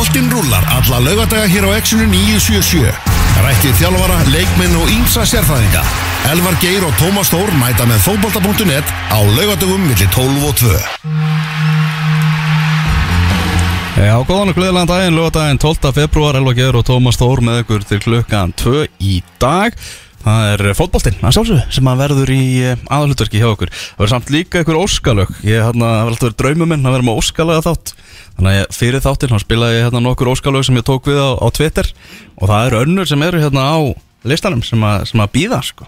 Boltinn rúlar alla laugadaga hér á Exxonu 977. Rættið þjálfara, leikminn og ímsa sérfræðinga. Elvar Geir og Tómas Þór mæta með fótbolta.net á laugadagum millir 12 og 2. Já, góðan og gleðilegan daginn, lögadaginn 12. februar, Elva Geir og Tómas Þór með ykkur til klukkan 2 í dag. Það er fótboltinn, að sjálfsögðu, sem að verður í aðalutverki hjá okkur. Það verður samt líka ykkur óskalög. Ég hérna, það verður alltaf verið draumum minn að vera með óskalega þátt. Þannig að fyrir þáttinn, þá spilaði ég hérna nokkur óskalög sem ég tók við á, á Twitter. Og það eru önnur sem eru hérna á listanum sem að, sem að býða, sko.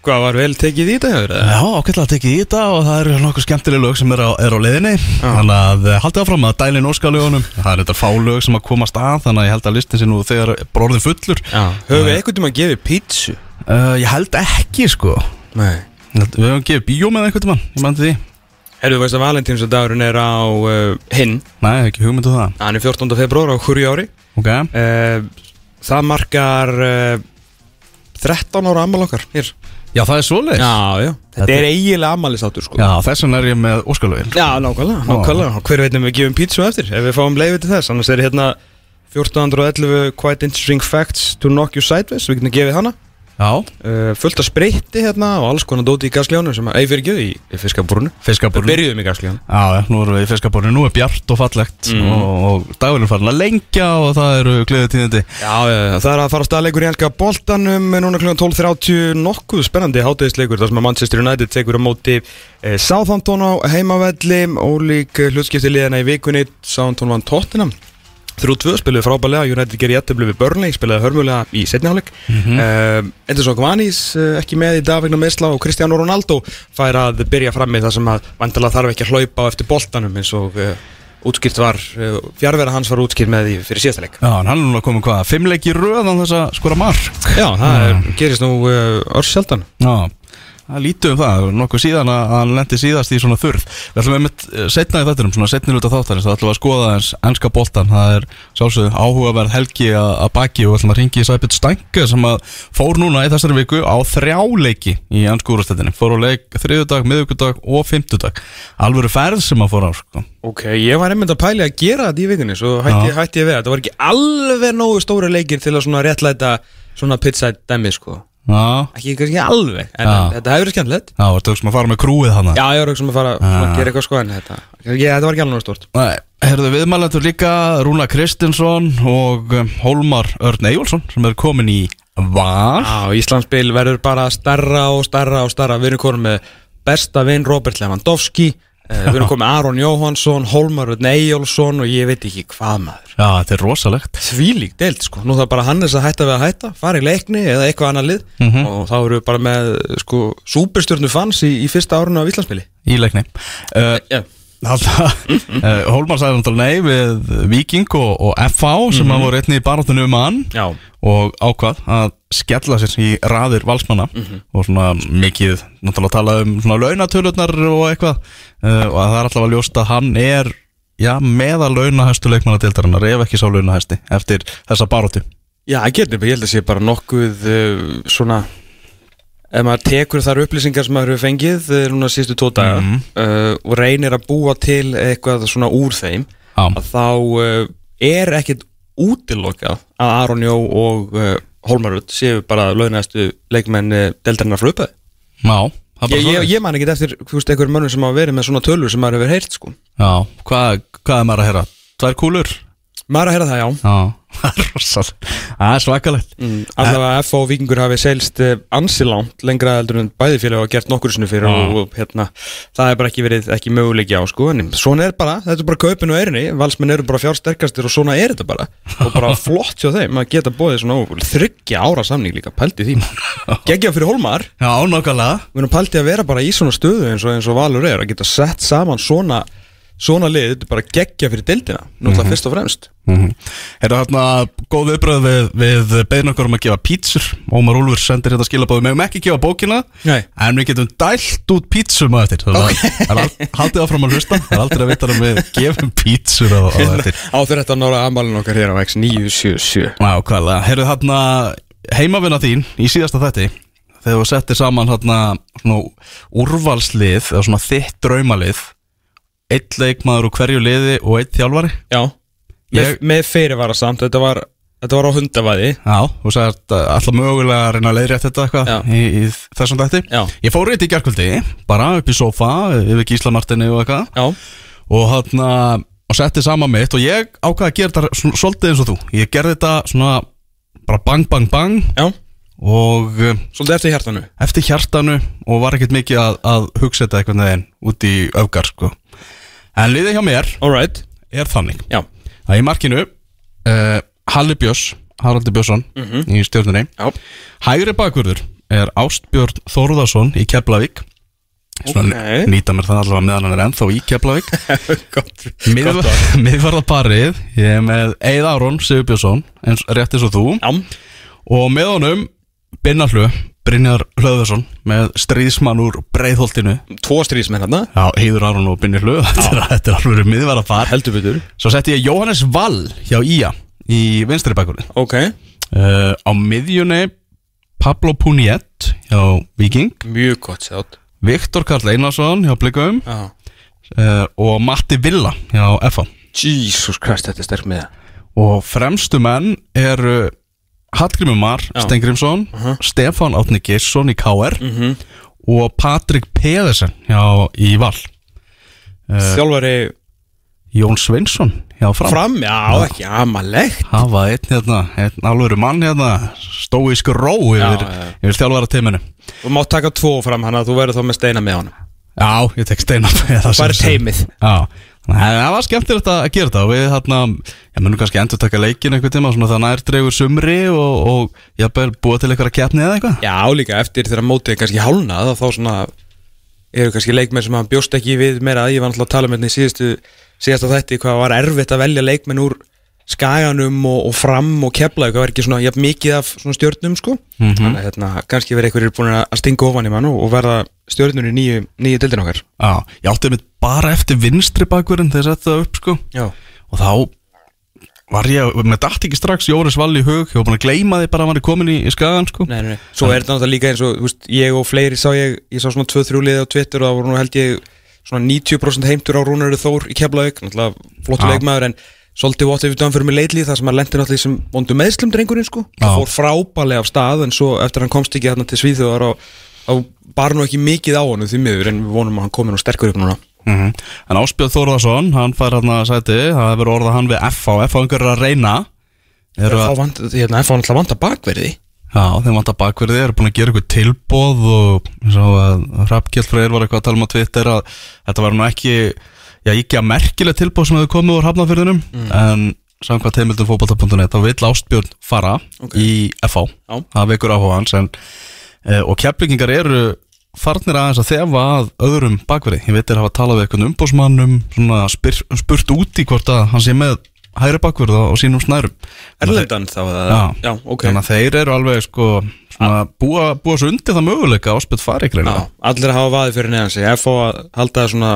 Hvað var vel tekið í þetta hefur? Já, ákveðlega tekið í þetta og það eru nokkuð skemmtileg lög sem er á, er á leiðinni Þannig að eh, haldið áfram að dælin óskalögunum Það er þetta fálög sem að komast að Þannig að ég held að listin sé nú þegar bróðin fullur. Höfum við einhvern tíma að gefa pítsu? uh, Ég held ekki sko Nei. Við höfum gefið bíó með einhvern mann Ég mandi því Herru, þú veist að valentínsdagurinn er á uh, hinn. Nei, ekki hugmyndu það. Hann er 14. februar á hverju ári. Ok. Uh, Það markar uh, 13 ára ammal okkar hér. Já, það er svoleiðis. Já, já. Þetta Þetta er eiginlega ammælisáttur sko. Já, þess vegna er ég með óskalögin Já, nákvæmlega, nákvæmlega. Hver veit um við gefum pítsu eftir Ef við fáum leiði til þess. Annars er hérna 1411 Quite Interesting Facts to Knock You Sideways. Við getum gefið hana uh, Fullt af spreyti hérna Og alls konar dóti í gasljánu Sem að, ei fyrir ekki, í, í fiskabúrunu Við byrjuðum í gasljánu Já, já, nú erum við í fiskabúrun Nú er bjart og fallegt Mm. og, og dagurinn farin að lengja Og það eru gleðið tíðindi Já, já, það er að fara að staðleikur í hanska boltanum núna kl. 12.30 nokkuð spennandi hátegisleikur þar sem að Manchester United tekur á móti eh, Southampton á heimavelli. Ólík eh, hlutskipti liðina í vikunni. Southampton vann Tottenham 3-2 spiluði frábælega, United gerir jættubli við Burnley spilaði hörmulega í setniháleik mm -hmm. Enderson Gvanis uh, ekki með í dag vegna meðsla og Cristiano Ronaldo fær að byrja fram með það sem að vantilega þarf ekki að hlaupa á eftir boltanum eins og uh, útskýrt var uh, fjárvera hans var útskýrt með því fyrir síðasta leik. Já, hann er núna komið hvað, fimmleiki röðan þess að skora mark? Já, það er, gerist nú uh, örs sjaldan Já, það lítið um það, nokkuð síðan að hann lendi síðast í svona þurrð. Við ætlum einmitt eh, seinna í þettinum, svona setni luta þáttarins þá ætlum við að skoða eins ennska boltan það er sjálfsögðu áhugaverð helgi að, baki og við ætlum að ringi í Sæbjörn Stænka sem að fór núna í þessari viku á þrjáleiki í ennsku úrstættinni fór á leik þriðudag, miðugudag og fimmtudag. Alvöru ferð sem að fór á sko. Ok, ég var einmitt að pæli að gera þetta í vikunni Svo hætti, hætti ég við Það var ekki alveg nógu stóra leikir Til að svona réttlæta svona pizza dæmi sko Ekki kannski alveg En Já. þetta hefur verið skemmtilegt. Já, vartu sem að fara með krúið hana Já, ég var ekki sem að fara að gera eitthvað sko En þetta, ég, þetta var ekki alveg nógu stórt. Nei, herðu viðmælendur líka Rúna Kristinsson og um, Hólmar Örn Eyjólfsson sem er komin í Val. Já, Íslandsbil verður bara starra og starra og starra Við erum komin með besta vinn Robert Lewandowski Við erum komin með Aron Jóhansson Hólmar Eyjólfsson og ég veit ekki hvað maður. Já, þetta er rosalegt. Þvílík deild sko. Nú þarf bara Hannes að hætta við að hætta fara í leikni eða eitthvað annað lið. Mhm. og þá eru við bara með sko súperstjörnu fans í, í fyrsta árinu á Íslandsbili í leikni. Uh, Já, Alltaf, uh, Hólmar sagði náttúrulega nei við Viking og, og FH sem að voru einnig í barátunum um hann já, og ákvað að skella sér í raðir valsmanna og svona mikið náttúrulega tala um svona launatölurnar og eitthvað uh, og það er alltaf að ljósta að hann er já, meðal launahæstu leikmannadeildarinnar ef ekki sá launahæsti eftir þessa barátu já ég getur, ég held að sé bara nokkuð uh, svona ef maður tekur þar upplýsingar sem maður hefur fengið uh, núna sístu daga Mhm. uh, og reynir að búa til eitthvað svona úr þeim að þá uh, er ekkit útilokað að Aron Jó og uh, Hólmarud séu bara launæstu leikmenn uh, deildarinnar frá upphæði já Ég, ég, ég man ekki eftir einhverjum mönnum sem hafa verið með svona tölur sem maður hefur heyrt sko. Já, hvað, hvað er maður að heyra? Tvær kúlur? Maður að heyra það, já Já, það er svakalegt. Mm, Allavega F og Víkingur hafi selst uh, ansilánt lengra heldur en bæði félag hafa gert nokkur sinni fyrir og, og hérna, það er bara ekki verið ekki möguleiki á sko, en svona er bara, þetta er bara kaupin og erinni, valsmenn eru bara fjársterkastir og svona er þetta bara. Og bara flott hjá þeim að geta bóðið svona ó, þriggja ára samning líka, pælti því geggja fyrir Hólmar, Já, erum pælti að vera bara í svona stöðu eins og, eins og Valur er, að geta sett saman svona svona lið, þetta bara geggja fyrir deildina náttúrulega fyrst og fremst. Mm -hmm. Er það þarna góð viðbröð við, við beðin okkur um að gefa pítsur? Ómar Úlfur sendir þetta skilabóð Við meðum ekki gefa bókina Nei. En við getum dælt út pítsum á eftir. Okay. Haldið áfram að hlusta. Það er aldrei að vita að við gefum pítsur á, á eftir. á 13 ára amalinn okkar hér á X977 Já, hvaðlega Heyrðu þarna heimavinna þín í síðasta þætti Þegar þú settir saman þarna svona úrvalslið eða svona þitt draumalið Eitt leikmaður úr hverju liði og eitt þjálfari? Já, Ég- með fyrirvara samt, þetta var, þetta var á hundavaði Já, þú sagði að alltaf mögulega að reyna að leiðrétta þetta eitthvað í, í þessum dætti. Ég fór reyndi í gerkvöldi, bara upp í sofa yfir Gíslamartinni og eitthvað. Já, og hann og setti saman mitt og ég ákvaði að gera þetta svolítið eins og þú. Ég gerði þetta svona bara bang bang bang. Já, og eh, svolítið eftir hjartanu. eftir hjartanu og var ekkert mikið að, að hugsa þetta einhvern veginn út í öfgar sko. En liðið hjá mér Alright, er þannig. Já, að í markinu uh, Halli Björns, Haraldur Björnsson í stjórnunni já. Hægri bakvörður er Ástbjörn Þórðarsson í Keflavík. Svona Ok. nýta mér það allavega meðan hann er ennþá í Keflavík. Gott, Miðvar- Miðvarðarparið Ég er með Eið Aron Sigurbjörnsson eins, rétt eins og þú. Já, og með honum Binnarhlu Brynjar Hlöðarsson með stríðsmann úr breiðholtinu. Tvo stríðsmenn hérna Já, Heiður Aron og þetta, er- þetta er alveg miðvarðarpar Heldur betur. Svo setti ég Jóhannes Wall hjá Ía í vinstri bakvörði Ok, uh, Á miðjunni Pablo Puniet hjá Viking mjög gott sjátt. Viktor Karl Einarsson hjá Blikum. Uh, og Matti Villa hjá FA Jesus Christ, þetta er sterk með og fremstu menn eru Hallgrimur Mar. Stengrimsson Stefán Átni Geirsson í KR Mhm. og Patrik Pedersen hjá í Val. Þjálfari Jón Sveinsson hjá Fram, fram, já, ekki amalegt. Hafa einn hérna, einn alvöru mann hérna stóísk ró yfir, yfir þjálfara teiminu Þú mátt taka tvo fram hann að þú verður þá með steina með honum. Já, ég tek steina Bara teimið. Já, það var skemmtilegt að gera þetta og við hérna, ég munum kannski endur taka leikin einhvern tíma, svona það nær dreigur sumri og, og ég bæði búa til eitthvað keppni eða eitthvað. Já, líka eftir þegar mótið er kannski hálnað þá svona eru kannski leikmenn sem hann bjóst ekki við meira. Að ég var náttúrulega að tala með henni í síðustu síðasta þætti hvað var erfitt að velja leikmenn úr skaganum og, og fram og kepla það var ekki svona jafn mikið af svona stjörnum sko. Þannig að hérna, kannski verið einhverjir búin að stinga ofan í mann og, og verða stjörnur í nýju, nýju dildin okkar. Já, ég átti mitt bara eftir vinstri bakverðin þegar það upp sko. Já, og þá var ég, með dætt ekki strax Jóris Vall í hug, ég var búin að gleyma því bara að hann var komin í, í skagan sko. Nei, nei, nei. Svo er þetta náttúrulega líka eins og veist, ég og fleiri sá ég, ég sá svona 2-3 liði á Twitter og það voru nú held ég svona 90% heimtur á Rúnari Þór í Keflavík, náttúrulega flottu leikmaður en svolítið what if done fyrir mig lately það sem að lendi náttúrulega í sem vondu meðslum drengurinn sko, það fór frábælega af stað en svo eftir að hann komst ekki þarna til Svíþjóðar og þá bar nú ekki mikið á honum því miður en við vonum að hann komi nú sterkur upp núna. Mm En Áspjöð Þórðarsson, hann fær hann að sæti. Það hefur orðað hann við F á F á einhverju að reyna. Þá að, vant, hérna, náttúrulega vanta bakverði. Já, þeim vantar bakverði, eru búin að gera eitthvað tilbóð og eins og að Rappkjell Freyr var eitthvað að tala um á Twitter að þetta var nú ekki, já, ekki að merkileg tilbóð sem hefur komið úr hafnafyrðinum en samkvæmt heimildum fótbolta.net þá vill Ástbjörn fara Ok. í FH, það vekur áhuga hans en, e, og keflingingar eru farnir aðeins að þefa að öðrum bakverði, ég veit að hafa talað við eitthvað umbósmannum, svona spyr, spurt út í hvort að hann sé með hægri bakverð á sínum snærum. Erlendan þá Já. já, ok. Þannig að þeir eru alveg sko svona, búa, búa svo undir það möguleika að áspjöld fari ekki Já, reyna allir hafa vaðið fyrir neðan sig. F á að halda svona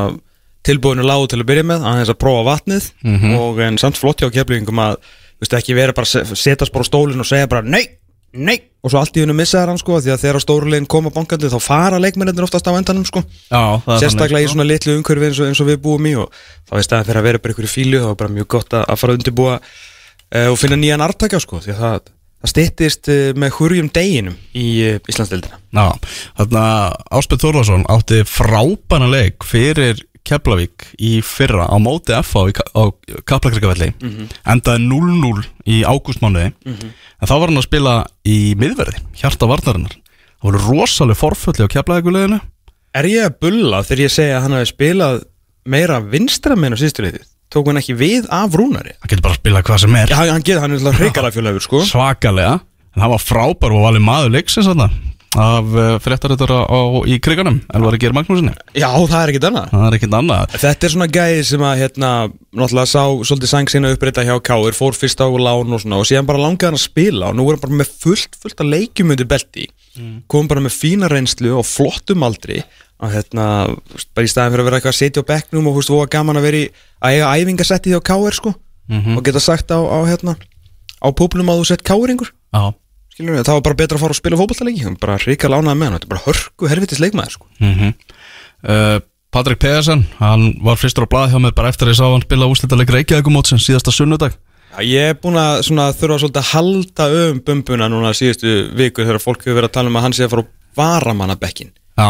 tilbúinu lágu til að byrja með aðeins að prófa vatnið. Og en samt flott hjá keflingum að veist, ekki vera bara að setjast bara á stólinn og segja bara nei, nei. Og svo allt í hennu missa þær hann sko því að þegar stórulegin koma bankandi þá fara leikmennir oftast á endanum sko. Já, sérstaklega í svona litlu umhverfi eins og, eins og við búum í og þá er staðan fyrir að vera bara ykkur í fílu þá er bara mjög gott að, að fara að undirbúa uh, og finna nýjan artaka sko því að það, það styttist uh, með hurjum deginum í uh, Íslandsdeildina. Að Áspjöld Þórðarsson átti frábæna leik fyrir Keflavík í fyrra á móti FH í Ka- á Kaplakrikavelli. Endaði 0-0 í ágústmánuði. En þá var hann að spila í miðverði, hjarta varnarinnar. Það voru rosalega forfölli á Keflavíkuleginu Er ég að bulla þegar ég segja að hann hafi spilað meira vinstra meina síðustu liðið? Tók hann ekki við af Rúnari? það getur bara að spila hvað sem er. Já, hann, hann, get, hann er alltaf hreikala fjölaður, sko. svakalega. En það var frábær og valið maður leiksins þarna af fréttaritara á, í kriganum Elvar Geir Magnúsinni Já, það er ekkit annað. það er ekkert annað. Þetta er svona gæði sem að, hérna, náttúrulega sá svolítið sang sína uppbreyta hjá Káir, fór fyrst á lán og svona og síðan bara langaði hann að spila og nú er hann bara með fullt, fullt að leikjum undir belti, kom bara með fína reynslu og flottum aldri að hérna, þú bara í staðin fyrir að vera eitthvað að setja á bekknum og þú veist, voða gaman að vera í að eiga æfingasetti hjá Káir, sko. Og geta sagt á, á hérna á skilur við, það var bara betra að fara og spila fótballtaleiki hann bara ríka lánaði með hann, þetta er bara hörku helvitis leikmaður sko. mm uh, Patrik Pedersen, hann var fyrstur á blað hjá mér bara eftir að ég sá hann spila úslitaleg Reykjavíkumót sem síðasta sunnudag. Já, Ég er búin að svona, þurfa svolítið að halda um bumbuna núna síðustu viku þegar fólk hefur verið að tala um að hann sé að fara á varamannabekkin Já,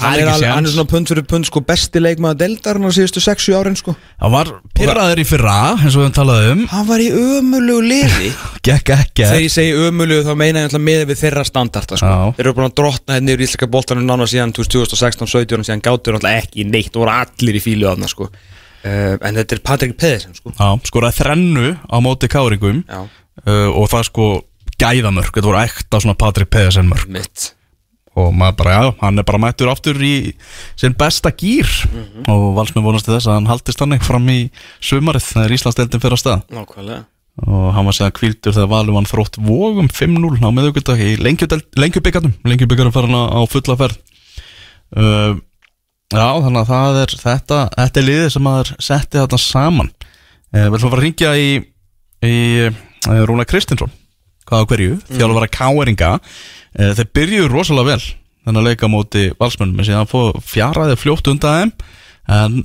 Hann er séns. hann er svona pund fyrir pund sko besti leikmaður deildarinn á síðustu 6-7 árin sko. Það var pyrraður í fyrra eins og við höfum talað um. Hann var í ömulegu liði. Gekk ekki. Þegar ég segi ömulegu þá meina ég alltaf með við þeirra standarta sko. Já. Þeir eru búin að drotna hérna yfir íslenska boltanum nána síðan 2016-17 og síðan gátur alltaf ekki neitt og voru allir í fílu aðna sko. uh, En þetta er Patrik Pedersen sko. Já, skoraði þrennu á móti káringum. Uh, og það sko gæðamörk, þetta voru ekta svona Patrik Pedersen mörk mitt og maður bara, já, hann er bara mættur aftur í sinn besta gýr og valsmenn vonast til þess að hann haldist þannig fram í sumarið þegar Íslandsdeildin fyrir að stað. Nákvæmlega. Og hann var séðan kvildur þegar valum hann þrótt vógum 5-0 á meðugudag í lengjubyggarnum lengjubyggarum fer hann á fulla ferð. Uh, Já, þannig að það er þetta, þetta er liðið sem maður setti þetta saman. Uh, Við ætlum að fara að ringja í, í uh, Rúna Kristinsson hvað á hverju, mm. þjálfur að káeringa uh, þeir byrjuðu rosalega vel þannig að leika á móti valsmönnum en síðan fjaraði fljótt undan þeim en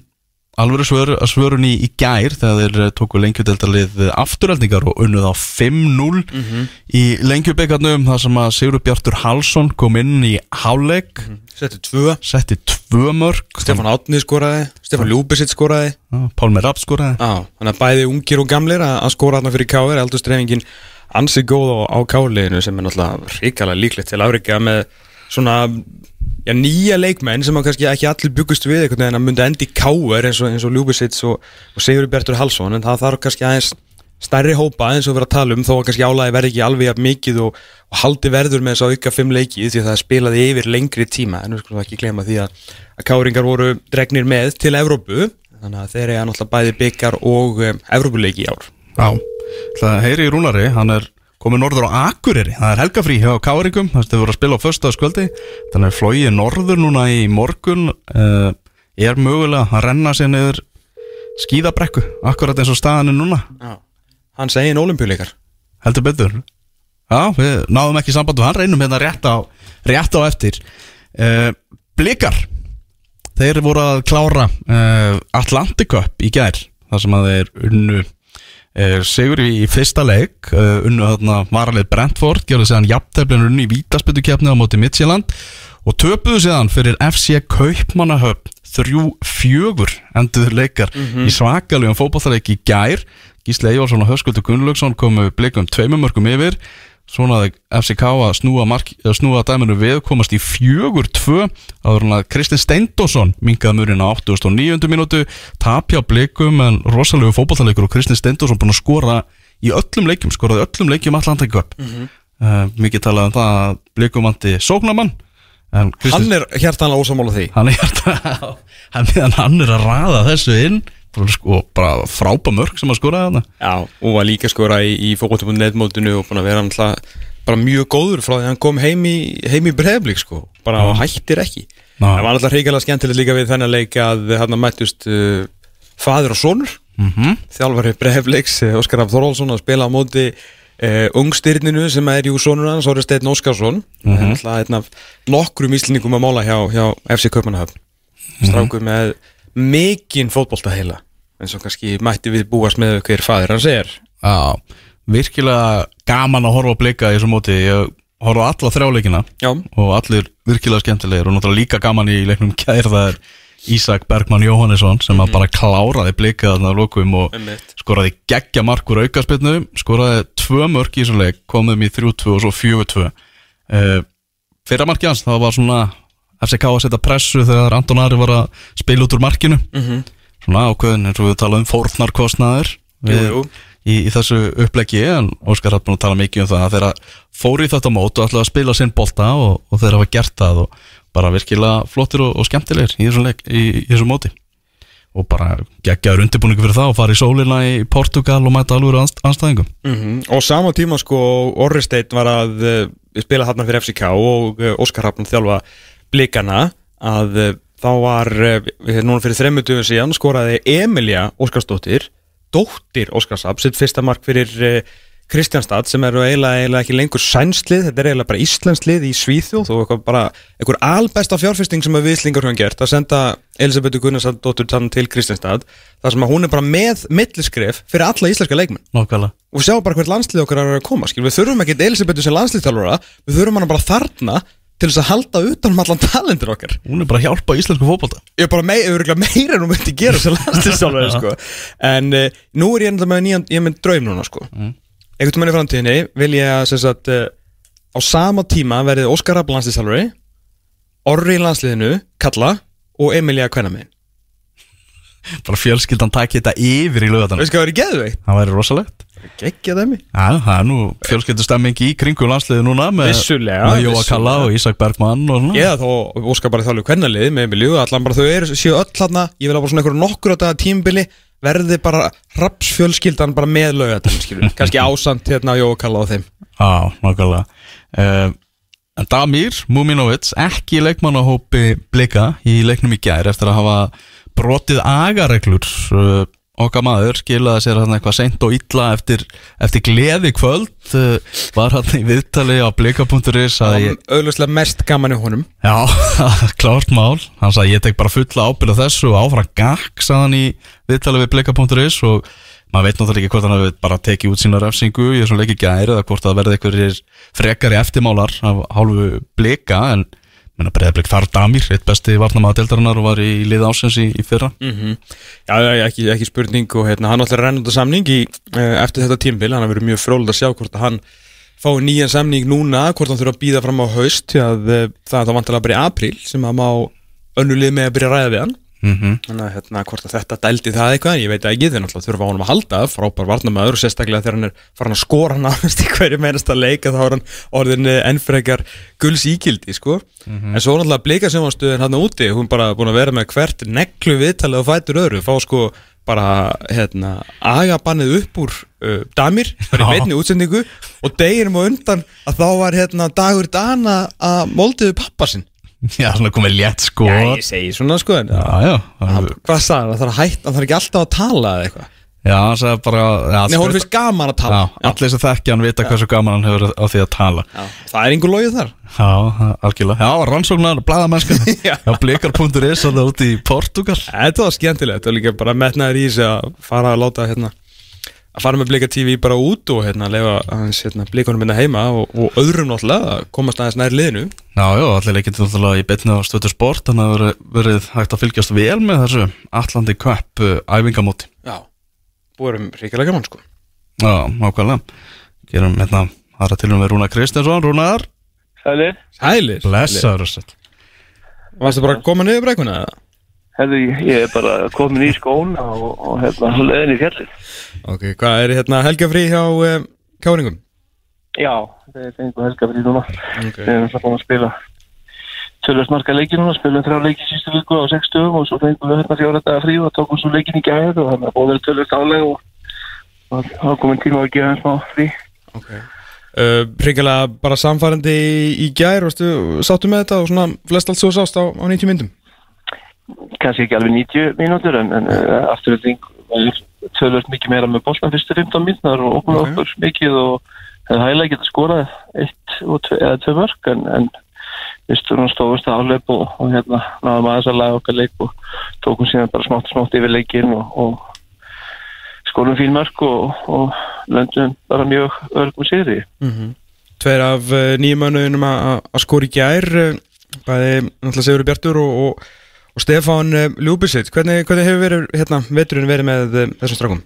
alveg svör, svörun í, í gær þegar þeir eh, tóku lengjudeldarlið afturöldingar og unnuð á 5-0 í lengjubeikarnum þar sem að Sigur Bjartur Halsson kom inn í háleik Settu tvö. Setti tvö mörg Stefán Átni skoraði Stefán Ljúbisitt skoraði. Pálmi Rapp skoraði. Já, þannig að bæði ungir og gamlir að, skora þarna fyrir K.R. Eldur strefingin ansi góð á, á K.R.leginu sem er náttúrulega ríkala líklegt til afrika með svona já, nýja leikmenn sem kannski ekki allir byggust við einhvern veginn að myndi endi K.R. eins og, eins og Ljúbisits og, og Sigur Bjartur Halsson en það þarf kannski aðeins stærri hópa eins og við erum að tala um þó að kannski álægi verði ekki alveg mikið og, og haldi verður með þess að auka fimm leiki því að það spilaði yfir lengri tíma en við skulum ekki glema því að, að káringar voru dregnir með til Evrópu þannig að þeir eru náttúrulega bæði byggar og um, Evrópuleiki í ár Já, það heyri í Rúnari, hann er komið norður á Akureyri, það er helgafrí hjá Káringum, það voru að spila á föstaðskvöldi þannig að flóið norður núna í morgun. Uh, er mögulega að renna sér niður skíðabrekku, akkurat eins og staðan er núna. Já. Hans eigin olimpíuleikar heldur betur. Já, við náðum ekki samband og hann reynum hérna rétt á, rétt á eftir. Uh, Blikar. Þeir voru að klára uh, Atlantic Cup í gær þar sem að þeir unnu sigur í, fyrsta leik uh, unnu þarna varalið Brentford gerðu séðan jafnteflin unni í vítaspytukefni á móti Midtjylland og töpuðu séðan fyrir FC Kaupmannahöfn þrjú fjögur endur leikar í svakalegum fótballleik í gær. Gísli Eyjálsson og Höskuldur Gunnlaugsson komu blikum tveimur mörgum yfir svona að FCK að snúa, mark, að snúa dæminu við komast í fjögur tvö að Kristinn Steindósson mingaði mörgin á 89. mínútu. Tapja blikum en rosalegu fótballleikur og Kristinn Steindósson búin að skora í öllum leikjum, skoraði öllum leikjum Atlantic Cup. Mm mikið talað um það að blikum vandi sóknamann Hann er hjartanlega ósamála því. Hann er, hann, hann er að raða þessu inn bara, sko, bara frápa mörg sem að skora þarna. Já, og var líka skora í, í fókvóttum.net-mótinu og búin að vera alltaf bara mjög góður frá því að hann kom heim í, heim í breyflik sko, bara og hættir ekki. Já. Það var alltaf hrigalega skemmtilegt líka við þennan leik að hann mættust uh, faður og sonur. Mm -hmm. þjálfari breyfliks, uh, Óskar Af Þorvaldsson að spila á móti uh, ungstyrninu sem er jú sonur hans, Óri Steinn Óskarsson. Mm -hmm. alltaf einn af nokkrum íslendingum að mála hjá, hjá FC Kaupmannahöfn. Strákur með mikinn fótbolta eins og kannski mætti við búast með hver faður hans er. Já, virkilega gaman að horfa að blika í þessu móti. Ég horfa á alla þrjáleikina Já, og allir virkilega skemmtilegir og náttúrulega líka gaman í leiknum kær það er Ísak Bergmann Jóhannesson sem að bara kláraði blika þarna að lokum og Einmitt. skoraði geggja markur aukarspilnu skoraði tvö mörk í þessu leik komum í 3-2 og svo 4-2 uh, fyrra marki hans það var svona FCK að setja pressu þegar Anton Ari var að spila út úr markinu. Mhm. Svona ákveðin eins og við talaðum fórnarkostnaður Jú, jú. Í, í þessu uppleggi en Óskar hatt búin að tala mikið um það að þeirra fóru í þetta mót og ætlaði að spila sinn bolta og, og þeirra hafa gert það og bara virkilega flottir og, og skemmtilegir í þessu, leik, í, í þessu móti og bara geggjaður undirbúningu fyrir það og fara í sólina í Portugal og mæta alveg anst, anstæðingum Mhm. Og sama tíma sko Orri Steinn var að uh, spila þarna fyrir FCK og uh, Óskar Hafn þjálfa blikana að uh, þá var uh, núna fyrir þremmutuðum síðan skoraði Emilia Óskarsdóttir dóttir Óskars Hafn sitt fyrsta mark fyrir uh, Kristjánstad sem eru eiginlega, eiginlega ekki lengur sænslið, þetta er eiginlega bara íslenslið í Svíþjóð og eitthvað bara einhver albesta fjárfesting sem við Íslingar höfum gert að senda Elisabethu Gunnarsdóttur tann til Kristjánstad þar sem að hún er bara með milliskref fyrir alla íslenska leikmenn Nákvæmlega og sjá bara hvert landslið okkar er að koma skil. við þurfum ekki Elisabethu sem landsliðtálfara við þurfum hana bara þarna til þess að halda utan um allan talentur okkar Hún er bara að hjálpa íslensku fótbolta ég er bara mei, meira en hún myndi gera sem landslýstjálfari sko. en uh, nú er ég enda með nýjan ég er með draum núna sko. mm. einhvern veginn í framtíðinni vil ég að sem sagt, uh, á sama tíma verið Óskar Rapp landslýstjálfari Orri í landsliðinu, Kalla og Emilia Kvennamegin Bara fjölskyldan takk þetta yfir í geðveikt? Það væri rosalegt geggja þeimmi Já, það er nú fjölskyldustemming í kringu landsliði núna með, Vissulega, með Jóa. Kalla og Ísak Bergmann og svona. Eða þó Óskar bara þálu kvennalið með Emilju allan bara þau eru séu öll hana ég vil bara svona einhverju nokkur á þetta tímbili verði bara rapsfjölskyldan bara með skilur kannski ásand hérna á Jóa Kalla og þeim. Já, nákvæmlega. Uh, En Damir Muminovic ekki í leikmannahópi blika í leiknum í gær eftir að hafa brotið agareglur uh, okkar maður skilaði sér hann eitthvað seint og illa eftir, eftir gleði kvöld uh, var hann í viðtali á blika.is að ég, auðvitað mest gaman í honum. Já, klárt mál. Hann sagði ég tek bara fulla ábyrð á þessu og áfram gakk sagði hann í viðtali við blika.is og maður veit náttúrulega ekki hvort hann hefur bara tekið út sína refsingu í þessum leiki gæri eða hvort það verði einhverjir frekari eftirmálar af hálfu blika en menna breyðarblik þar Damir, eitt besti varnamaða deltarinnar og var í lið ásins í, í fyrra. Mm Já, já, ekki, ekki spurning og hérna, hann ætlar að renna út af samning í, uh, eftir þetta tímbil, hann har verið mjög fróld að sjá hvort að hann fái nýjan samning núna hvort hann þurfa að býða fram á haust að uh, það er þá vantilega bara í apríl sem að má önnulið með að byrja að ræða við hann mm þannig að hérna, hvort að þetta dældi það eitthvað ég veit ekki, þeir náttúrulega þurfa á honum að halda frábær varnamaður og sérstaklega þegar hann er farin að skora nánast í hverju meinasta leika þá er hann orðin eh, ennfrekar gulls íkildi sko. en svo náttúrulega blika sjónvarstöðin hann úti hún bara búin að vera með hvert neglu viðtalið og fætur öðru, fá sko bara hérna, agabannið upp úr uh, damir, í Já. beinni útsendingu og deginum og undan að þá var hérna dagur dana að moldiðu pappa sinn já, svona komið létt sko Já, ég segi svona sko en já, já, Hann- Hvað sagði hann? Það þarf að hætta, hann þarf ekki alltaf að tala eða eitthvað? Já hann sagði bara já, Nei, hún finnst gaman að tala. Já, allir sem þekki hann vita hversu gaman hann hefur á því að tala. Já. Það er einhver logið þar. Já, algjörlega. Já, rannsóknar, blæðamennska Já. Blikar.is að það úti í Portugal Þetta var skemmtilegt, var líka bara metnaður í sig að fara að láta hérna að fara með Blika TV bara út og hérna lefa hans hérna blikunum minna heima og, og öðrum náttúrulega að komast aðeins nær liðinu. Já, já, allir leikir náttúrulega í betni á stöðu sport Þannig að verið, verið hægt að fylgjast vel með þessu Atlandi Cup uh, æfingamóti. Já Búum ríkilega gaman sko. Já, nákvæmlega. Gerum hérna aðra til um við Rúna Kristinsson Rúnar, Sælir, Hælir blessaður sæll. Varstu bara að koma niður brekuna eða? Herðu, ég er bara komin í skóna og, og hérna, leðin í fjallið. Ok, hvað er hérna helgafrí hjá um, Káringum? Já, það er fengu helga fyrir núna. Ok Við erum alltaf búin að spila tölvöld marga leiki núna, spilum þrjá leiki sístu viku á sex dögum og svo fengum við hérna fjóra daga frí og tókum svo leikin í gæð og þannig að að vera tölvöld áleg og það var komin tíma að gefa hans smá frí. Ok uh, Ríkilega bara samfærandi í, í varstu, sáttu með þetta og svona flest allt svo sást á, á 90 myndum Kanski ekki alveg 90 mínútur en, en uh, afturölding var tölvöld mikið meira með boltan fyrstu 15 mínútur og opnaði Ok. okkur mikið og hefði hægilega getað skorað eitt og tvö, eða tvö mörg en, en við stóðum stóðust að áleip og, og hérna náðum aðeins að laga okkar leik og tókum síðan bara smátt smátt yfir leikin og, og skorum fín mörg og, og löndum bara mjög örgum sigri. Tveir af uh, nýjum mönnum að skora í gær uh, bæði náttúrulega Sigur Bjartur og, og, Stefán uh, Ljúbisitt hvernig, hvernig hefur verið, hérna, veturinn verið með uh, þessum strákum?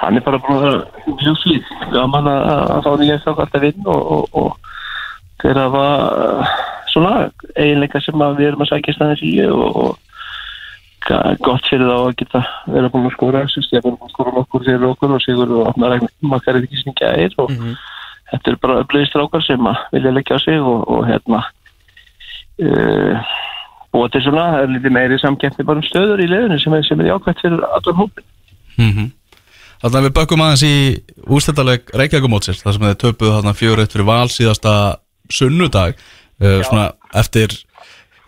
Hann er bara búin að vera mjög flýtt. Gaman að, fá nýja strákar alltaf inn og, og, og þeir hafa uh, svona eiginleika sem við erum að sækja stæðins í og, og gott fyrir þá að geta vera búin að skora þessu stefnum búin að skora nokkur fyrir okkur og sigur og opna makkar er ekki sem gæðir og þetta er bara öflugir strákar sem að vilja leggja á sig og, og hérna uh, búa til svona það er lítið meiri samkeppni bara um stöður í leðinu sem er, sem er jákvæmt fyrir allan hópin mm Þannig að við bökkum aðeins í ústættaleg Reykjavíkumótsins þar sem þeir töpuðu þarna eitt fyrir val síðasta sunnudag. Uh, svona eftir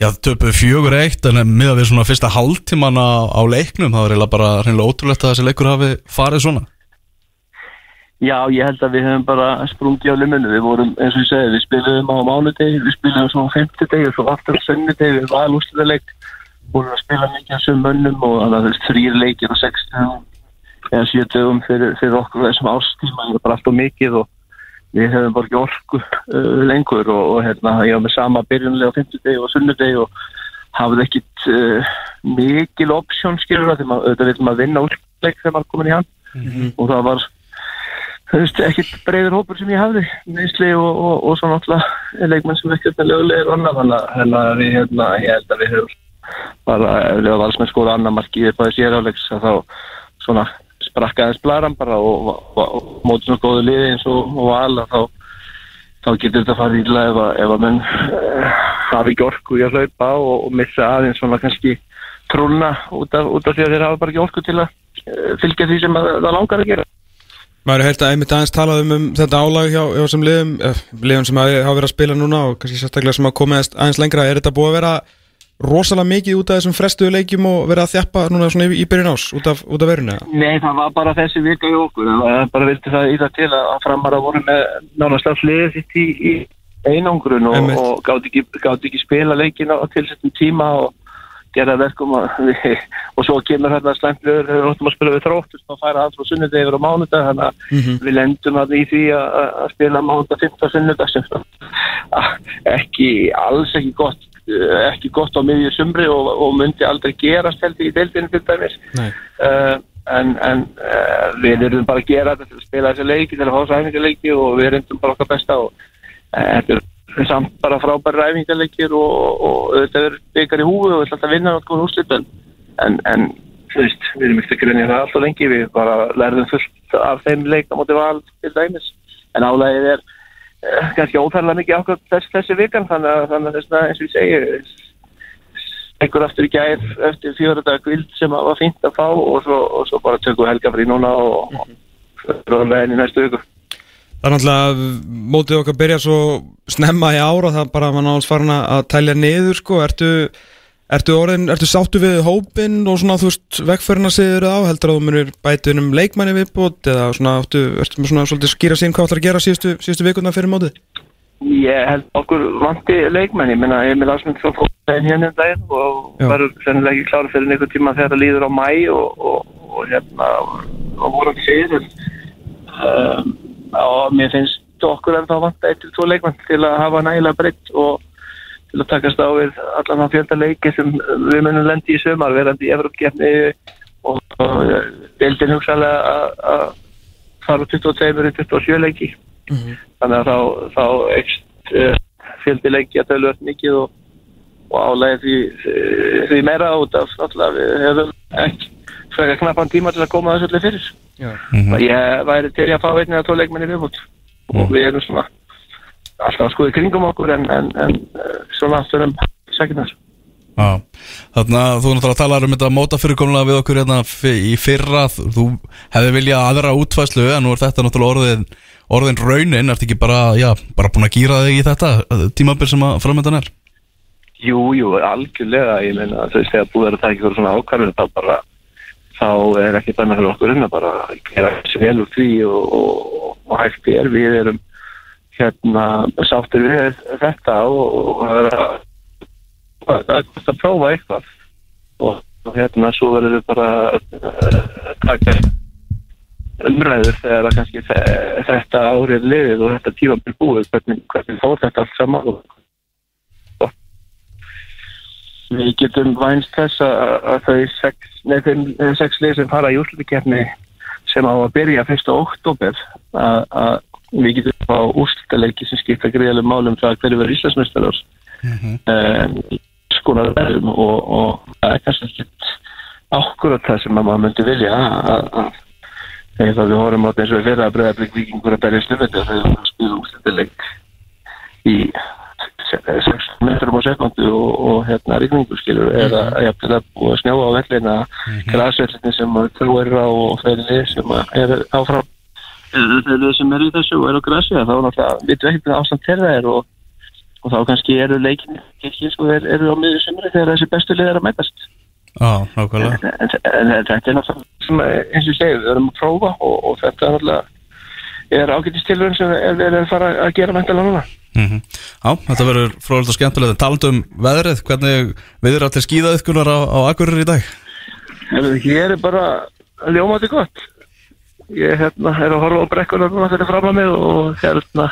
já, töpuðu fjögur eitt en miða við svona fyrsta hálftíman á, á leiknum það var eiginlega bara reynilega ótrúlegt að þessi leikur hafi farið svona Já, ég held að við höfum bara sprungið á limunu. Við vorum, eins og ég segi, við spilum á mánudegi, við spilum svo á femtudegi og svo aftur á sunnudegi, við varum úrslutaleikt, vorum að spila mikið á söm mönnum og þannig að þú veist, þrýr leikir og sex dögum eða sjö dögum fyrir, fyrir okkur þessum ástíma, það er bara alltaf mikið og við höfum bara ekki orku uh, lengur og, og hérna, ég var með sama byrjunlega á femtudegi og sunnudegi og hafði ekkit uh, mikil option skilur það, þegar maður, vil maður vinna úrleik þegar maður er komin í hann. Og það var þú veist, ekkert breyður hópur sem ég hafði neysli og, og, og svo náttúrulega leikmenn sem lögulegir og annað þannig að- að við, hérna, ég held að við höfum bara, ef valsmenn skóra annar marki upp að þessi éráleiks að þá svona sprakka aðeins blaran bara og, og, og móti svona góðu liði eins og, og val að þá þá getur þetta farið illa ef að, ef að menn uh, hafi ekki orku í að hlaupa og, missa aðeins svona kannski trúna út af, út af því að þeir hafa bara ekki orku til að uh, fylgja því sem að, það langar að gera Maður er heilt að einmitt aðeins talað um, um þetta álag hjá, hjá sem liðum, eh, liðum sem hafa verið að spila núna og kannski sérstaklega sem hafa komið aðeins- lengra. Er þetta búið að vera rosalega mikið út af þessum frestuðu leikjum og verið að þjappa núna svona í, í byrjun ás út af, út af verinu? eða? Nei, það var bara þessi vika í okkur það var bara vildi það í það til að framar að voru með nánast af hliðið sitt í, í einangrun og, og gátt ekki, ekki spila leikin á tilsettum tíma og gera verkum við, og svo kemur hérna þegar við áttum að spila við þróttust og færa alls frá sunnudag yfir á mánudag þannig að Mhm. við lendum að í því að, spila mánudag 15 sunnudag að ekki, alls ekki gott eh, ekki gott á miðju sumri og, og myndi aldrei gerast held í deildinu til dæmis. Uh, en, en uh, við erum bara að gera þetta til að spila þessi leiki til að fá þessi æfingarleiki og við reyndum bara okkar besta og uh, þetta er samt bara frábæri æfingarleikir og, og þetta er byggar í húfu og við ætlum alltaf að vinna náttúrulega úrslit en, en, en þú veist, við erum ekkert að grunja það alltaf lengi við bara lærðum fullt af þeim leik á móti val til dæmis. En álægið er uh, kannski óþærlega mikið ákvæmt þess, þessi vikan þannig að, þannig að þess að eins og ég segi einhver aftur í gær eftir fjóra dag kvild sem var fínt að fá og svo, og svo bara tökum við helgafrí núna og mm -hmm. róðanlegin í næstu viku Það er náttúrulega mótið okkar byrja svo snemma í ára það er bara að mann áls farin að að tælja niður sko, ertu, ertu orðin, ertu sáttu við hópinn og svona þú veist vegferðina segir á, heldur að þú munir bæti um leikmanni viðbót eða svona áttu, ertu með svona svolítið skýra sín hvað ætlar að gera síðustu, síðustu vikuna fyrir mótið? Ég held okkur vanti leikmenn, ég meina Emil Ásmund svo fótt hérna um daginn og verður sennilega ekki klára fyrir einhver tíma þegar það líður á mæ og, og, og hérna og voru ekki segir um, og mér finnst okkur en þá vanta eitt til tvo leikmenn til að hafa nægilega breytt og til að takast á við allan það fjölda leiki sem við munum lendi í sömar verandi í Evropgefni og, og deildin hugsaðlega að- fara úr 22 í 27 leiki. Þannig að þá, þá ekst uh, fjöldi leiki að tölvöld mikið og, og álæði því, eh, því meira út af náttúrulega við hefum ekki frekar knappan tíma til að koma þessu allir fyrir. Já. og ég væri til í að fá einnig að tó leikmenni viðbútt og við erum svona alltaf að skoða kringum okkur en, en, en eh, svona þurfum sækjum Já, þannig að þú náttúrulega talar um þetta mótafyrirkomlega við okkur hérna í fyrra. Þú hefði viljað aðra útfæslu en nú er þetta náttúrulega orðin, orðin raunin, ertu ekki bara, já, bara búin að gýra þig í þetta eh, tímabil sem að framöndan er? Jú, jú, algjörlega, ég meina þegar búið er að taka ykkur svona ákvarður þá bara, þá er ekki bara fyrir okkur inn að bara gera þessi vel úr því og, og, og hægt er, við erum hérna sáttir við þetta og, það er að það er gott að prófa eitthvað. Og, og hérna svo verður við bara að taka umræður þegar að kannski þe- þetta árið liðið og þetta tímabil búið hvernig, hvernig fór þetta allt saman og við getum vænst þess að, að þau sex, sex lið sem fara í úrslutikefni sem á að byrja 1. oktober að, að við getum á úrslutaleiki sem skipta greiðlega málum það hverju verður Íslandsmeistarar um, skonar verðum og, það er kannski ekkert ákvörða það sem að maður myndi vilja að, að þegar við horfum á að breyða vikingur að berja snöfandi og þegar við spilum úrslutaleik í 6 metrum á sekundu og, og hérna rigningu skilur eða jafnvel að búa að snjáa á vellina græsvellinni sem þú er á og þeirri sem að er áfram. Þeirri sem er í þessu og er á græsi þá náttúrulega vitum við ekki hvað ástand þeirra er og, og þá kannski eru leikin ekki sko þeir eru á miður semri þegar þessi bestu lið er að mætast. Já, nákvæmlega. En, en, en þetta er náttúrulega sem, eins og ég segi, við erum að prófa og, og þetta er náttúrulega er ágætist tilhörun sem er verið að fara að gera mæntalega núna mm Já, þetta verður fróðilegt og skemmtilegt en talandi um veðrið, hvernig viður allir skíðaðiðkunar á, á Akureyri í dag? Hér er bara ljómandi gott. Ég hérna, er að horfa á brekkunar núna fyrir fram að mig og hérna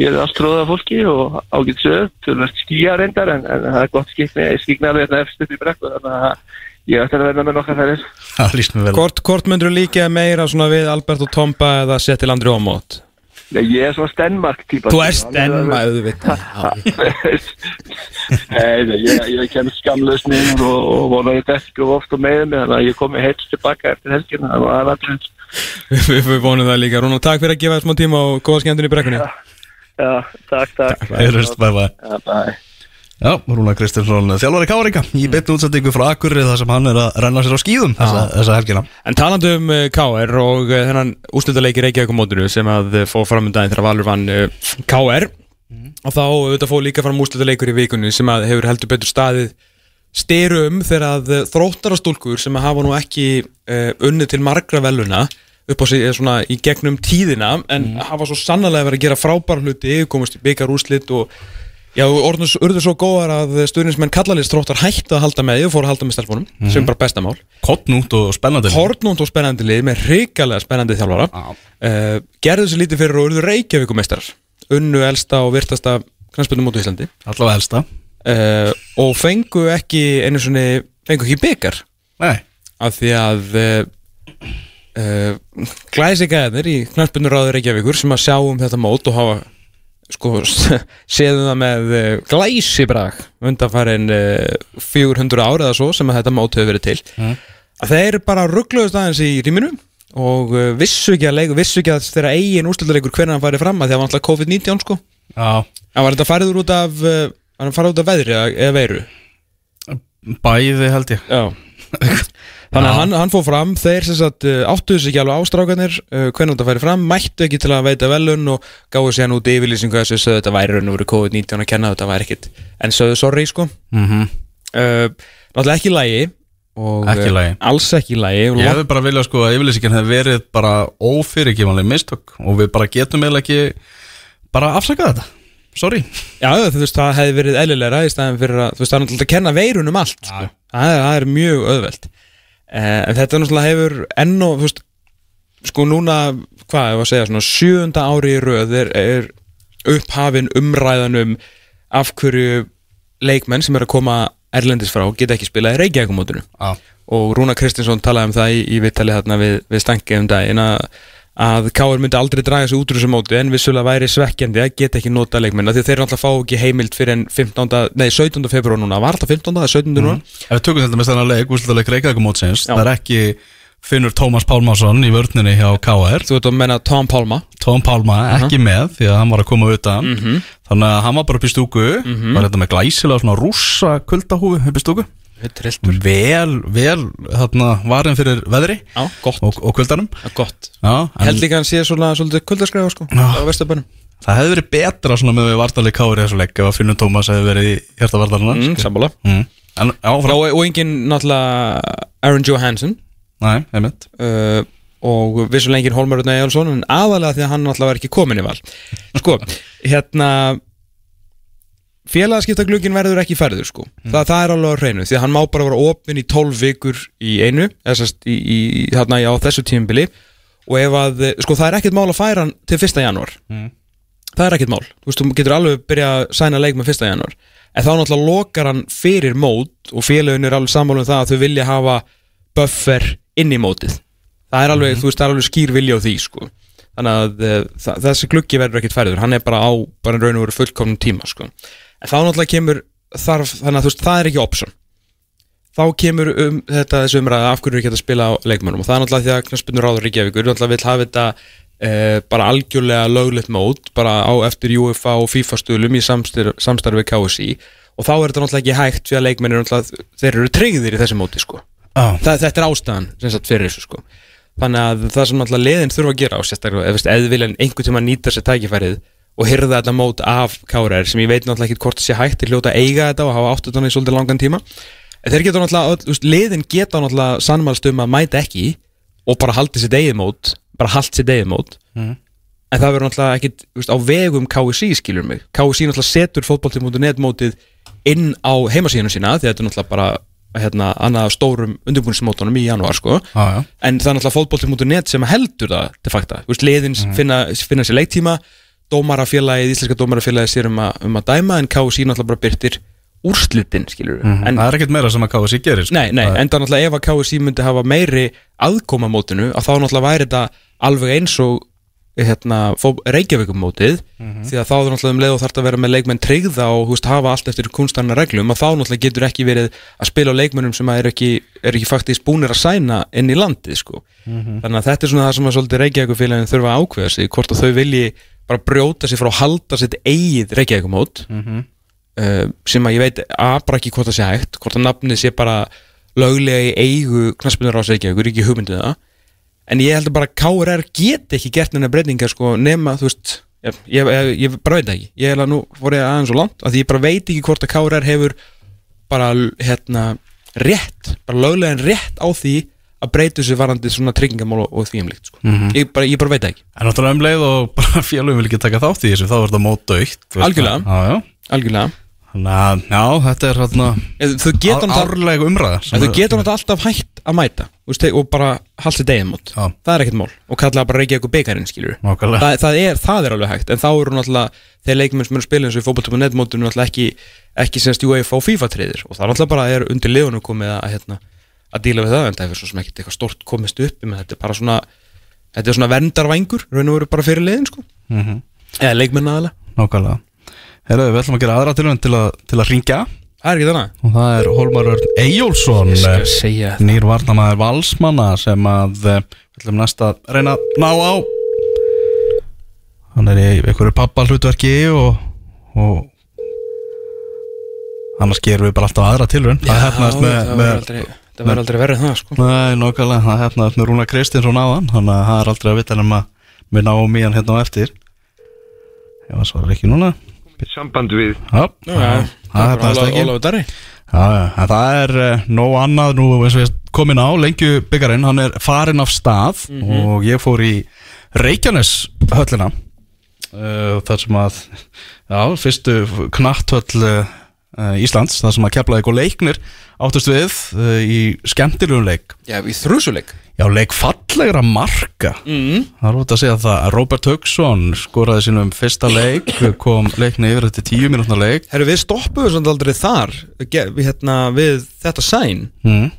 ég er allt tróðað fólki og ágætt sög til að skýja reyndar en, en það er gott skikni, ég skikna alveg hérna eftir upp í brekku þannig að ég ætti að verða með nokkar færir Það líst mér vel. Hvort, myndur þú líka meira svona við Albert og Tomba eða Settil Andri Ómót? Ég er svona Stenmark típa. Þú er stenma, auðvitað. Nei, nei, ég, ég kem skamlaus niður og, og vonaði dekku oft og með mig þannig að ég komi heilt tilbaka eftir að það er allir Við vonum það líka. Rúnar, takk fyrir að gefa þér smá tíma og góða skemmtun í brekkunni. Já, takk, takk. Bye bye Já, Rúna Kristinsson, þjálfari Káringa í beinu útsendingu frá Akureyri þar sem hann er að renna sér á skíðum þessa, þessa helgina. En talandi um uh, KR og uh, þennan úrslutaleiki Reykjavík á mótinu sem að uh, fóð fram um daginn þegar Valur vann KR og þá auðvitað fóð líka fram úrslutaleikur í vikunni sem að hefur heldur betur staðið styrum þegar að þróttarastúlkur sem að hafa nú ekki unnið til margra veluna upp á sig eh, svona í gegnum tíðina en hafa svo sannlega verið að gera frábæra hluti komast í byggar úrslit og Já, orðin urðu svo góðar að stuðnismenn kallalist þróttar hættu að halda með því og fóru að halda með stelpunum, sem er bara bestamál Kottnúnt og spennandi Hortnúnt og spennandi lið með hrikalega spennandi þjálfara. Já. uh, Gerðu þessu lítið fyrir og urðu Reykjavíkumestrar Unnu elsta og virtasta knastbundum út í Íslandi. Allavega elsta. Uh, Og fengu ekki einu svona Fengu ekki byggar Nei, Af því að uh, uh, Glæsi gæðir í knastbundum ráður Reykjavíkur Sem að sjá um þetta mót og hafa Sko, séðum það með uh, glæsibrag undanfærin uh, 400 ára eða svo sem að þetta mót hefur verið til Mm. að þeir bara ruggluðust aðeins í rýminu og uh, vissu ekki að leiku, vissu ekki að þeirra eigin úrstildarleikur hvernig hann farið fram að því að það var alltaf COVID-19 sko. Já, hann var þetta farið út af var hann farið út af veðri eða veiru? Bæði held ég. Já Þannig að hann, hann fór fram, þeir sem sagt uh, áttuðu sig ekki alveg ástrákanir uh, hvernig þetta færi fram, mættu ekki til að veita velun og gáðu sér hann út yfirlýsingu þessu sögðu þetta væri raun og verið COVID-19 að kenna þetta væri ekkit, en sögðu sorry sko. Mm uh, Náttúrulega ekki í lagi og, Ekki uh, Alls ekki og Ég hefði bara viljað sko að yfirlýsingin hefði verið bara ófyrirgefanlega mistök og við bara getum eiginlega ekki bara afsakað þetta Sorry. Já, þú veist, það hefði verið eðlilegra í staðin fyrir að, þú veist, það er náttúrulega að kenna veirun um allt sko. það, er, það er mjög auðvelt. Uh, en þetta náttúrulega hefur enn og, þú veist, sko núna hvað, ef að segja, svona sjöunda ári í röð er, er upphafin umræðanum af hverju leikmenn sem er að koma erlendis frá geta ekki spilað í Reykjavíkumótinu Já, og Rúna Kristinsson talaði um það í, í viðtali þarna við, við stangi um daginn að, að Káur myndi aldrei draga sig út úr þessu móti en vissulega væri svekkjandi að geta ekki nota leikmenn því þeir náttúrulega fá ekki heimild fyrir en 15. nei 17. februar núna, var það 15. eða 17. núna? ef við tökum þetta með þennan leik, úrslutaleg Reykjavíkumótsins Já. það er ekki Finnur Tómas Pálmarsson í vörninni hjá KR Þú veit að menna Tom Palma Tóm Pálma ekki með því að hann var að koma utan Mhm. þannig að hann var bara upp í stúku var þetta með glæsilega svona rússa kuldahúfi upp í stúku Trilltur. Vel, vel þarna varin fyrir veðri gott, og, og Já, Held líka hann sé svona svolítið kuldaskræfa sko á Vesturbænum. Það hefði verið betra svona með vartalið kári þessu leik ef að Finnur Tómas hefði verið í hjartavartalina mm, Sammála. Mm. En frá, og, og engin náttúrulega Aaron Johansson einmitt. Uh, og vissulega engin Holmar Rutna Egilson en aðalega því að hann náttúrulega var ekki komin í val. Sko, hérna félagaskiptaglugginn verður ekki færður sko Þa, það er alveg á hreinu því að hann má bara vera opinn í 12 vikur í einu sérst í, í, þarna á þessu tímabili og ef að, sko það er ekkert mál að færa hann til 1. janúar Mm. það er ekkert mál, þú veist, þú getur alveg byrja að sæna leik með 1. janúar en þá náttúrulega lokar hann fyrir mót og félagin er alveg sammála um það að þau vilja hafa buffer inn í mótið það er alveg, þú veist, það er alveg skýr vilja á því sko. þannig að þa- þessi gluggi verður ekkert færður, hann er bara á bara raun og veru fullkomnum tíma sko. Þá náttúrulega kemur þarf, þannig að þú veist, það er ekki option. Þá kemur um þetta þessu umræða af hverju er ekki hægt að spila á leikmönnum? Og það er náttúrulega því að knaspunur ráður Reykjavíkur náttúrulega vil hafa þetta uh, bara algjörlega löglegt mót bara á eftir UEFA og FIFA stulum í samstarfi, við KSI og þá er þetta náttúrulega ekki hægt fyrir að náttúrulega þeir eru tryggðir í þessu móti sko. Já, Þa, þetta er ástæðan sem sagt fyrir þessu sko. Þannig að það sem náttúrulega liðin þurfa að gera og sérstaklega eða vilja einhvern tíma nýta sér tækifærið og hyrða þetta mót af KRR sem ég veit náttúrulega ekki hvort það sé hægt til hljóta að eiga þetta og hafa áttu þannig svolítið langan tíma. En þeir geta náttúrulega, liðin geta náttúrulega sannmælst um að mæta ekki og bara haldi sitt eigið mót bara haldi sitt eigið mót. Mhm. en það verður náttúrulega veist, á vegum KSI skilur mig. KSI náttúrulega setur fótbolti.net mótið inn á heimasíðinu sína því þetta er náttúrulega bara hérna, annað stórum undirbúinismótunum í janúar sko. Já en það er náttúrulega fótbolti.net sem heldur það þú veist, liðin finna, finna sér leiktíma, dómarafélagið íslenska dómarafélagið sér um, um að dæma en KSI náttúrulega bara byrtir úrslitin skilur en, Það er ekkert meira sem að KSI gerir sko. Nei, nei, Það er- en það náttúrulega ef að KSI myndi hafa meiri aðkoma mótinu að þá náttúrulega væri þetta alveg eins og hérna, Reykjavíkum mótið því að þá er náttúrulega um leið og þarf að vera með leikmenn tryggða og húst, hafa allt eftir kunstanna reglum að þá náttúrulega getur ekki verið að spila á leikmennum sem er ekki, er ekki faktist búnir að sæna inn í landið sko. þannig að þetta er svona það sem að svolítið Reykjavíkufélagin þurfa að ákveða sig hvort að þau vilji bara brjóta sig frá að halda sitt eigið Reykjavíkumót uh, sem að ég veit að bara ekki hvort það sé hægt hvort að nafnið sé bara löglega í eigu knaspunur á Reykjavíkur, ekki hugmyndið það. En ég held að bara KRR get ekki gert neina breytingar sko nema þú veist ég, ég, ég, ég bara veit ekki. Ég held að nú fór ég aðeins svo langt að ég bara veit ekki hvort að KRR hefur bara hérna rétt, bara löglega rétt á því að breytu sér varandi svona tryggingamál og, og því um líkt sko. ég, bara, ég bara veit ekki. En náttúrulega um leið og bara félagum vil ekki taka þátt í þessu þá er þetta mótaukt Algjörlega. Algjörlega. Að, já, þetta er hérna árleg umræða er- getur náttúrulega alltaf hægt að mæta þú veist, og bara halda degið mót Já. það er ekkert mál. Og kalla bara reykja eitthvað beikarinn það, það, er, það er alveg hægt. En þá eru náttúrulega þeir leikmenn sem eru að spila eins og í og netmótinu náttúrulega ekki, ekki semst UEFA og FIFA treyðir og það er náttúrulega bara er undir liðunum komið að, hérna, að díla við það en það er svo sem ekkert eitthvað stort komist upp en þetta er bara svona þetta er svona verndarvængur raun og veru bara fyrir liðin sko. Mhm. eða leikmenn aðalega Nákvæmlega. Herðu, við ætlum að gera aðra tilvæm til, að- til að ringja það er ekki þannig. Og það er Hólmar Örn skal eh, segja það. nýr varnamæður valsmanna sem að eh, við ætlum næst að reyna að ná á. Hann er í einhverju pappa hlutverki og, og annars gerum við bara alltaf aðra tilvæm það hefnaðist með, með það verður aldrei verið en það sko. Nei, nokkulega, það hefnaðist með Rúna Kristinsson áðan þannig að það er aldrei að vita nema við náum í hann hérna á eftir. Já, það svarar ekki núna. Samband við Já, Já, það það er en það er uh, nóg annað nú eins og ég komin á, lengju byggarinn hann er farin af stað og ég fór í Reykjanes höllina uh, þar sem að já, fyrstu knatthöll uh, Íslands, þar sem að kepla eitthvað leiknir áttust við uh, í skemmtilegum leik Já, í þrjusuleik Já, leik fallegra marka mm. Það er út að segja það að Robert Hugson skoraði sínum fyrsta leik kom leikni yfir þetta tíu mínútna leik Herru, við stoppuðum svona aldrei þar við, hérna, við þetta sæn mm.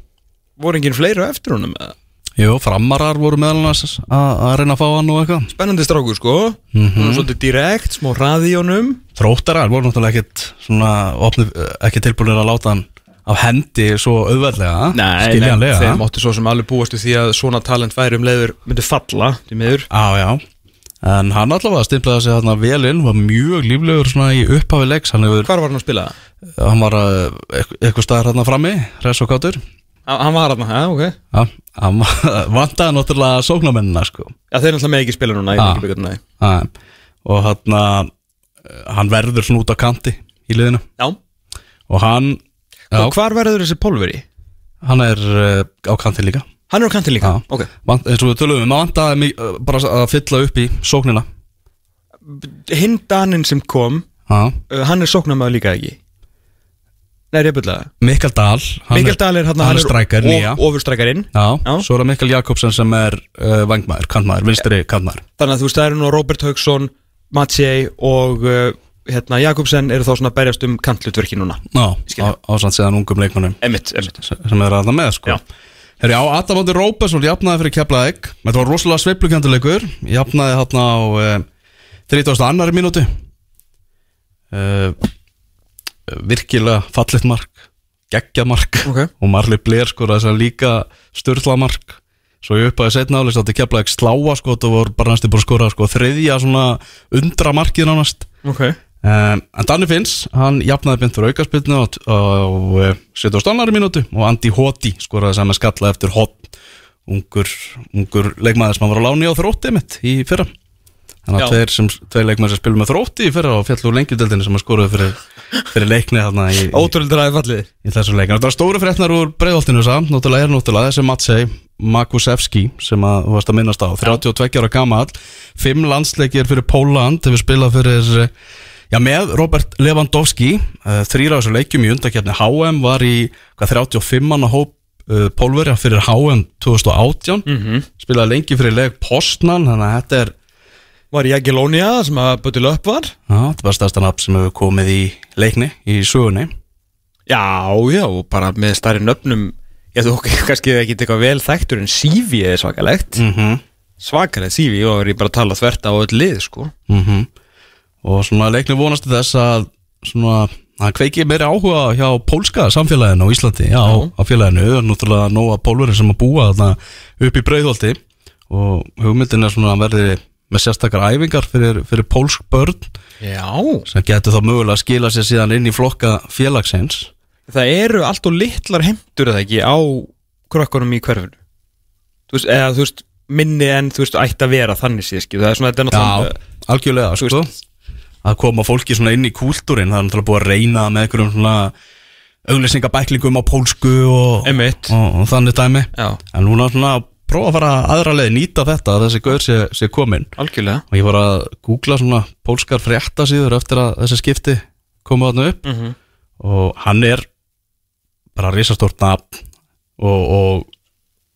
voru enginn fleiri á eftir honum eða? Jú, framarar voru meðal annars að reyna að fá hann og eitthvað. Spennandi strákur sko. Mm Svolítið direkt, smá hraði í honum. Þróttarar voru náttúrulega ekkit svona opni, ekki tilbúinir að láta hann af hendi svo auðveldlega skiljanlega. þeir máttu svo sem alveg búast við því að svona talent væri um leiður myndi falla, því miður. Já, já. En hann allavega stimplaði sig þarna vel inn var mjög líflegur svona í upphafi leiks. Hvar var hann að spila? hann var uh, eitthvað, eitthvað staðar hérna frammi res og kátur Hann hann var hann, já, ok. Já, hann vantaði náttúrulega sóknarmennina sko. Já, þeir náttúrulega með ekki spila núna, ég veit ekki byggjum næ Já, og hann hann verður svona út á kanti í liðinu. Já, og hann já, og hvar verður þessi pólveri? hann er uh, á kanti líka. Hann er á kantin líka, Já. ok. Vant, eins og við tölum um, það vantaði uh, bara að fylla upp í sóknina. Hinn Daninn sem kom, uh, hann er sóknarmæður líka ekki Nei, byrlaða Mikael Dahl Mikael Dahl er hann hann er strækar nýja. Ofurstrækarinn. Já, Já. svo er það Mikael Jakobsen sem er uh, vangmaður, kantmaður, vinstri kantmaður. Þannig að þú veist, það eru nú Robert Haugsson Matsei og uh, hérna, Jakobsen eru þá svona að berjast um kantlutverki núna. Já, skil. á, ásand síðan ungum leikmannum Emmitt, emmitt sem er að það með sko. Já. Herri, já, Adam Óttir Róbesson jafnaði fyrir Keflaðeg Þetta var rosalega sveiflukjönduleikur Jafnaði hann á uh, 32. mínútu. Uh, Virkilega fallit mark Geggja mark. Ok. Og Marli Blair skoraði þess að líka störtla mark Svo ég uppaði setna áleist átti Keflaðeg sláa sko Það voru bara næstu bara að skora sko Þriðja svona undra markið nánast. Ok. Um, en Danni Finns, hann jafnaði bynd fyrir aukarspilnu á, á uh, 70 annari mínútu og Andi Hóti skoraði saman skalla eftir hot ungur, ungur leikmaður sem var á láni á þrótti mitt í fyrra. Þannig að tveir, sem, tveir leikmaður sem spilum með þrótti í fyrra og fjall úr lengjudeldinu sem hann skoraði fyrir, fyrir leikni þarna Ótrúlega ræði fallið. í þessu leikinu. Það var stóru fréttnar úr breiðoltinu samt, náttúrulega er náttúrulega þessi Matsei Makusevski sem að þú varst að minnast á. 32 ára gamall. 5 landsleikir fyrir Póland hefur spilað fyrir eh, já, með Robert Lewandowski. Uh, þrýra á þessu leikjum í undakefni HM var í hvað, 35 manna hóp uh, Pólverja fyrir HM 2018 Mhm. spilaði lengi fyrir leg Postnan þannig að þetta er Var í Agilónia sem að Böttil upp var? Já, þetta var stærsta nafn sem hefur komið í leikni, í sögunni. Já, já, og bara með stærri nöfnum Já, þú kannski ekki eitthvað vel þekktur en Sívi er svakalegt. Mm -hmm. Svakalegt Sívi og er ég bara að tala þvert á öll lið, sko. Og svona leikni vonast til þess að svona, það kveiki meiri áhuga hjá pólska samfélaginu á Íslandi. Já, Já. á félaginu, er náttúrulega nóga pólverið sem að búa þarna upp í breiðholti. Og hugmyndin er svona að verði með sérstakar æfingar fyrir, fyrir pólsk börn Já. sem getur þá mögulega að skila sér síðan inn í flokka félagsins. Það eru allt og litlar heimtur eða ekki á krökkunum í hverfinu? Þú veist, eða þú veist minni en þú veist ætti að vera þannig síðski Það er svona, þetta er Já, náttúrulega algjörlega, sko. að koma fólki svona inn í kúltúrin það er náttúrulega búið að reyna með einhverjum svona auglýsingabæklingum á pólsku og, og, og þannig dæmi. Já, en núna svona prófa að fara aðra leið nýta þetta að þessi gaur sé, sé komin algjörlega. Og ég var að googla svona pólskar fréttasíður eftir að þessi skipti koma þarna upp. Mm -hmm. og hann er bara risastórt nafn. Og, og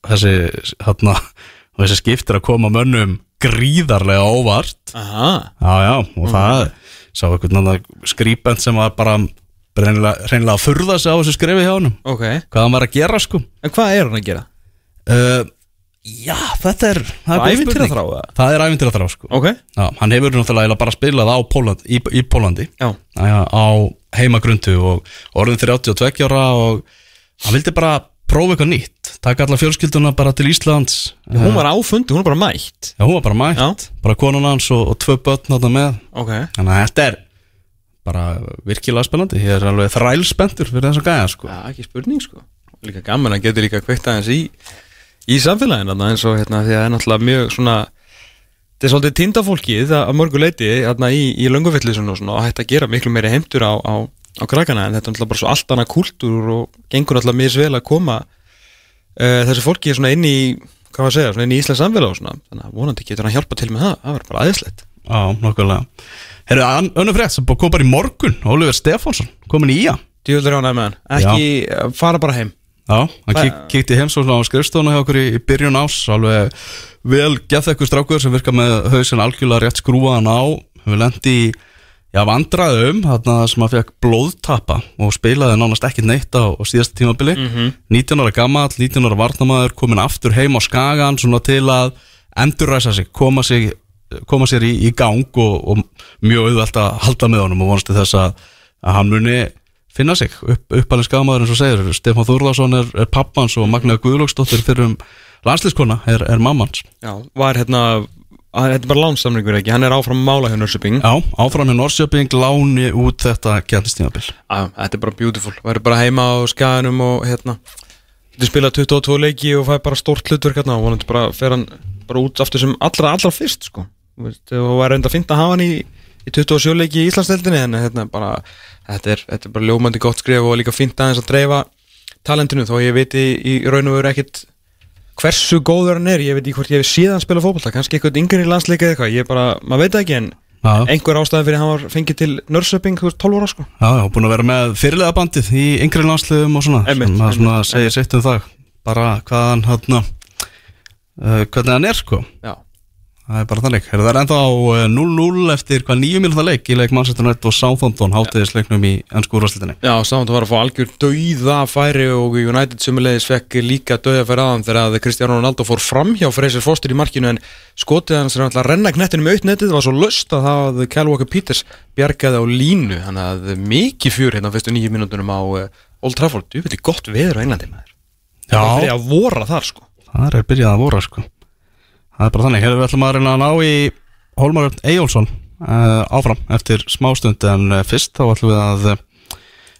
þessi og þessi skiptir að koma mönnum gríðarlega óvart. Já, já, og það sá einhvern skrýpend sem var bara reynilega, að furða sig á þessu skrifi hjá honum. Ok. Hvað hann var að gera sko. En hvað er hann að gera? uh, Já, þetta er það er ævintýraþrá, spurning. eða? Það er ævintýra þrá sko. Ok, Já, hann hefur náttúrulega bara spilað á Póland, í, í Pólandi já, já, á heimagrundu og orðin 32 ára og hann vildi bara prófa eitthvað nýtt. Taka alla fjölskylduna bara til Íslands. Hún var áfundi, hún er bara mætt. Já, hún var bara mætt, Já. bara konan hans og, og tvö börn þarna með. Ok, Þannig að þetta er bara virkilega spennandi. Ég er alveg þrælspendur fyrir þess að gæja sko. já, ekki spurning sko. Líka gaman að getur líka kveikt aðeins í í samfélaginu þarna, eins og hérna því að það er náttúrulega mjög svona þetta er svolítið tindafólkið að mörgu leiti hérna í, í löngufillisun og svona og hægt að gera miklu meiri heimtur á, á, á krakkana en þetta er náttúrulega bara svo allt annað kúltúr og gengur náttúrulega misvel að koma uh, þessi fólki svona inn í hvað var að segja, svona inn í Íslands samfélag og svona. Þannig að vonandi getur hann hjálpa til með það það verður bara aðeinslegt Já, nokkulega Herru, önnu frétt sem kom bara í morgun Oliver Stefánsson, komin í hann Djúvöldur ánægð með hann, ekki uh, fara bara heim Já, hann kík, kíkti heim svo á skrifstofuna hjá okkur í, í byrjun ás alveg vel gethekkur strákur sem virka með hausin algjörlega rétt skrúaðan á. Hefur lendi í já, vandraðum, þarna sem hann fekk blóðtappa og spilaði nánast ekkert neitt á, á síðasta tímabili. 19 ára gammal, 19 ára varnamaður komin aftur heim á skagan svona til að endurræsa sig, koma sig koma sér í, í gang og, og mjög auðvelt að halda með honum og vonast til þess að, að hann muni finna sig. Upp, uppalinn skamaður eins og segir Stefán Þórðarsson er, er pappans og Magnaður Guðlóksdóttir fyrir um landslískona er, er mammans. Já, var hérna Þetta er bara lánsamningur ekki, hann er áfram mála hjá Nörsöping Já, áfram með Norsjöping láni út þetta kjæntistímabil Þetta er bara beautiful, verður bara heima á skaganum og hérna Þetta spila 22 leiki og fæ bara stórt hlutverk hérna og vonandi bara fer hann bara út aftur sem allra, allra fyrst sko. Og var reynda að finna að hafa hann í, í 27 leiki í Íslandsdeildinni en hérna bara, þetta er, þetta er bara ljómandi gott skrif og líka fint aðeins að dreifa talentinu þó ég veit í, í raun og veru ekkit hversu góður hann er, ég veit ekki hvort ég hef síðan spila fótbolta, kannski eitthvað yngri landsleika eða eitthvað, ég bara, maður veit ekki en Já, einhver ástæði fyrir að hann var fengið til Nörsöping 12 ára sko. Já, já, búin að vera með fyrirlega bandið í yngri landsliðum og svona. Einmitt, sem að svona segir sitt um það bara hvað hann hann uh, hvernig hann er sko. Já, Það er bara þannig. Heyrðu, Það er ennþá uh, 0-0 eftir hvað nýju mínúta leik í leik Manchester United og Southampton hátiðisleiknum í ennsku úrvarslitinni. Já, það var að fá algjör dauða færi og United sumulegis fekk líka dauða færi aðan þegar að Cristiano Ronaldo fór fram hjá Fraser Foster í markinu en skotið hans er alltaf að renna knettinu með auðnetið var svo löst að það að Kyle Walker Peters bjargaði á línu þannig að mikið fjör hérna fyrstu nýju mínútonum á uh, Old Trafford, þú veit gott veður á Englandi maður Já. Það er að sko Það er byrjað að voru sko. Það er bara þannig. Hefur við ætlum að reyna að ná í Hólmar Eyjólfsson uh, áfram eftir smástund en uh, fyrst þá ætlum við að uh,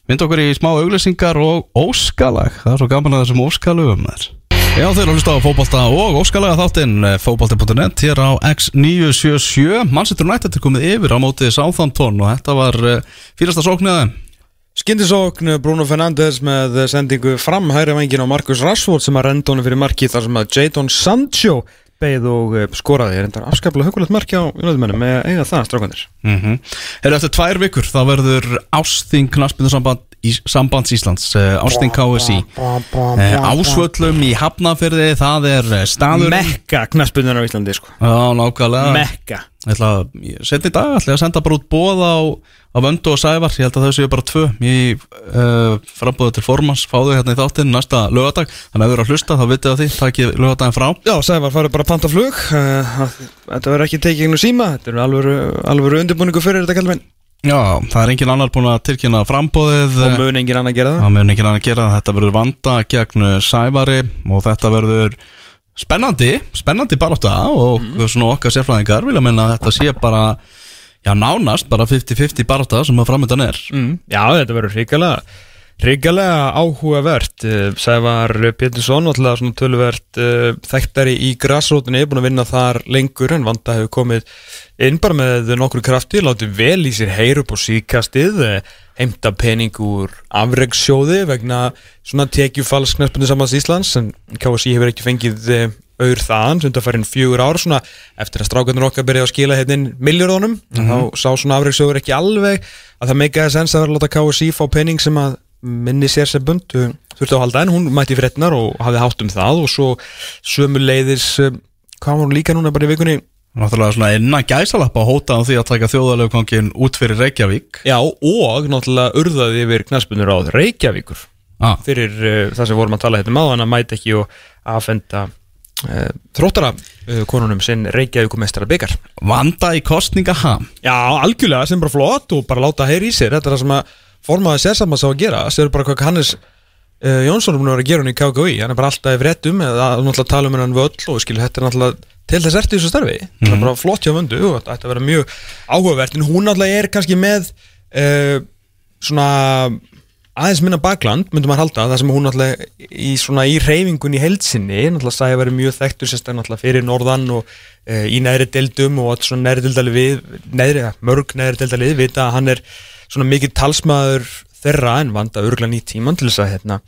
vinda okkur í smá auglýsingar og óskalag. Það er svo gaman að þessum óskalugum þær. Já, þeir eru að hlusta á fótbolta og óskalega þáttinn eh, fótbolti.net hér á X977 Manchester United er komið yfir á mótið Southampton og þetta var fyrasta sókniðaðum Skindisókn Bruno Fernandes með sendingu fram hægri vengin á Marcus Rashford sem að renda honum fyrir marki þar sem að Jadon Sancho beigð og eh, skoraði. Er enda afskaplega hugulegt marki á Jónæðumennum með eiga það strákandir mm -hmm. Hefur eftir tvær vikur þá verður Ásting Knaspindarsamband í, Sambands Íslands uh, Ásting KSI Ásvöllum í Hafnafyrði það er eh, staður Mekka knaspunnar á Íslandi sko. Já, nákvæmlega. Mekka Ég ætla að setja í dag, ætla ég að senda bara út bóð á, á Vöndu og Sævar. Ég held að þau séu bara tvö í uh, frambúðu til formans, fáðu hérna í þáttinn næsta lögadag, þannig að þú eru að hlusta þá vitið að því, takkið lögadaginn frá. Já, Sævar farið bara panta flug. Uh, Þetta verður ekki tekið úr síma. Þetta er alvöru, alvöru undirbúningu fyrir þetta kallmenn Já, það er engin annar búin að tilkynna frambúðið Og mun engin annar gera það? Það mun engin annar gera það, þetta verður vanda gegn Sævari og þetta verður spennandi, spennandi baráttu og mm. svona okkar sérfræðingar vilja menna að þetta sé bara já nánast, bara 50-50 baráttu sem að framöndan er mm. Já, þetta verður hrikalega hrikalega áhugavert eh, Sævar Pétursson, alltaf svona tölvert uh, þekktari í græsrótunni búin að vinna þar lengur en vanda hefur komið inn bara með nokkru krafti látið vel í sér heyru på síkastið eh, heimta pening úr afregssjóði vegna svona tekjufalls knæspunni samans Íslands en KSI hefur ekki fengið auður þaðan sem þetta færinn fjögur ár svona eftir að strákarnir okkar byrja að skila hérna miljóðunum mm -hmm. þá sá svona afregssjóður ekki alveg að það meikaði sens að vera að láta KSI fá pening sem að minni sér sem bund þurfti að halda en hún mætti fréttinar og hafði hátt um það og svo sömu leiðis hvað var hún líka núna bara í vikunni Náttúrulega svona innan gæsalappa hóta á því að taka þjóðalögkongin út fyrir Reykjavík. Já og náttúrulega urðaði yfir knæspunur á Reykjavíkur. Ah. fyrir uh, það sem vorum að tala hérna um maður að mæti ekki og aðfenda uh, þróttara uh, konunum sinn Reykjavíkumestara byggar Vanda í kostninga ham Já algjörlega sem bara flott og bara láta heyri í sér. Þetta er það sem að formaði sérsamans á að gera. Sér bara hvað Hannes Jónsson er búin að vera að gera hún í KKI hann er bara alltaf í fréttum eða náttúrulega tala um hennan völl og skilju þetta er náttúrulega til þess ertu þessu starfi mm það er mhm. bara flott hjá vöndu og þetta ætti að vera mjög áhugavert en hún náttúrulega er kannski með uh, svona aðeins minna bakland, myndum maður halda það sem hún náttúrulega í svona í reyfingun í heilsinni, náttúrulega sæði að vera mjög þekktur sérstaklega náttúrulega fyrir norðan og uh, í næri deildum og svona næri deildali við, næri, mörg næri deildali við, vita að hann er svona mikið talsmaður þeirra en vanda örgla nýtt tíman til þess að hérna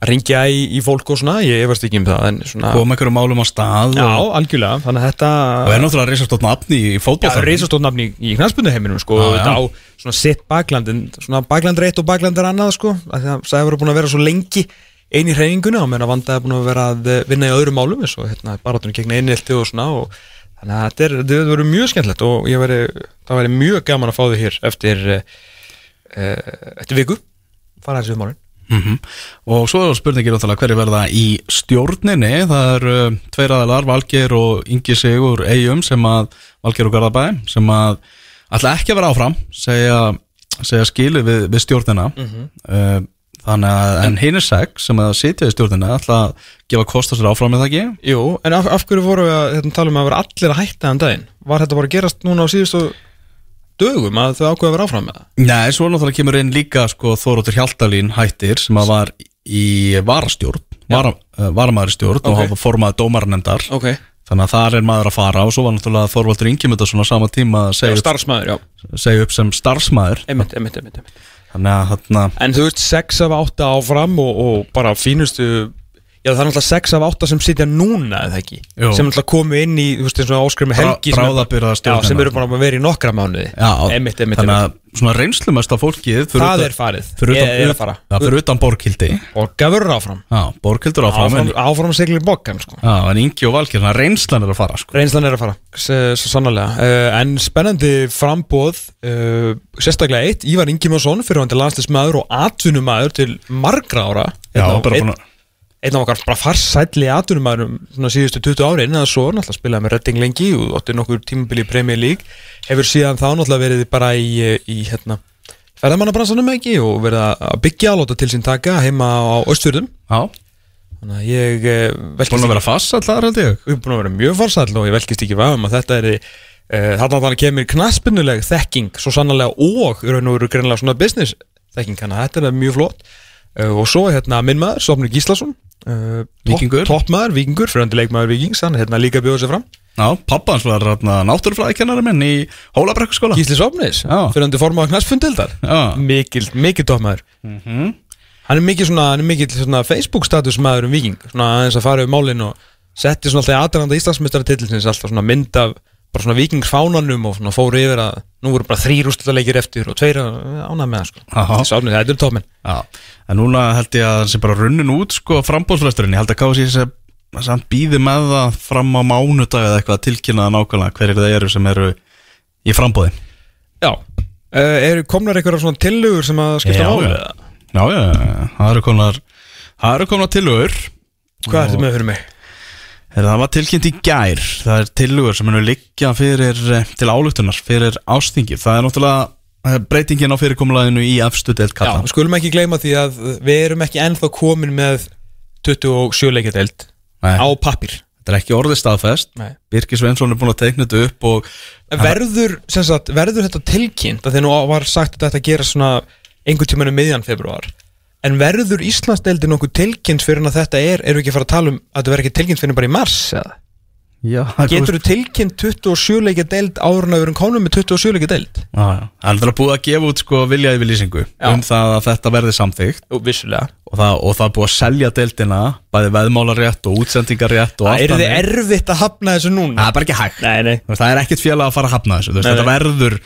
að ringja í, í fólk og svona, ég efast ekki um það en svona... Koma einhverju málum á stað Já, og... algjörlega, þannig að þetta Og er náttúrulega reysastótt nafni í fótballþarfum Já, reysastótt nafni í, knæspunduheiminum sko, og þetta á svona sitt baklandin svona bakland reitt og bakland er annað sko það hefur búin að vera svo lengi eini hreyinguna og mér að vanda hefur búin að vera að vinna í öðrum málum eins og hérna barátunum gegna einilti og svona og þannig að þetta, er, þetta verður mjög skemmtilegt og veri, það verður mjög gaman að fá þau hér eftir, uh, eftir viku. Fara þessu málun mm -hmm. og svo er spurningir hverju verða í stjórninni það er uh, tveir aðalar, Valger og Ingi Sigur Eyjum sem að Valger og Garðabæ sem að ætla ekki að vera áfram segja, segja skilu við, við stjórnina mm -hmm. uh, Þannig að, en hinn er sex sem að sitja í stjórnina ætla að gefa kost á sér áfram með það ekki? Jú, en af, af hverju voru við að hérna, tala um að vera allir að hætta en daginn? Var þetta bara gerast núna á síðustu dögum að þau ákveða að vera áfram með það? Nei, svo náttúrulega kemur inn líka sko, Þóróttur Hjaltalín hættir sem að var í varastjórn, var, uh, varamæðurstjórn okay. og hafa formað dómarnendar okay. Þannig að þar er maður að fara og svo var náttúrulega Þorvaldur Ingemynda svona sama tíma að segja, já, upp, segja upp sem starfsmæður Einmitt, einmitt, einmitt, einmitt. Þannig að þarna En þú veist 6 af 8 áfram og, og bara fínustu Já það er náttúrulega 6 af 8 sem sitja núna eða ekki? Jú. sem náttúrulega komu inn í þú veist eins og áskrimi helgi sem, já, sem eru bara að vera í nokkra mánuði. Já, emitt, emitt, þannig að svona reynslumest af fólkið Það utan, er farið, fyrir utan, ég fara. Það fyrir utan Borgildi Borgafur áfram. Já, Borgildur áfram Áfram, áfram seglir Borgan sko. Já, en Ingi og Valkir, þannig að reynslan er að fara sko. Reynslan er að fara, sannlega uh, En spennandi frambóð uh, Sérstaklega eitt, Ívar Ingi Mjósson fyrir einn af okkar bara farsætli aðtunumæðurum svona síðustu 20 ári en það svo náttúrulega spilaði með Redding lengi og ótti nokkur tímabili í Premier League hefur síðan þá náttúrulega verið bara í, í hérna, ferðamannabransanum ekki og verið að byggja álóta til sín taka heima á Östfjörðum Já. Þannig að ég velkist Búin að vera farsæll þar held ég. Búin að vera mjög farsæll og ég velkist ekki vaðum að þetta er uh, þarna þannig kemur knaspinnuleg þekking svo sannlega og raun og veru greinlega svona business þekking þannig að þetta er mjög flott. Uh, og svo hérna minn maður, Sofnur Gíslason Uh, Vikingur Toppmaður, Vikingur, fröndi leikmaður Vikings hann hérna líka bjóður sér fram. Já, pappa hans var náttúrufræðikennari minn í Hólabrekkuskóla Gísli Sofnis, Já. fyrir hann til forma á knastfundildar Já, Mikil, mikil toppmaður. Mhm. Hann er mikil svona, hann er mikil svona Facebook status maður um viking Svona aðeins að fara um málin og setti svona alltaf í aðranda Íslandsmeistara titilsins Alltaf svona mynd af bara svona vikingsfánanum og svona fóru yfir að nú voru bara þrýr úrslutaleikir eftir og tveir ánægð með það sko. Sofnis, þetta er toppminn já En núna held ég að það sé bara runnin út sko frambóðsfresturinn Ég held að kási sem, sem býði með það fram á mánudag eða eitthvað að tilkynna það nákvæmlega hverjir það eru sem eru í frambóði Já, uh, eru komnar einhverjar svona tillögur sem að skipta máli? já. Já, já, það eru konar Það eru konar tilugur Hvað ertu með fyrir mig? Það var tilkynnt í gær. Það er tilugur sem munu liggja fyrir eh, til álugtunar, fyrir ástingi Það er náttúrulega eh, breytingin á fyrirkomulaðinu í Já, kalla við skulum ekki gleyma því að við erum ekki ennþá komin með 27 leikjadeld Nei. á pappir Þetta er ekki orðið staðfest. Birgir Svensson er búin að teikna þetta upp og Verður, sagt, verður þetta tilkynnt að þegar nú var sagt að þetta gera svona einhvern tímanum miðjan februar en verður Íslandsdeildin okkur tilkynnt fyrir en að þetta er, eru ekki að fara að tala um að þetta verður ekki tilkynnt fyrir bara í mars eða? Já, Getur þú tilkynnt 27 leikja deild áður en að við erum konum með 27 leikja deild? Já, já. Það er náttúrulega búið að gefa út sko vilja yfir lýsingu um það að þetta verði samþygt vissulega. Og það, og það er búið að selja deildina bæði veðmálarétt og útsendingarétt og Það er þið erfitt að hafna þessu núna. Það er bara ekki hægt. Nei, nei. Veist, Það er ekkit félag að fara að hafna þessu. Nei, þetta, verður,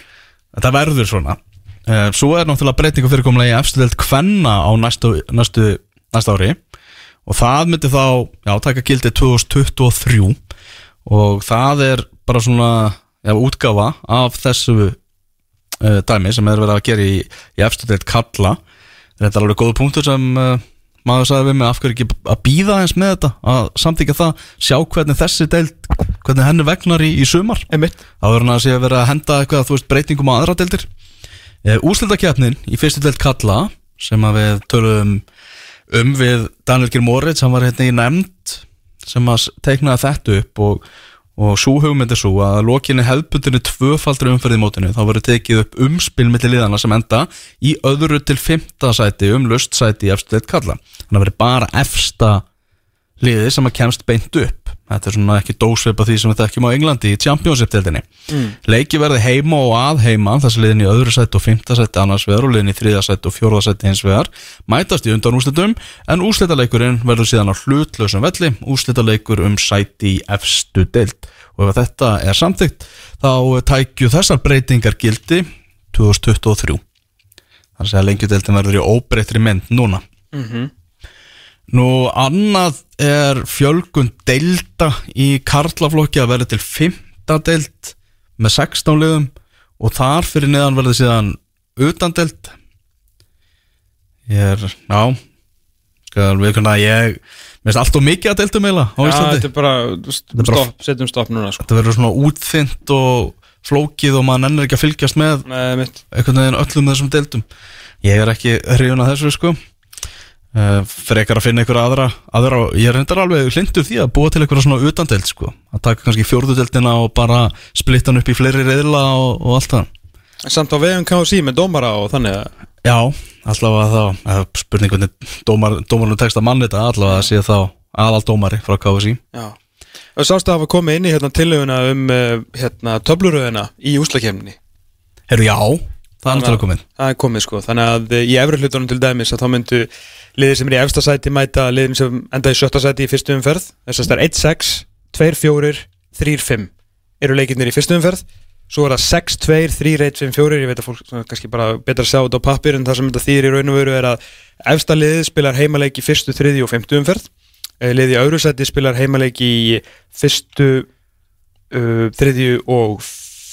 þetta verður svona. Uh, Svo er náttúrulega breytingu fyrirkomlega í efstudelt kvenna á næstu, næstu, næsta ári. Og það myndi þá já, taka gildi 2023 og það er bara svona já, útgáfa af þessu uh, dæmi sem er verið að gera í, í efstudelt kalla. Þetta er alveg góð punktur sem uh, maður sagði við mig? Af hverju ekki að býða eins með þetta? Að samþykja það, sjá hvernig þessi deild hvernig henni vegnar í, í sumar? Einmitt. Þá verður hann að sé að vera að henda eitthvað þú veist, breytingum á aðra deildir. E, Úsildakefnin í fyrstu deild Kalla sem að við töluðum um við Daniel Moritz hann var hérna í nefnd sem að teiknaði þetta upp og, og svo hugmynd er svo að lokinni hefðbundinu tvöfaldri umferði í mótinu þá verður tekið upp umspil milli liðana sem enda í öðru til fymta sæti um lust sæti í efstu deild Kalla þannig að verður bara efsta liði sem að kemst beint upp þetta er svona ekki dósveipa því sem við þekkjum á Englandi í Championship-deldinni mm. leiki verði heima og að heima þessi liðin í öðru sæti og fymta sæti annars vegar og liðin í þriða sæti og fjórða sæti hins vegar mætast í undan úrslitum en úrslitaleikurinn verður síðan á hlutlausum velli úrslitaleikur um sæti í efstu deild. Og ef þetta er samþygt þá tækju þessar breytingar gildi 2023 þar að segja lengjudeildin verður í óbreytri mynd núna Nú, annað er fjölgun deilda í karlaflokki að verða til fymta deild með 16 liðum og þar fyrir neðan verður síðan utan deild. Ég er, já skal við kunna ég mér finnst allt og mikið að deildum eiginlega á Já, Íslandi. þetta er bara, bara- stopp, setjum stopp núna sko. Þetta verður svona útþynt og flókið og maður nennir ekki að fylgjast með Nei, einhvern veginn öllum þessum deildum. Ég er ekki hrifun að þessu sko frekar að finna einhverja aðra, aðra ég er reyndar alveg hlindur því að búa til einhverja svona utandeld sko. Að taka kannski fjórðudeldina og bara splitta hann upp í fleiri reyðla og, og allt það. Samt á vegum KSI með dómara og þannig að já, allavega þá eða spurning hvernig dómar, dómarnu tekst að manni þetta allavega að sé þá aðal dómari frá KSI Já. Og sástu að hafa komið inn í hérna tillöguna um uh, hérna töfluröðina í úslakefninni Herru já, það er komið. Það er komið sko, þannig að uh, í efri hlutunum til dæmis að þá myndu liðir sem er í efsta sæti mæta liðin sem enda í sjötta sæti í fyrstu umferð. Þess að það er 1-6, 2-4, 3-5 eru leikirnir í fyrstu umferð. Svo er það 6-2, 3-1, 5-4 ég veit að fólk kannski bara betra að sjá þetta á pappir en það sem þetta þýr í raun og veru er að efsta liðið spilar heimaleik í fyrstu, þriðju og fymtu umferð. Eh, liðið í öðru sæti spilar heimaleik í fyrstu uh,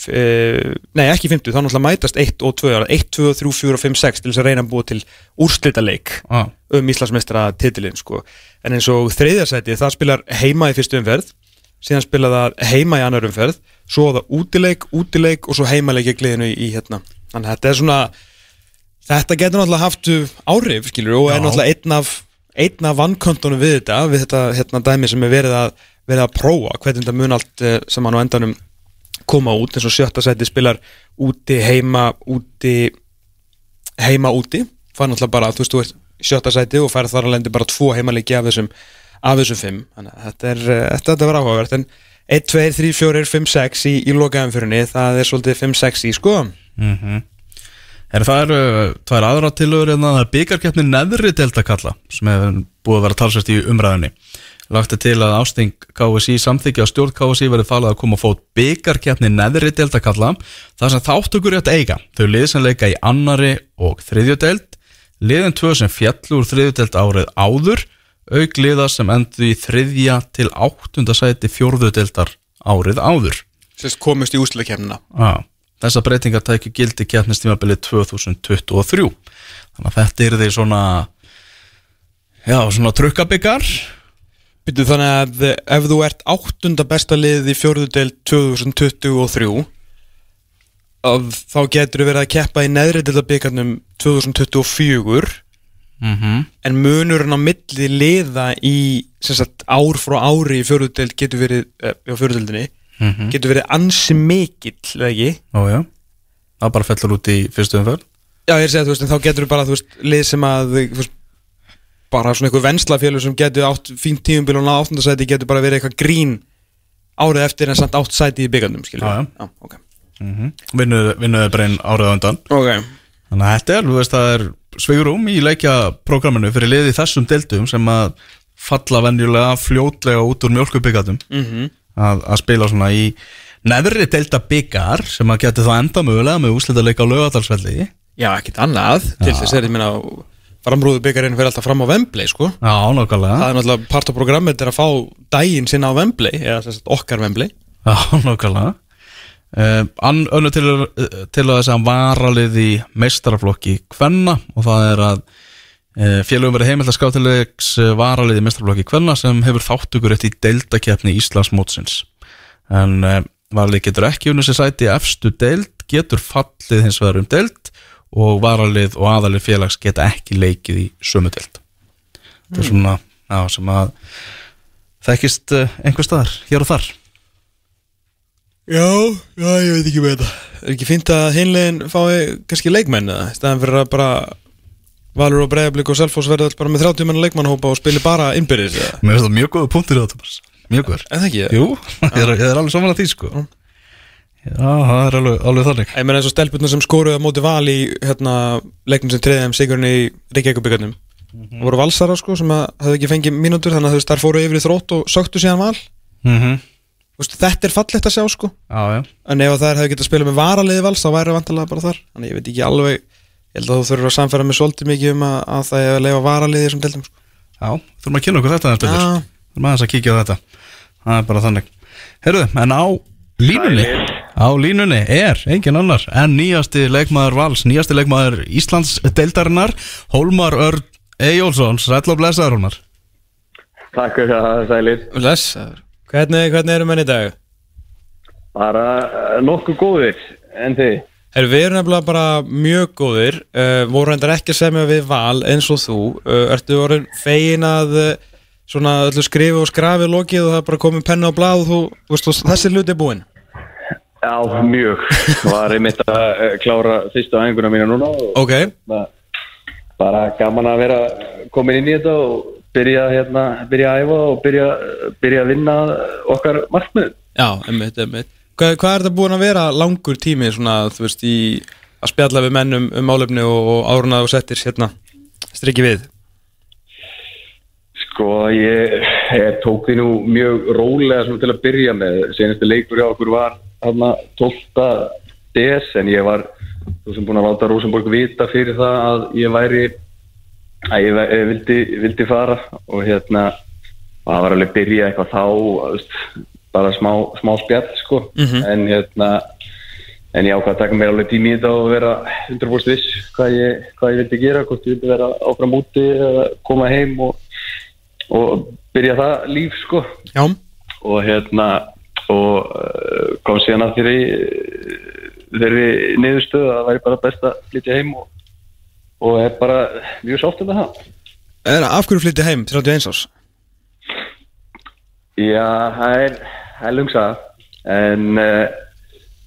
uh, nei ekki fymtu, þá náttúrulega mætast 1 og 2, 1, 2, 3, 4 og 5, 6 til þess að reyna að búa til úrslitaleik ah. um Íslandsmeistra titilinn sko. en eins og þriðjarsæti það spilar heima í fyrstu umferð síðan spila það heima í annar umferð svo það útileik, útileik og svo heimaleik í gliðinu í, hérna þannig að þetta er svona þetta getur náttúrulega haft áhrif skilur og er náttúrulega einn af einn af vannköntunum við þetta við þetta hérna dæmi sem er verið að verið að prófa hvernig þetta mun allt eh, sem hann á endanum koma út eins og sjötta sæti spilar úti, heima, úti heima, úti. Fær náttúrulega bara, þú veist, þú ert sjötta sæti og fær þar að lendi bara tvo heimaleiki af þessum af þessum fimm, þannig að þetta er eh, þetta, þetta var áhugavert, en 1, 2, 3, 4, 5, 6 í, í lokaðanfyrinni Það er svolítið 5, 6 í sko. Er það eru tvær aðra tilögur en það er byggarkeppni neðri deltakalla sem hefur búið að vera talsvægt í umræðinni. Lagt er til að ásting KSI samþykja að stjórn KSI verið falið að koma að fót byggarkeppni neðri deltakalla þar sem þáttökur rétt eiga. Þau lið sem leika í annari og þriðjudeld, liðin tvö sem fjallu úr þriðjudeld árið áður, auk liða sem endur í þriðja til áttunda sæti fjórðudeldar árið áður. Sérst komist í úsleikefnina Já, þessar breytingar tækju gildi keppnistímabilið 2023 þannig að þetta er því svona já, svona trukkabyggar Býtu þannig að ef þú ert áttunda besta liðið í fjórðudel 2023 að þá getur þú verið að keppa í neðri deltabyggarnum 2024 mm en munurinn á milli liða í sagt, ár frá ári í fjórðudel getur verið eh, á fjórðudeldinni Mhm. getur verið ansi mikill eða ekki? Ó já, það bara fellur út í fyrstu umferð. Já, ég er að segja, þú veist, en þá getur þú bara, þú veist, lið sem að, þú veist, bara svona einhver venslafélug sem getur átt fínt tíumbil og ná áttundasæti getur bara verið eitthvað grín árið eftir en samt átt sæti í byggandum, skilja. Já, já. já. ok. vinnuðu bara einn árið undan Ok. þannig að þetta er, veist, það er sveigurum í leikjaprógraminu fyrir liði þessum deildum sem að falla venjulega fljótlega út úr mjölkubyggatum Mm að, að spila svona í neðri deilda byggar sem að geti þá enda mögulega með úslita leika á laugadalsvelli Já, ekkit annað, til þess er ég minna framrúðu byggjarinn fyrir alltaf fram á Wembley, sko. Já, nákvæmlega Það er náttúrulega part af programmet er að fá daginn sinna á Wembley, eða að okkar Wembley. Já, nákvæmlega uh, Ann önnu til, uh, til að þess að varalið í meistaraflokki Kvenna og það er að uh, félögum verið heimilt að skátilegs varalið í meistaraflokki Kvenna sem hefur þáttugur eftir deildakefni Íslands mótsins en uh, varalið getur ekki unni sér sæti efstu deild, getur fallið hins vegar um deild og varalið og aðalið félags geta ekki leikið í sömu deild. Þetta er svona já, sem að þekkist uh, einhver staðar, hér og þar. Já, já, ég veit ekki með þetta. Er ekki fínt að hinlegin fái kannski leikmenn eða, í staðan fyrir að bara Valur og Breiðablík og Selfoss verða öll bara með 30 menn leikmannhópa og spili bara innbyrðis eða? Mér finnst það mjög góða punktur í það, Thomas. Mjög góður. En það ekki? Jú, ég er, ég er alveg saman að því, sko Já, það er alveg, alveg þannig. Ég meina eins og stelpurnar sem skoruði á móti val í hérna, leiknum sem treyði þeim sigurinn í Reykjavíkubíkarnum Það voru valsara sko sem að hefði ekki fengið mínútur þannig að þú veist þær fóru yfir í þrótt og söktu síðan val. Mm -hmm. Þú veist, Þetta er fallegt að sjá sko. Já, já. En ef þær hefði getað spilað með varaliði vals þá væri vantilega bara þar. Þannig ég veit ekki alveg Ég held að þú þurfur að samfæra mig svolítið mikið um að, að það er að leifa varaliði sko. Já, þurfum að kynna okkur þetta aðeins betur Já. Þurfum aðeins að kíkja á þetta. Það er bara þannig. Herðu, en á línunni Á línunni er engin annar en nýjasti leikmaður Vals Nýjasti leikmaður Íslands deildarinnar Hólmar Örn Eyjólfsson Sæll og blessaður Hólmar Takk fyrir það, Sælir. Blessaður Hvernig, hvernig erum enn í dag? Bara uh, nokkuð góðir, en þið? Her, við erum nefnilega bara mjög góðir uh, voru reyndar ekki að semja við val eins og þú uh, ertu orðin fegin að uh, svona öllu skrifi og skrafi lokið og það er bara komið penna á blað og þú, veist, þú- þessi hluti er búinn Já, mjög. Var einmitt að uh, klára fyrstu æfinguna mína núna og Ok, bara, bara gaman að vera komin inn í þetta og byrja, hérna, byrja að æfa og byrja, byrja að vinna okkar markmið. já, emmitt, emmitt Hvað, hvað er þetta búin að vera langur tími svona, þú veist, í að spjalla við menn um, um málefni og, og áruna og settir hérna, strikki við Sko, ég, ég tók því nú mjög rólega til að byrja með. Senastu leikur hjá okkur var hérna 12. DS en ég var þú sem búin að láta Rosenborg vita fyrir það að ég væri að ég, ég vildi, vildi fara og hérna og það var alveg byrja eitthvað þá veist, bara smá, smá spjall sko. En hérna en ég ákvað að taka mér alveg tími í þetta og vera 100% viss hvað ég, hvað ég vildi gera hvort ég vildi vera áfram úti eða koma heim og, og byrja það líf sko. Já, og hérna og uh, kom síðan að þeirri þeirri niðurstöðu að það væri bara best að flytja heim og, og er bara mjög sátt um það er, af hverju flytti heim 31 árs? Já, það er, það er lungsað en uh,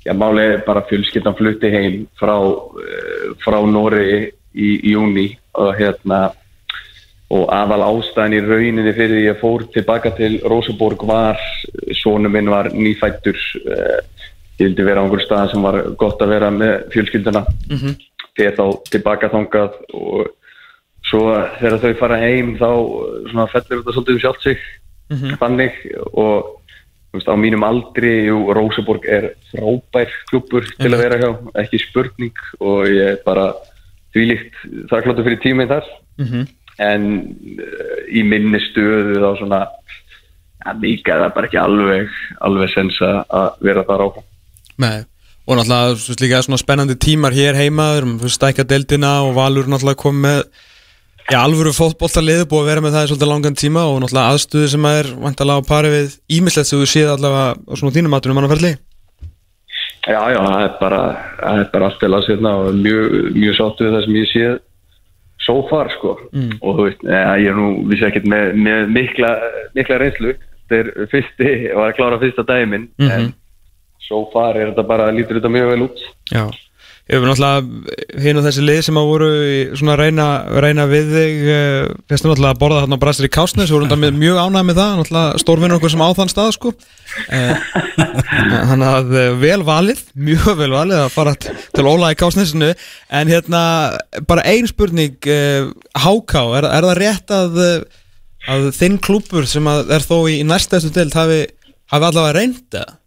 já, máli er bara fjölskyldan flutti heim frá, uh, frá Nóri í, í júni og hérna og aðal ástæðan í rauninni fyrir því ég fór tilbaka til Rosenborg var, sonu minn var nýfættur uh, ég vildi vera á einhver stað sem var gott að vera með fjölskylduna. Mm -hmm. þegar þá tilbaka þangað og svo þegar þau fara heim þá svona fellur þetta svolítið um sjálft sig. Þannig og veist, á mínum aldri, jú, Rosenborg er frábær klubur til að vera hjá ekki spurning og ég er bara þvílíkt þakkláttur fyrir tíminn þar en uh, í minni stöðu þá svona mikið er það bara ekki alveg alveg sens að vera þar áfram. Nei, og náttúrulega þú veist, líka svona spennandi tímar hér heima þú stækja deildina og Valur náttúrulega kom með já, alvöru fótboltaliði búið að vera með það í svolítið langan tíma og náttúrulega aðstöðu sem er vantalega á pari við ímislegt sem þú séð allavega á svona þínum aðtunum mannaferli Já, já, það er bara, það er bara allt til að sérna og mjög, mjög sáttu við það sem ég séð so far, sko. Og þú veist, ja, ég er nú, vissi ekkert með, með mikla, mikla reynslu. Þetta er fyrsti, var að klára fyrsta daginn minn, en so far er þetta bara, lítur þetta mjög vel út. Já, ég hef náttúrulega hinn og þessi lið sem að voru í svona að reyna, reyna við þig eh, fyrstu náttúrulega að borða þarna á Brasir í Kásnes og voru með mjög ánægð með það náttúrulega stórvinnur okkur sem á þann stað sko. Eh, Þannig að eh, vel valið, mjög vel valið að fara til Óla í Kásnesinu en hérna bara ein spurning Háká, er, er það rétt að, að þinn klúpur sem er þó í næstæstu deild hafi, hafi allavega reynd það?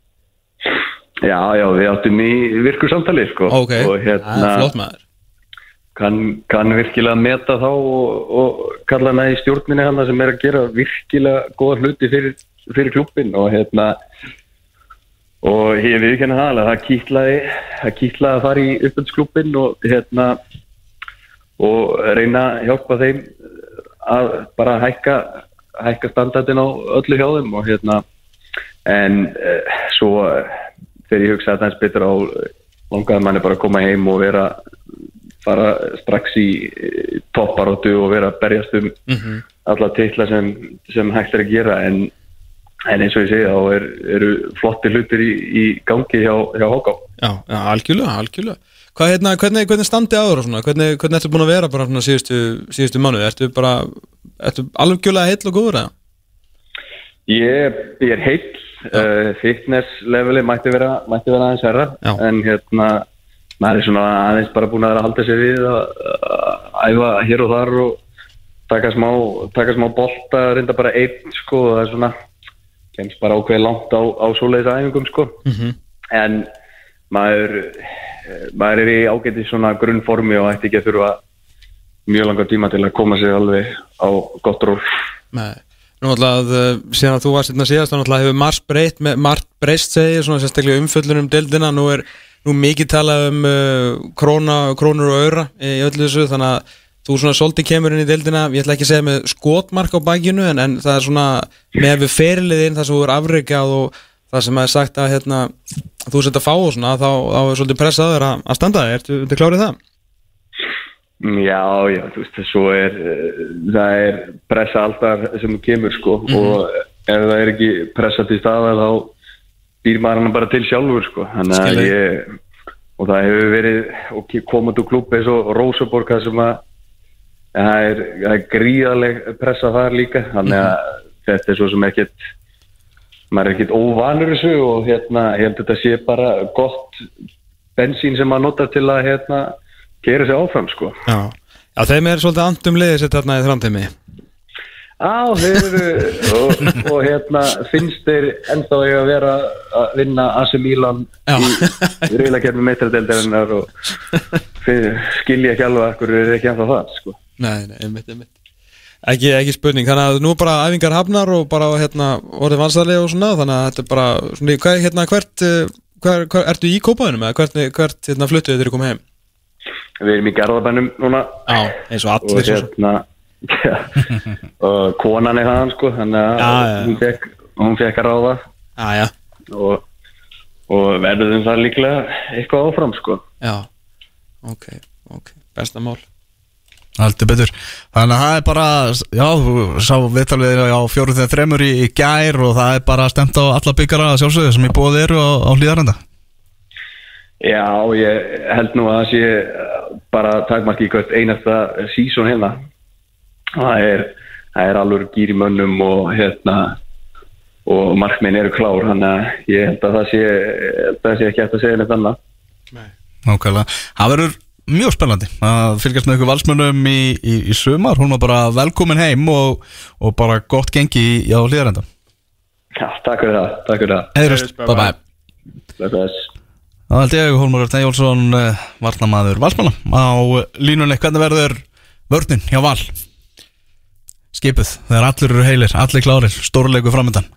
Já, já, við áttum í virku samtali, sko. Ok, Og það hérna, er flott maður kann, kann virkilega meta þá og, og kalla hana í stjórninni hana sem er að gera virkilega góða hluti fyrir, fyrir klubbin og hérna og ég viðkenna það alveg það kýtlaði það kýtlaði að fara í uppbundsklubbin og hérna og reyna að hjálpa þeim að bara hækka hækka standardin á öllu hjá þeim og hérna en uh, svo þegar ég hugsa að það er betur á langaði manni bara að koma heim og vera fara strax í eh, topparóttu og vera að berjast um alla titla sem, sem hægt er að gera. En, en eins og ég segi þá er, eru flotti hlutir í, í gangi hjá, hjá Hóká Já, já, algjörlega, algjörlega. Hvað, hérna, hvernig, hvernig standi áður og svona, hvernig, hvernig ertu búin að vera bara svona síðustu, síðustu mánuði, ertu bara ertu algjörlega heill og góður eða? Ég, ég er heill uh, fitness leveli mætti vera, mætti vera aðeins herra Já. en hérna maður er svona aðeins bara búin að að halda sér við að, æfa hér og þar og taka smá, taka smá bolta, reynda bara einn sko og það er svona kemst bara ákveð langt á, á svoleiðis æfingum sko. Mhm. en maður eh, maður er í ágæti svona grunnformi og ætti ekki að þurfa mjög langa tíma til að koma sér alveg á gott ról Nei, nú að uh, síðan að þú varst hérna síðast, þá náttúrulega hefur margt breytt með margt breyst segir, svona sérstaklega umföllun um deildina, nú er nú mikið talað um uh, króna, krónur og öra í öllu þessu, þannig að þú svona svolítið kemur inn í deildina, ég ætla ekki að segja með skotmark á bakinu, en, en það er svona með við feriliðin, það sem þú er afreikað og það sem er sagt að hérna, þú sett að fá og svona, þá, þá er svolítið pressaður að, að standa þig, ertu klárið það? Já, já, þú veist, svo er uh, það er pressa alltaf sem kemur sko og ef það er ekki pressa til staða þá býr maður hann bara til sjálfur sko. Þannig að ég og það hefur verið og komandi úr klubbi eins og Rósaborg það sem að það er, er gríðaleg pressa þar líka þannig að þetta er svo sem ekkert maður er ekkert óvanur þessu og hérna, ég held að þetta sé bara gott bensín sem maður notar til að hérna, gera sig áfram sko Já, já þeim er svolítið andum liðið sér þarna í þrandheimi Á, þeir eru og, og hérna finnst þeir ennþá eiga að vera að vinna Milan Já. í reyðlakerfi meitradildarinnar og skilja ekki alveg hverju er ekki ennþá það sko. Nei, nei, einmitt, einmitt Ekki, ekki spurning, þannig að nú bara æfingar hafnar og bara hérna orðið vansarlega og svona þannig að þetta er bara, svona, hvað, hérna, hvert, eh, hver, hver, ertu í kópaðunum eða hvert, hvert hérna, fluttuðu þeir komið heim? Við erum í gerðabænum núna. Já, eins og og allir sem hérna ja, og konan er hann sko þannig að Já, hún fekk, hún fekk að ráða. Já, já, og, og verðum það líklega eitthvað áfram sko. já, ok, ok, besta mál. Haldur betur. Þannig að það er bara, já, þú sá viðtalið á fjóruð þegar þremur í, í gær og það er bara stemt á alla byggara sjálfsögðu sem í bóði eru á, á hlýðarenda Já, ég held nú að það sé bara takmarki í hvert einasta sísón hérna það er, það er alveg gýr í mönnum og hérna og markminn eru klár þannig að ég held að það sé, að það sé ekki eftir að segja neitt annað Nákvæmlega. Það verður mjög spennandi að fylgjast með ykkur valsmönnum í, í, í sumar. Hún var bara velkomin heim og, og bara gott gengi í, á hlýðarenda. Já, takk fyrir það, takk fyrir það Heyrust, bye bye. Bless, bless. Það held ég, Hólmar Örn Ejjólfsson, uh, varnamaður valsmanna á línunni. Hvernig verður vörnin hjá val? Skipuð, þegar allir eru heilir, allir klárir, stórleiku framöndan.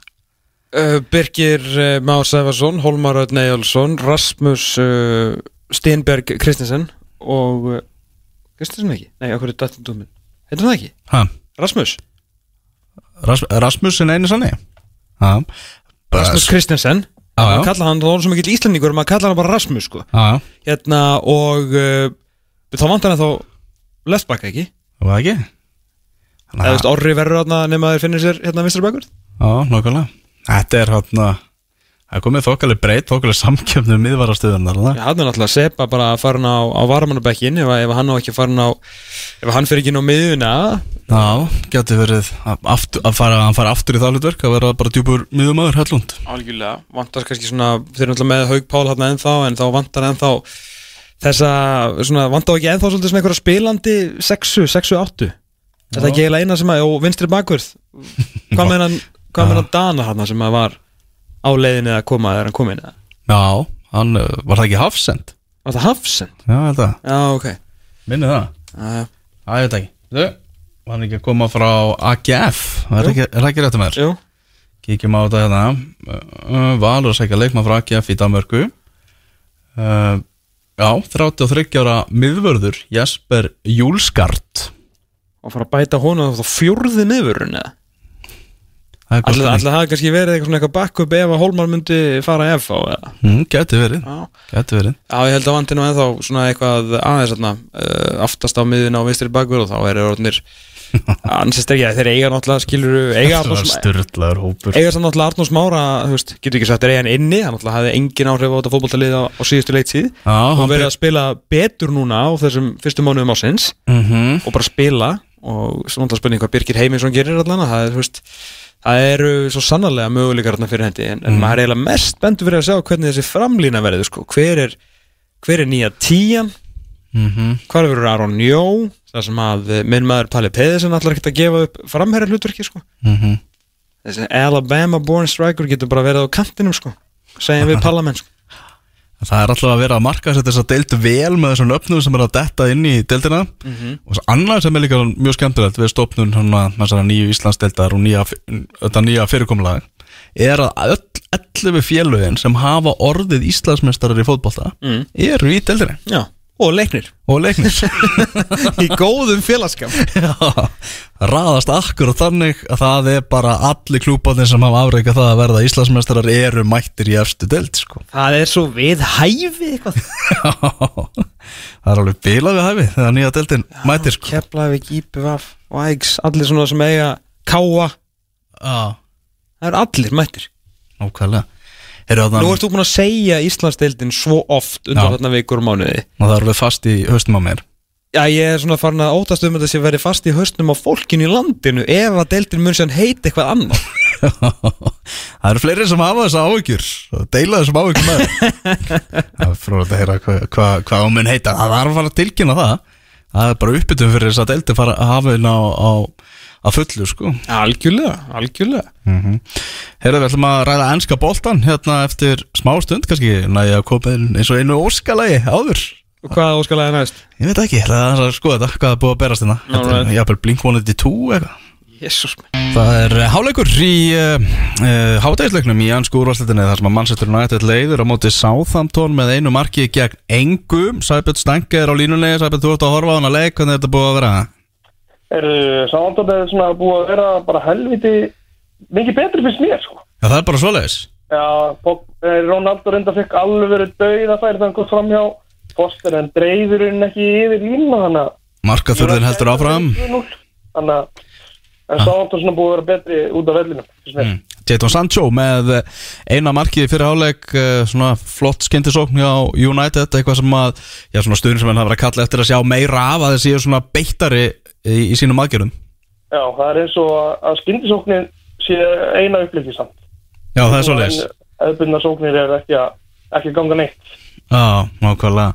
Uh, Birgir uh, Már Sæfarsson, Holmar Örn Eyjálsson, Rasmus uh, Steinberg Kristensen og Kristensen ekki? Nei, okkur er dættin dúmin Heitir hann það ekki? Ha, Rasmus? Ras, Rasmussen einu sannig? Ha, Rasmus Kristensen Maður kalla hann, það var svo mikill íslendingur maður kalla hann bara Rasmus sko. Já, Hérna og uh, þá vantar hann þá leftbacka ekki? það var ekki? Eða þú veist, Orri verður hann nema þeir finnir sér hérna vinstri bakur. Já, nákvæmlega. Þetta er hérna Það er komið þokkaleg breytt, þokkaleg samkjöfnu miðvarastöðunar Já, hann er náttúrulega Sepa bara farin á, á varamannabekkin ef, ef hann á ekki farin á ef hann fyrir ekki inn á miðuna Já, getur verið að, aftur, að fara, hann fara aftur í það hlutverk að vera bara djúpur miðumöður hellund. Algjörlega, vantar kannski svona þeir eru náttúrulega með Haug Pál hann ennþá en þá vantar ennþá þessa, svona, vantar ekki ennþá svolítið svona einhverja spilandi 6, 6, 8 Þetta er ekki eiginlega eina sem að, og vinstri bakvörð? Hvað með hann, hvað með hann Dana hann sem að var á leiðinni að koma þegar hann kom inn? Já, hann uh, var það ekki hafsend? Var það Hafsend? Já, þetta, Já, ok. Minni það? Já, ég veit ekki. Þú, var hann ekki að koma frá AGF Er það ekki, rétt um þér? Jú, Kíkjum á þetta hérna. Uh, Valur að segja leikmann frá AGF í Danmörku. Uh, Já, 33 ára miðvörður Jesper Júlskart og fara að bæta honum þá fjórði miðvörun eða? Það Alltaf það kannski verið eitthvað svona eitthvað backup ef að Hólmar myndi fara FH eða? mm, Gæti verið, gæti verið. Já, ég held að vanti nú ennþá svona eitthvað aðeins uh, aftast á miðun á vinstri bakur og þá er orðnir ansist ekki að þeir eiga náttúrulega skilur eiga Það náttúrulega Arnórs Mára getur ekki sagt er eiga hann inni hann náttúrulega hafði engin áhrif á þetta fótboltalið á, á síðustu leiksíð Já, og verið að spila betur núna á þessum fyrstu mánuðum ásins mm og bara spila og svo náttúrulega spurning hvað Birgir Heimisson gerir allan það er, þú veist, það eru svo sannarlega möguleikar fyrir hendi en, en maður er eiginlega mest spennt fyrir að sjá hvernig þessi framlína verður sko. hver, er, hver er nýja tíjan -hmm. hvar verður Aron Jó það sem að eh, minn maður Palli Pedersen allar ekkert að gefa upp framherra hlutverki sko. Mm þessi Alabama born striker getur bara verið á kantinum sko. segjum við Pallamenn sko. Það er alltaf að vera að marka þess að deilt vel með þessum öfnum sem er að detta inn í deildina. Og svo annað sem er líka mjög skemmtilegt við hana, þessara nýju Íslandsdeildar og nýja, þetta nýja fyrirkomulag er að öll 11 félögin sem hafa orðið Íslandsmeistarar í fótbolta Mm. eru í deildinni. Já, og leiknir. Og leiknir. Í góðum félagskap Já, raðast akkur og þannig að það er bara allir klúbáðin sem hafa afreika það að verða Íslandsmeistarar eru mættir í efstu deild sko. það er svo við hæfi eitthvað. Það er alveg bilað við hæfi þegar nýja deildin mættir sko. Keflavík, IPVF og Ægs allir svona sem eiga káa Já, það eru allir mættir. Nákvæmlega Heyrðu, Nú þannig, ert þú búin að segja Íslandsdeildin svo oft undan þarna vikur og mánuði. Það er alveg fast í haustum á mér. Já, ég er svona farin að ótast um að þetta sé verið fast í haustnum á fólkinu í landinu ef að deildin mun sem heiti eitthvað annað. Það eru fleiri sem hafa þessa áhyggjur og deila þessum áhyggjur með. Það er frólægt að heyra hvað hva, hva ámun heita. Það var að fara að tilkynna það. Það er bara uppbyttum fyrir þess að deildi fara að hafa hérna á, á, á fullu sko. Algjörlega, algjörlega. Heyrðu, við ætlum að ræða ennska boltan hérna eftir smá stund. Kannski næja að koma eins og einu óskalagi áður. Og hvað óskalega næst? Ég veit ekki, það er að skoða þetta, hvað er búið að berast hérna. Þetta er Alright. jafnvel Blink-182 eitthvað. Jésús Það er uh, háleikur í uh, uh, hádægisleiknum í ansku úrvarsleitinni þar sem að Manchester United leiður á móti Southampton með einu marki gegn engum. Sæbjörn Stange er á línunni. Sæbjörn, þú ert að horfa á hana leik, hvernig er þetta búið að vera? Er Sándon er svona búið að vera bara helviti mikið betri fyrst mér sko. Já, það er bara svoleiðis Já, eh, Ronaldo reynda fekk alveg verið dauð að færi þannig fram hjá Foster en dreifur hann ekki yfir lína þannig að Markaþurðin heldur áfram 2-0. Þannig að en Sándon svona búið að vera betri út af vellinu fyrst mér. mm. Jadon Sancho með uh, eina markið fyrir uh, svona flott skyndisókn hjá United eitthvað sem að, já svona stuðin sem hann hafa verið að kalla eftir að sjá meira af að þeir séu svona beittari í, í sínum aðgerðum. Já, það er eins og að, að skyndisóknin sé eina upplýki samt. Já, það er svo leis Eðbundna sóknir er ekki að, ekki að ganga neitt. Já, nákvæmlega.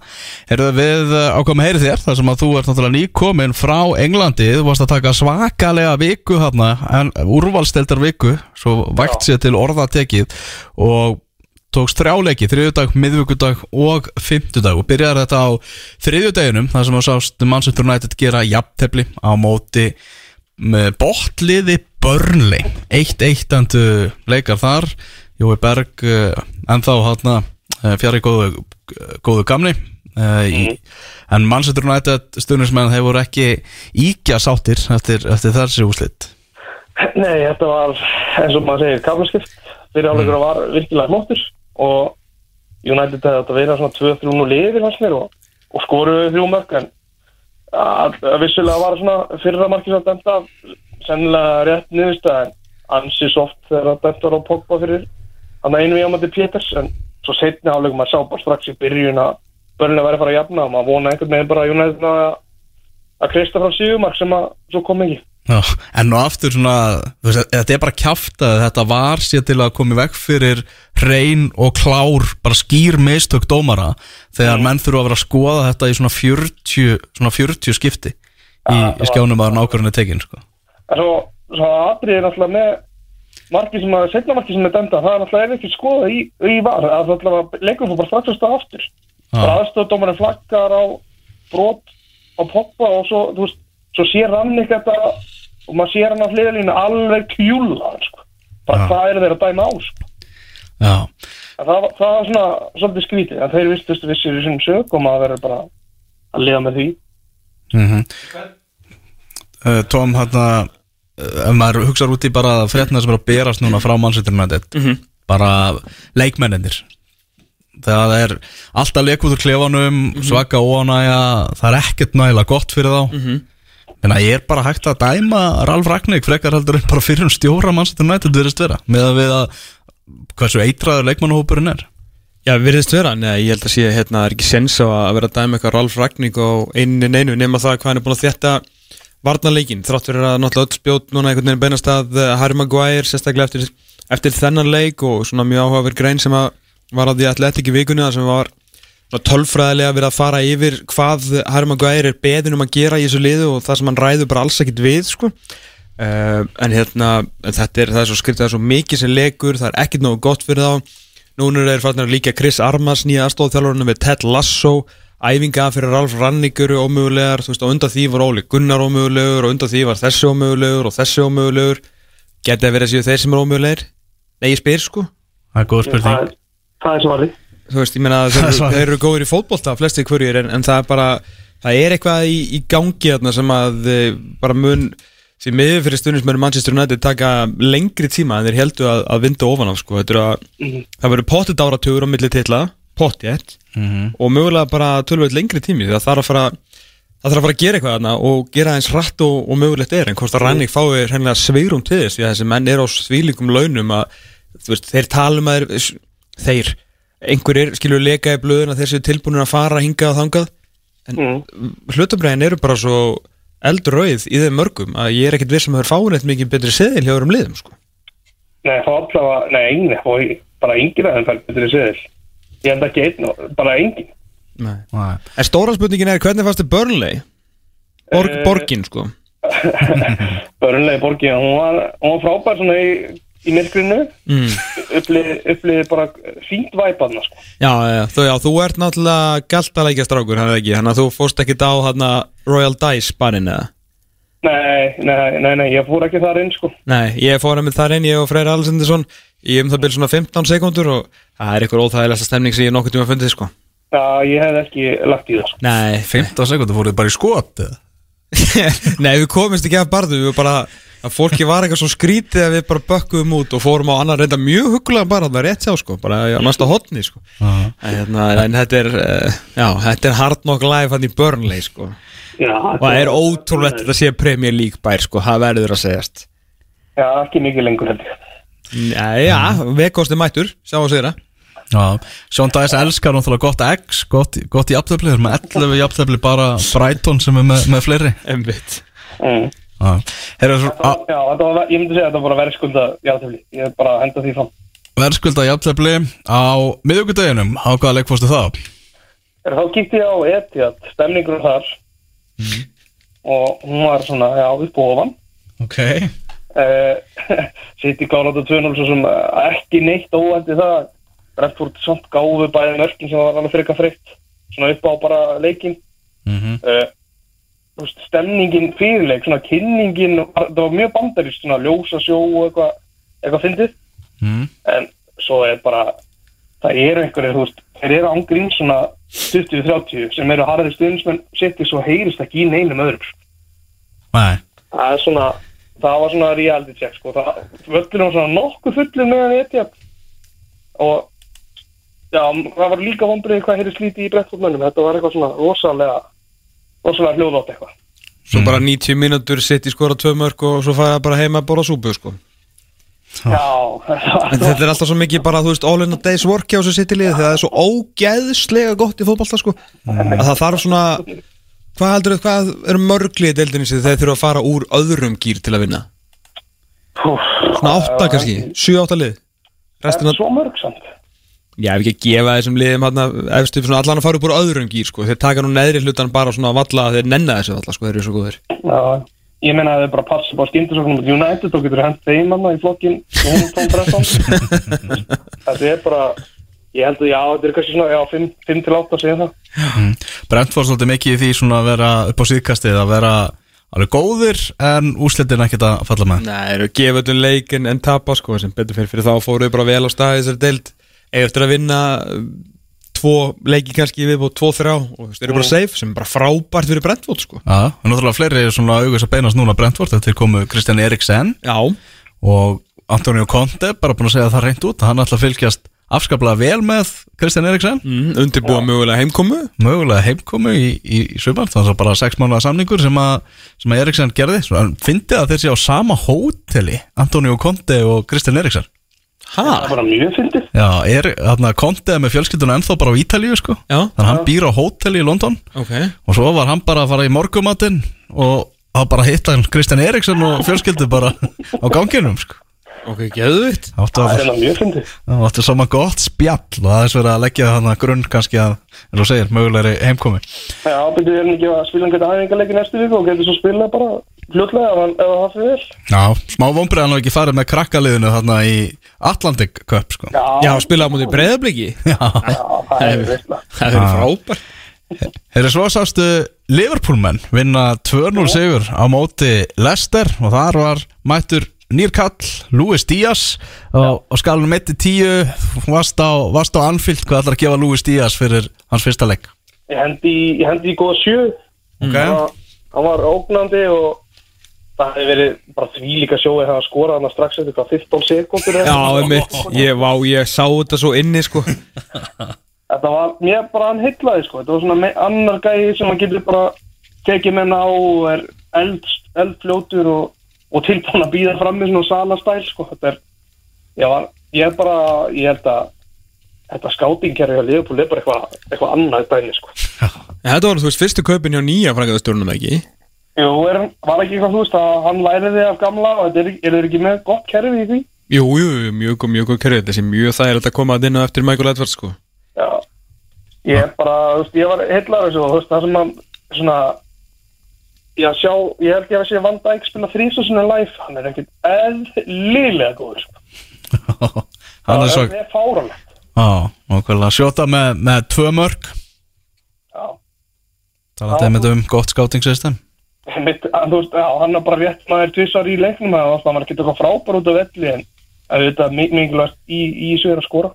Herðu við uh, ákvæm heyri þér þar sem að þú ert náttúrulega nýkomin frá Englandi. Þú varst að taka svakalega viku hérna, en úrvalsteldar viku svo vægt sér til orða tekið og tókst þrjáleiki þriðjudag, miðvíkudag og fimmtudag og byrjar þetta á þriðjudeginum þar sem að sást Manchester United gera jafntefli á móti botliði Burnley. 1-1 endu leikar þar. Jói Berg uh, ennþá hérna fjari góðu, góðu gamni uh, í, en Manchester United stundismenn voru ekki íkja sáttir eftir, eftir þessi úslit Nei, þetta var eins og maður segir kaflaskipt. Fyrir áleikur var virkilega flottur og United hefði þetta verið svona 2-3 liðir fannst mér og, og skoruðu þrjú mörg en að, að vissulega var svona fyrra markið sem dæmta sennilega rétt niðurstað en ansi soft þegar að dæmta var á Pogba fyrir hann að einu við ámandi Péters en svo setni áleikum maður sá bara strax í byrjun að börnlega væri að fara að jafna og maður vona einhvern veginn bara að United að, að kreista frá síðumark sem að svo kom ekki Já, en nú aftur svona þú veist, þetta er bara kjáft að þetta var sér til að koma í veg fyrir hrein og klár, bara skýr mistök dómara þegar menn þurfa að vera að skoða þetta í svona 40, svona 40 skipti í, það í skjánum að nákvæmlega tekin sko. Svo, svo atrið er náttúrulega með marki sem að, setna marki sem er dæmda, það er er ekki skoða í, í var, að það náttúrulega leikum fór bara strax að staða aftur. Bara aðstöðdómarinn flakkar á brot á poppa og svo, þú veist, svo sér hann ekki þetta og maður sér hann á hliðalínu alveg kjúla, sko. Bara Já. hvað er þeir að dæma á, sko. Það, var- það var svona svolítið skrítið, en þeir vistust vissir í sinni sög og maður verður bara að liða með því. mm uh, Tom, hérna uh, ef maður hugsaður út í bara fréttina sem er að berast núna frá Manchester United bara leikmennir það er alltaf leik út úr klefanum svaka óanæja það er ekkert nægilega gott fyrir þá en það er bara hægt að dæma Ralf Ragník frekar heldur en bara fyrir um stjóra Manchester United verðist vera með að við að hversu eitraður leikmannahópurinn er. Já, virðist vera, neða, ég held að sé hérna, er ekki sens á að vera að dæma eitthvað Ralf Ragník á einu neinu nema það hvað hann er búin að þétta varnarleikin, þrátt fyrir að náttúrulega öll spjót núna einhvern veginn beinast að eh, Harry Maguire sérstaklega eftir, eftir þennan leik og svona mjög áhugaverð grein sem að var á því atletik í vikunni þar sem var tölfræðilega verið að fara yfir hvað Harry Maguire er beðin um að gera í þessu liðu og það sem hann ræður bara alls ekkit við sko. uh, en hérna en þetta er, það er svo skrift, það er svo mikið sem lekur það er ekkit nógu gott fyrir þá. Núna er farnar líka Chris Armas nýja aðstofþjálfurinn með Ted Lasso. Æfinga fyrir Ralf Rannigur ómögulegar, þú veist, og undan því var Óli Gunnar ómögulegur og undan því var þessi ómögulegur og þessi ómögulegur. Geta verið að séu þeir sem er ómögulegir? Nei, ég spyr sko. Það er góð Það spurning er, það er svarið. Þú veist, ég meina þeir, eru góðir í fótbolta flesti hverjir, en, en það er bara það er eitthvað í, í gangi þarna sem að eh, bara mun því miður fyrir stundismöru Manchester United taka lengri tíma en þeir heldur að, að vinda ofan af sko. Þetta er að, það verður pottet áratugur á milli titla, pottjett og mögulega bara tölvöld lengri tími því að það þarf að fara það þarf að fara að gera eitthvað þarna og gera eins rætt og, og mögulegt er en hvort að Rannik fái hreinlega sveirum til þess því að þessi menn er á svílíkum launum að þú veist, þeir tala um að þeir einhverjir skilur leka í blöðun að þeir séu tilbúinir að fara hingað og þangað en mm. hlutabræðin eru bara svo eldröið í þeim mörgum að ég er ekkert viss um að þeir fáin eitt mikið betri seðil hjá öðrum liðum sko. Nei, það var allavega, nei, engin, og bara engin að þeim fær betri seðil. Ég held ekki einn, og- bara engin. Nei. Nei. En stóra spurningin er hvernig fannst þið Burnley? Borg, Eh, borgin sko Börnlega í borgin, hún var, hún var frábær svona í, í myrkrinu, mm. upplið, upplið bara fínt væpaðna, sko. Já, já, þú, já, þú ert náttúrulega galtalækja strákur, hann er ekki, þannig að þú fórst ekki á hana, Royal Dice barinn eða? Nei, nei, nei, nei, ég fór ekki þar inn, sko. Nei, ég fór að með þar inn, ég og Freyr Alessandinsson í um það byrjum svona 15 sekundur og það er eitthvað óþægilegsta stemning sem ég nokkuð tíma fundið, sko. Já, ég hef ekki lagt í það, sko. Nei, 15 sekundur fóruð bara í skot eða? Nei, við komumst ekki af barðu, við bara, að fólki var eitthvað svo skrítið að við bara bökkuðum út og fórum á annar reynda mjög huggulega bara, það var rétt hjá, sko, bara á næsta hotni, sko. En, hérna, en þetta er, uh, já, þetta er hard knock live hann í Burnley, sko. Já, Og það er ótrúlegt að þetta sé Premier League bær, sko, það verður að segjast. Já, ekki mikið lengur. Nei, já, vekosti mættur, sjá að segja það. Já, Sean Dice elskar náttúrulega gott eggs, gott, gott jafntefli, þeir eru með 11 jafntefli bara Brighton sem er með, með fleiri Embitt. Mm. Herra, svo, á, Já, var, ég myndi segja að þetta var verðskulda játefli Ég er bara að henda því fram. Verðskulda jafntefli á miðugudeginum, á hvaða leik fórstu það? Er, Þá kíkti ég á Etihad, stemningur þar. Og hún var svona, já, upp og ofan. Ok. Uh, Sitt í klárat og 2-0 Svo sem eh, ekki neitt óvændi það. Brentford samt gáfu bæði mörkin sem var alveg frika fritt Svona upp á bara leikin mm uh, þú veist, stemningin fyrirleik, svona kynningin það var mjög bandarist, svona ljósa sjó og eitthvað, eitthvað fyndið. Mm. en svo er bara það eru einhverjir, þú veist, þeir eru ángrín svona 20-30 sem eru harðir stundismenn, setið svo heyrist ekki í neinum öðrum Nei. Það er svona, það var svona reality check, sko, það, völlin var svona nokkuð fullið meðan etjað og já, það var líka vonbrið hvað heyrist lítið í brettfólmönnum, þetta var eitthvað svona rosalega rosalega hljóðátt eitthvað. Svo bara 90 mínútur sitt í skora tvö mörg og svo fara bara heima að borða súpu sko. Já, En þetta er alltaf svo mikið bara, þú veist, all in a day's work hjá þessu sitt í liði þegar það er svo ógeðslega gott í fótballta sko. að það þarf svona hvað heldur þau, hvað eru mörglið í deildinni sem þeir þurfa að fara úr öðrum gýr til að vinna? Svona átta kannski, 7-8 lið. Það restina, er svo mörg samt já, ef ekki að gefa þessum liðum efstu svona allan að fara upp úr öðrum gýr sko. þeir taka nú neðri hlutan bara svona að valla þeir nenna þessu valla, sko, þeir eru svo góðir. Já, ég meina að þið bara passa bara skindisögnum út United og getur hent þeim manna í flokkin og Þetta er bara ég held að já, þetta er kannski svona já, 5 til 8 að segja það. Brent fór svolítið mikið í því svona að vera upp á síðkastið að vera alveg góðir en úslitin ekkert að falla með. Nei, þeir eru gefa öllum leikin en tapa sko, sem betur fyrir, fyrir þá fóruðu bara vel á staði þessari deild eftir að vinna um, tvo leiki kannski við og tvo þrjá og þeir eru bara safe sem er bara frábært fyrir Brentford sko. Já, og náttúrulega fleiri svona auðvitað að beinast núna Brentford þetta er komu Kristján Eriksen. Já, og Antonio Conte bara búin að segja það reynd út að hann ætla að fylgjast afskaplega vel með Kristján Eriksen. Mm, undirbúa mögulega heimkomu. mögulega heimkomu í, í, í sumar þannig að bara 6 mánuða samningur sem að, sem að Eriksen gerði. Hann fyndi að þeir sé á sama hóteli Antonio Conte og Kristján Eriksen Það er bara mjög fyndið. Já, er, þarna Conte er með fjölskylduna ennþá bara á Ítalíu sko? Já, þannig að hann býr á hóteli í London. Ok. Og svo var hann bara að fara í morgumatinn og það bara hitta hann Kristján Eriksen og fjölskyldu bara á ganginum sko. Ok, geðvitt Það að er það mjög fyndið. það áttu saman gott spjall og er verið að leggja hann að grunn kannski að, eins og segir, mögulegri heimkomi Já, byrjuð er hann ekki að spila einhvern æfingarleiki næstu viku og getur svo spila bara fljótlega ef hann- ef það fyrir vel. Já, smá vombrið hann hafi ekki farið með krakkaliðinu þarna í Atlantic Cup sko. Já, spilaði á mútið breyðabliki Já, Já, það er veistla Það er frábært. Þeir svo sástu Liverpoolmenn vinna 2-0 sigur á móti Leicester og þar var mættur nýr kall, Luis Díaz og, og skalunum 1-10 varst á, á Anfield, hvað ætlar að gefa Luis Díaz fyrir hans fyrsta leik? Ég hendi, í- í góða sjö. Ok. Hann- Hann var ógnandi og það hefði verið bara því líka sjóið að skora hann strax eftir hvað 15 sekundur Já, einmitt, ég, vá, ég sá þetta svo inni sko. Þetta var, mér bara hann heitlaði sko. Þetta var svona annar gæði sem hann getur bara tekið menn á og er eld, eldfljótur og, og tilbúin að býða fram með svona salastæl sko. Þetta er, ég var, ég er bara, ég held að þetta skátingkerfi að Liverpool er bara eitthvað eitthva annað dæmi sko. Þetta var, þú veist, fyrstu kaupin hjá nýja frangaðastjórnum ekki Jú, er, var ekki eitthvað þú veist að hann læriði af gamla og þetta er, er ekki með gott kerfi í því? Jú, jú, mjög góð, mjög góð kerfið Þessi mjög þægilegt að koma að inn á eftir Michael Edwards sko. Já, ég er bara, þú veist, ég var heillar þessu og þú veist, það sem að, svona, já, sjá, ég held ég að sé Van Dijk spila þrísusinu live, hann er ekkit eðlilega góður, sko. Hann er Það er fáralegt, Já, okkurlega sjóta með, með tvö mörg já. einmitt um gott skátingsystem Mitt, að, þú veist, já, hann er bara rétt maður tvissar í leiknum og það var ekki eitthvað frábær út af velli en að þetta er mikilvægt í, í er að skora.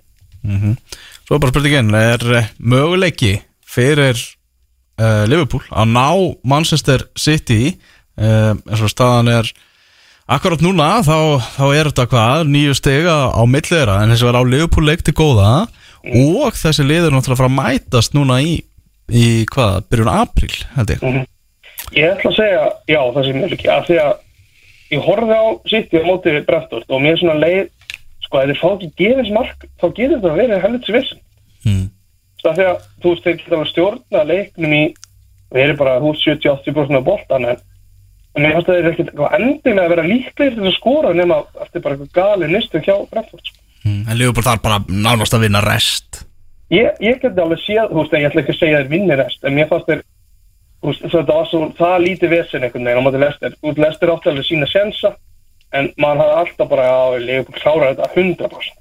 Svo er bara spurningin, er eh, möguleiki fyrir uh, Liverpool að ná Manchester City? Uh, eins og staðan er akkurat núna þá, þá er þetta hvað, nýju stiga á millera en þessi var á Liverpool leik til góða. Og þessi liður náttúrulega að fara að mætast núna í, í hvað, byrjun apríl held ég Ég ætla að segja, já, það sem er ekki, að því að ég horfði á City á móti Brentford og mér er svona leið, sko, ef þeir fá ekki gefins mark, þá getur þetta að vera helvits vissin. mm. Það að, þú veist, þeir geta að stjórna leiknum í, við erum bara, þú veist, 70-80% af boltan, en en ég fannst að þeir eru ekkert eitthvað endilega að vera líklegir til að skora nema eftir bara eitthvað gali nistum hjá Brentford sko. Mm, En Liverpool þarf bara nánast að vinna rest ég, ég geti alveg séð, þú veist, ég ætla ekki að segja þeir vinni rest, en mér fannst þeir þú veist, þetta var svo, það lítið vesen einhvern veginn á móti lestir, þú veist, lestir átti alveg sína sensa, en maður hafði alltaf bara að Liverpool klára þetta 100%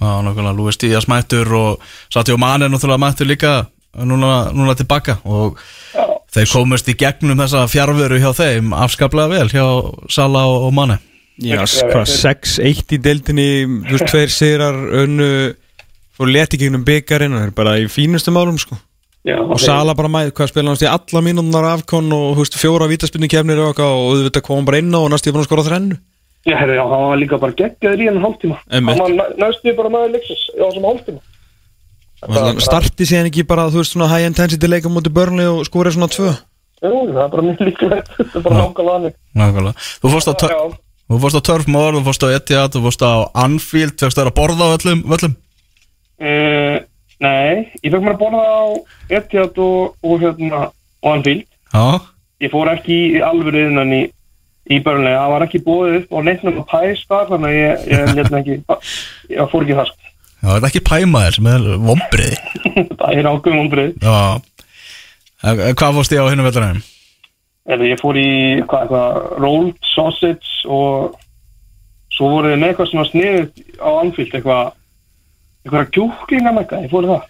Já, nákvæmlega, Lúi Stías mættur og Satjó Mane er náttúrulega mættur líka núna, núna tilbaka og Já. þeir komast í gegnum þessa fjárveru hjá þeim afskaplega vel hjá Sala og, og Mane Já, hvað, já. 6-1 í deildinni Þú veist, tveir sigrar önnu Fór leti gegnum byggarinn og það er bara í fínustu málum sko Já, Og Sala bara mæð, hvað spila hans í alla mínúndar afkon og þú veist, fjóra vítaspinnu kefnir og eitthvað og auðvitað kom hann bara inn á og næstu búin að skora þrennu. Já, herri, já, hann var líka bara geggjaður í hennan hálftíma. Hann næstu bara maður leiksins á þessum hálftíma. Starti síðan ekki bara, þú veist, svona high intensity leika mútið börnli og skorið svona tvö. Jú, það er bara mjög líklegt. Það er bara nákvæmlega. Hann Þú fórst á, tör, þú fórst á Turfmoor, þú fórst á Etihad, þú fórst á Anfield Fegst þér að borða á öllum, öllum? Uh, Nei, ég fekk mér að borða á Etihad og, og hérna og Anfield. Já, Ég fór ekki í alvöru innan í í börnlega, það var ekki búið upp og neitt með pæs þar, þannig að ég, ég, ég, ekki, ég fór ekki það sko. Já, þetta er ekki pæmaður sem er vombriði það er ákveðum umbrið Já. Hvað fórst ég á vellarinn? eða ég fór í hvað, eitthvað rolled sausage og svo voru þið með eitthvað svona sniðið á Anfield eitthvað eitthvað kjúklingamekka, ég fór í það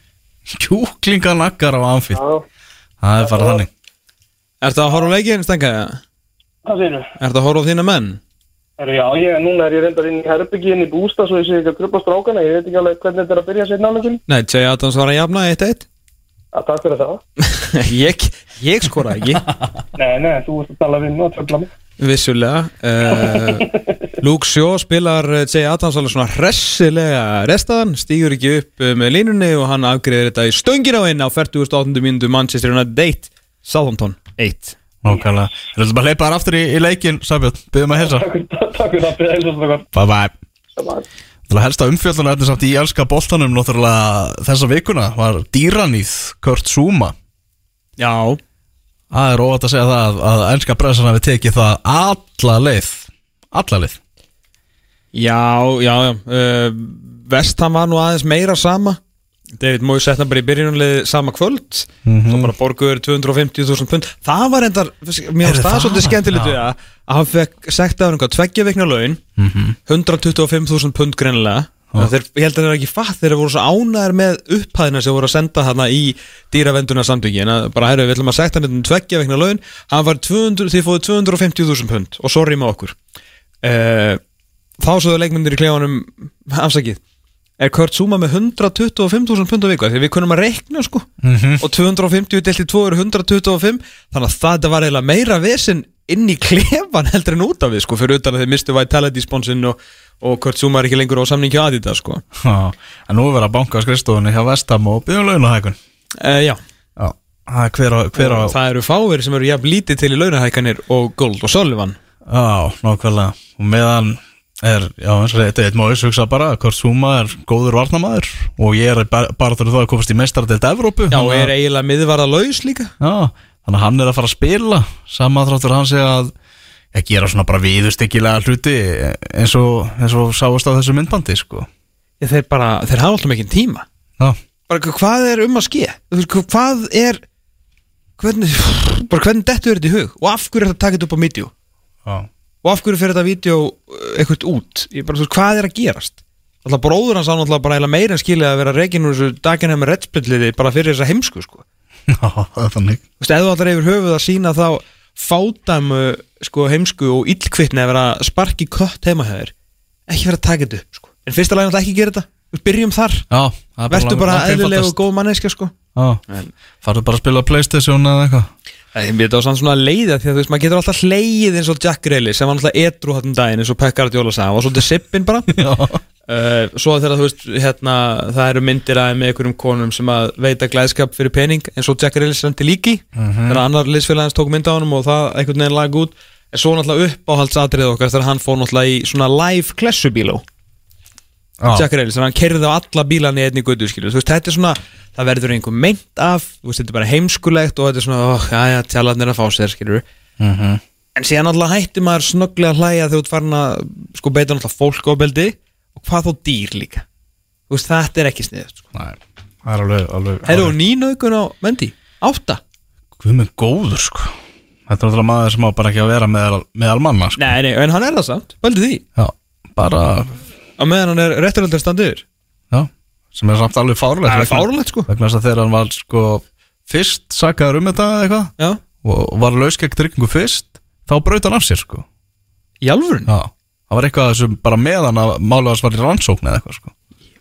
Kjúklinganakkar á Anfield Já, Það er bara þannig Er það að horfa á leikin, Stenga? hvað segir Er það að horfa á þína menn? Já, ég, núna er ég reyndar inn í herbyggi inn í bústa svo ég sé ekki að grubba strákana, ég veit ekki alveg hvernig þetta er að byrja sér náleikin. Nei, Jay Adams var að jafna 1-1 að takk fyrir það. Ég, ég skora ekki Nei, nei, þú ert að tala við mig og tröfla mig. Vissulega. Uh, Luke Shaw spilar uh, Jay Adams alveg svona hressilega restaðan, stýgur ekki upp uh, með línunni og hann afgriðir þetta í stöngin á inn á 48. mínútu Manchester United 1 Southampton 1 Nákvæmlega. Þú ætlum bara að leipa þar aftur í, í leikin Sæbjörn, byggðum að helsa Takk fyrir það, byrja heilsa svona Bye bye. Það helst að umfjölduna þetta samt í elska Náttúrulega þessa vikuna. Var dýranýð Kurt Zuma. Já, Það er óvægt að segja það að, að elska pressan hafi tekið það alla leið. Alla leið. Já, já, já. Uh, Vestham var nú aðeins meira sama. David Moyes setna bara í byrjunulegi sama kvöld. Svo bara borguður 250.000 pund. Það var endar, mér finnst það svolítið skemmtilegt við það að hann fekk sektaður einhvað tveggja vikna laun 125.000 pund greinilega Þeir, ég held að þeir eru ekki fatt, þeir voru svo ánæður með upphæðina sem voru að senda hana í dýravenduna samtöki en að bara herru, við ætlum að sekta hann tveggja vikna laun. Hann var 200, þið fóðu 250.000 pund. Og sorry með okkur. Uh, þá svoðu leikmyndir í klefanum afsakið. Er Kurt Zuma með 125.000 pund á viku? Því við kunum að reikna sko. Og 250 delt í 2 eru 125 þannig að það var eiginlega meira vesen inn í klefan heldur en út af við sko fyrir utan að þeir mistu Vitality sponsin og, og Kurt Zuma er ekki lengur á samning hjá Adidas sko. Já, En nú er verið að banka á skrifstofunni hjá Vestam og byggjum launahækun uh, Já, Já Það er hver á, hver á það eru fáir sem eru jafn lítið til í launahækanir og Gold og Sullivan. Já, nákvæmlega. Og meðan er, já eins og þetta er eitt móis hugsa bara að Kurt Zuma er góður varnamaður og ég er bara, þurfa það að komast í meistaradelt Evrópu Já, og að- er eiginlega miðvarða laus líka. Já, þannig að hann er að fara að spila. Sama þráttur hann sé að að gera svona bara viðustykkilega hluti eins og, eins og sáast á þessu myndbandi sko. Ég, Þeir bara, þeir hafa alltaf mikið tíma. Já, bara hvað er um að veist, hvað er hvernig, bara hvernig dettur þetta í hug? Og af hverju er þetta þetta upp á já, og af hverju fyrir þetta vídeo uh, eitthvað út? Ég bara, þú veist, hvað er að gerast? Alltaf bróður hans á náttúrulega bara meira en skilja að vera reikin úr þessu daginn með reddspilliði bara fyrir þessa heimsku sko. Já, það er þannig. Þú veist, þú allar yfir höfuð að sína þá fádæmu sko heimsku og illkvittni að vera að sparki kött heima hjá þér ekki vera að taka þetta upp sko. En fyrsta lagi náttúrulega ekki gera þetta. Við byrjum þar, er verður bara lang- eðlileg og góð manneskja sko. Farðu bara að spila Playstation eða eitthvað Ég veit það var samt svona leiða því að þú veist, maður getur alltaf hleið eins og Jack Grealy sem var alltaf edru hattum daginn eins og Pekka Ardjóla sagði, hann var svolítið sippin bara. Uh, Svo þegar þú veist, hérna, það eru myndir að með einhverjum konum sem að veita glæðskap fyrir pening eins og Jack Grealy sendi líki þegar annar liðsfélagins tók mynd á honum og það einhvern veginn lag út. En svo náttúrulega uppáhaldsatrið okkar þegar hann fór náttúrulega í svona live klessubíló Jack Grealy, sem hann kerði á alla bílan í einni götu skilur, þú veist, þetta er svona það verður einhver meint af, þú veist, þetta er bara heimskulegt og þetta er svona, oh, já, já, tjálarnir að fá sér, skilur Mhm. en síðan alltaf hætti maður snögglega að hlæja þegar þú ert farin að sko beita alltaf fólkofbeldi og hvað þó dýr líka. Þú veist, þetta er ekki sniðið sko. Nei, það er alveg, alveg, Herru, og nýnaukun á Mendi, átta? Guð með góður sko. Þetta er náttúrulega maður sem á bara ekki að vera meðal, meðal manna sko. Nei, nei, en hann er það samt, völdu því. Já, bara, á meðan hann er rétturöldur standur já sem er samt alveg fárlegt Það er fárlegt sko. vegna þess að þegar hann var sko fyrst sakaður um þetta eða eitthvað Já, og var laus gegn tryggingu fyrst þá braut hann af sér sko. Í alvörun Já, það var eitthvað sem bara meðan að mála þess var í rannsókn eða eitthvað sko.